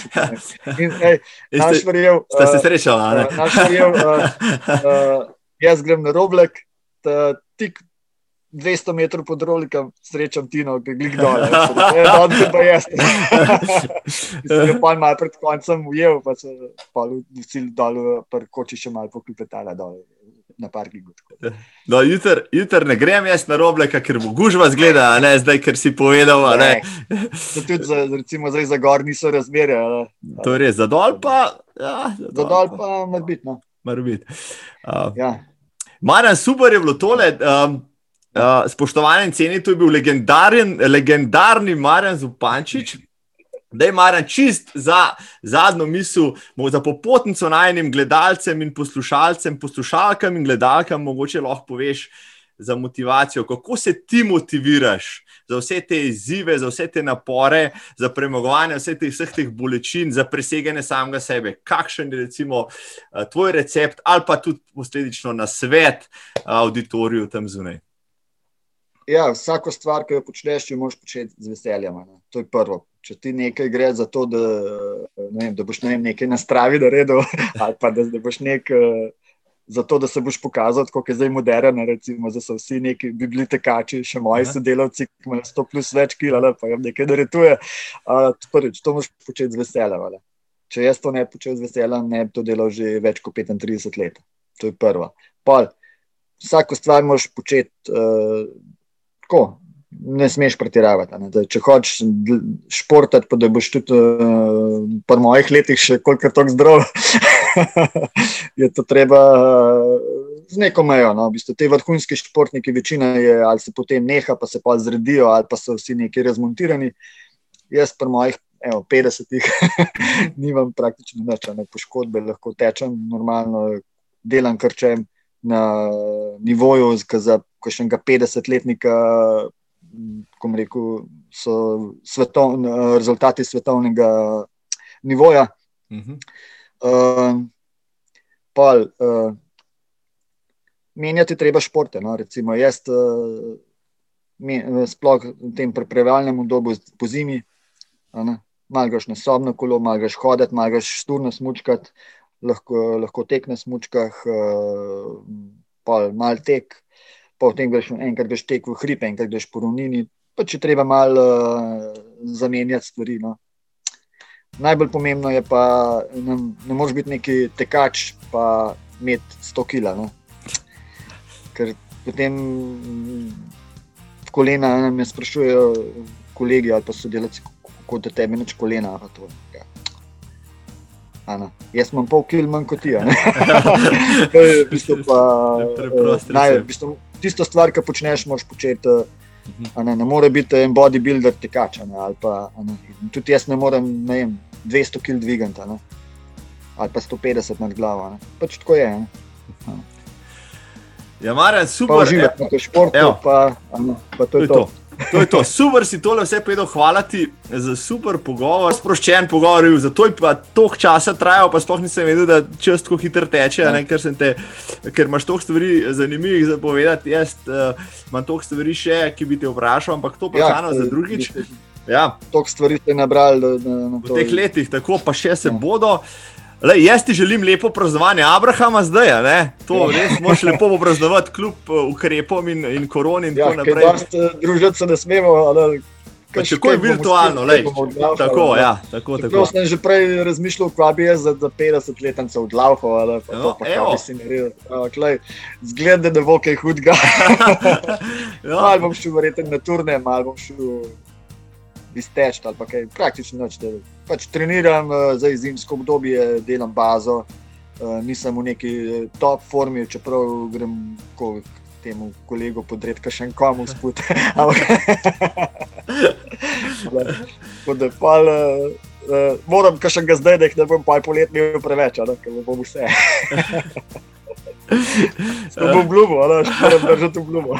In, ej, naš verjel. Ste se srečali, ali? Uh, naš verjel, uh, uh, jaz grem na roblek, ta, tik 200 metrov pod rolikom, srečam Tino, ki glik dol. Ja, on se pa jaz. Mislim, pa malo pred koncem ujel, pa se pa v cilj dol, pa koči še malo poklepetala dol. Na parkingu. No, Jutri jutr ne grem jaz na robleka, ker bo gužva zgleda, ne zdaj, ker si povedal. Ne. Ne. Tudi za, recimo, zdaj za gor niso razmere. To je res, za dol pa. Ja, za Za dol pa mora biti. No. Mora biti. Uh, Ja. Marjan, super je bilo tole. Um, uh, spoštovani in ceni, to je bil legendaren, legendarni Marjan Zupančič. Da je Marjan čist za zadnjo misel, za popotnico najnim gledalcem in poslušalcem, poslušalkam in gledalkam, mogoče lahko poveš za motivacijo, kako se ti motiviraš za vse te izzive, za vse te napore, za premagovanje vseh teh, vseh teh bolečin, za preseganje samega sebe. Kakšen je recimo eh, tvoj recept ali pa tudi posledično na svet auditoriju tam zunaj? Ja, vsako stvar, ki jo počneš, jo moraš početi z veseljem. Ne? To je prvo. Če ti nekaj gre za to, da, ne vem, da boš ne vem, nekaj na stravi naredil, ali pa da, da boš nek. eh, Zato, da se boš pokazal, kako je zdaj moderno, recimo, da so vsi neki bi bili tekači, še moji Aha. sodelavci, ki imajo 100 plus več kila, ali pa jim nekaj nareduje. Uh, prvič, to moraš početi z veseljem. ali. Če jaz to ne bi počel z veseljem, ne bi to delal že več kot 35 let. To je prva. Pol, vsako stvar moraš početi uh, tako, ne smeš pretiravati. Ne? Da, če hočeš športati, pa da boš tudi uh, po mojih letih še koliko tako zdrav, je to treba uh, z neko mejo. No? V bistvu, te vrhunski športniki, večina je ali se potem neha, pa se pa zredijo, ali pa so vsi neki razmontirani. Jaz pri mojih evo, 50-ih nimam praktično nič, ne poškodbe, lahko tečem normalno, delam kar čem na nivoju, ki za kakšnega 50-letnika, ko rekel, so svetov, rezultati svetovnega nivoja. Uh -huh. Uh, pol, uh, menjati treba športe. No? Recimo, jaz, uh, me, sploh v tem preprevalnem obdobju po zimi, malo greš na sobno kolo, malo greš hoditi, malo greš šturno smučkati, lahko, lahko tek na smučkah, uh, pol mal tek, potem greš enkrat greš tek v hribe, enkrat greš po ravnini, pa če treba malo uh, zamenjati stvari. No. Najbolj pomembno je pa, ne, ne moreš biti neki tekač, pa imeti 100 kg. No. Ker potem mm, kolena me sprašujejo, kolegi ali pa sodelavci, kako da tebi neč kolena. To, ja. Ana, jaz imam pol kil manj kot ti. To je v bistvu pa, Preprost tisto stvar, ki počneš, moraš početi. eh, Ne, ne more biti en bodybuilder tekač. Ne, pa, ne, tudi jaz ne morem ne vem, 200 kg dvigati ali pa 150 nad glavo. Ne. Pač tako je. Ne. Ja, Marjan, super. uživati v športu, Evo. pa, a ne, pa to je to. to. To je to. Super si tole vse povedal, hvala ti za super pogovor, sproščen pogovor, zato je pa toliko časa trajal, pa sploh nisem vedel, da čas tako hitro teče, Ja. ne, ker, sem te, ker imaš toliko stvari zanimivih za povedati. Jaz uh, imam toliko stvari še, ki bi te vprašal, ampak to vprašanje ja, za drugič. Ja, Toliko stvari ste nabrali, da, da na v to. teh letih, tako pa še se Ja. bodo. Le, jaz ti želim lepo praznovanje Abrahama zdaj, a ne? to Ja. res moš lepo popraznovati, kljub uh, ukrepom in, in koroni in Ja, tako kaj naprej. eh, družiti se ne smemo. Ali, Tako je virtualno, lej. Tako, ja, tako, tako. Tako sem že prej razmišljal, kaj bi jaz za, za 50 let odlaufal, ali pa, No, to, pa kaj bi si naredil. Ampak, lej, Zgleda, da bo kaj hudega. ja, Mal bom šel verjetno na turne, mal bom šel izteč ali pa kaj, praktično noč. Pač treniram, eh, zdaj zimsko obdobje, delam bazo, eh, nisem v neki eh, top formi, čeprav grem ko, temu kolegu podred, kaj še da pol, eh, eh, moram kar še ga zdaj, da ne bom pa polet imel preveč, a ne, bom vse. To bom obljubil, ali moram držati obljubo.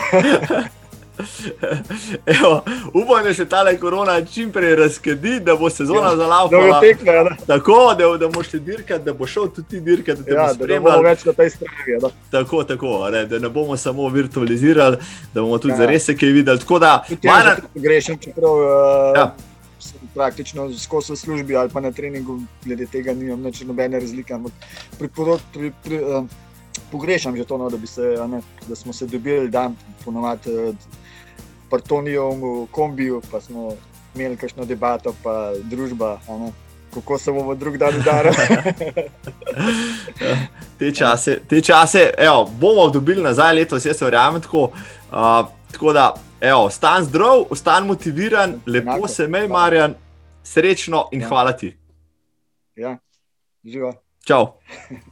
Evo, upam, da se ta korona čim prej razkedi, da bo sezona Ja, ja, Da bo zalaupala. tekme, a ne. Tako, da, da boš šel dirkati, da bo šel tudi ti dirkati, da te Ja, ja, da ne bomo spremljal. več na tej strani. a ne. Tako, tako, ne, da ne bomo samo virtualizirali, da bomo tudi Ja. ja. zares kaj videli. Tako da, že grešim, čeprav uh, Ja. ja. praktično skozi v službi ali pa na treningu, glede tega nimam nič nobene razlike. ampak priporo- Pri, pri, uh, pogrešam že to, no, da, se, ne, da smo se dobili dan, ponovadi partonijo v kombiju, pa smo imeli kakšno debato, pa družba. a ne. kako se bomo drug dan udarili. te čase, te čase evo, bomo dobili nazaj letos, jaz verjamem tako. Uh, tako da, evo, stan zdrav, ostan motiviran, lepo Enako. se mej, Marjan, srečno in ja. hvala ti. Ja, živa. Čau.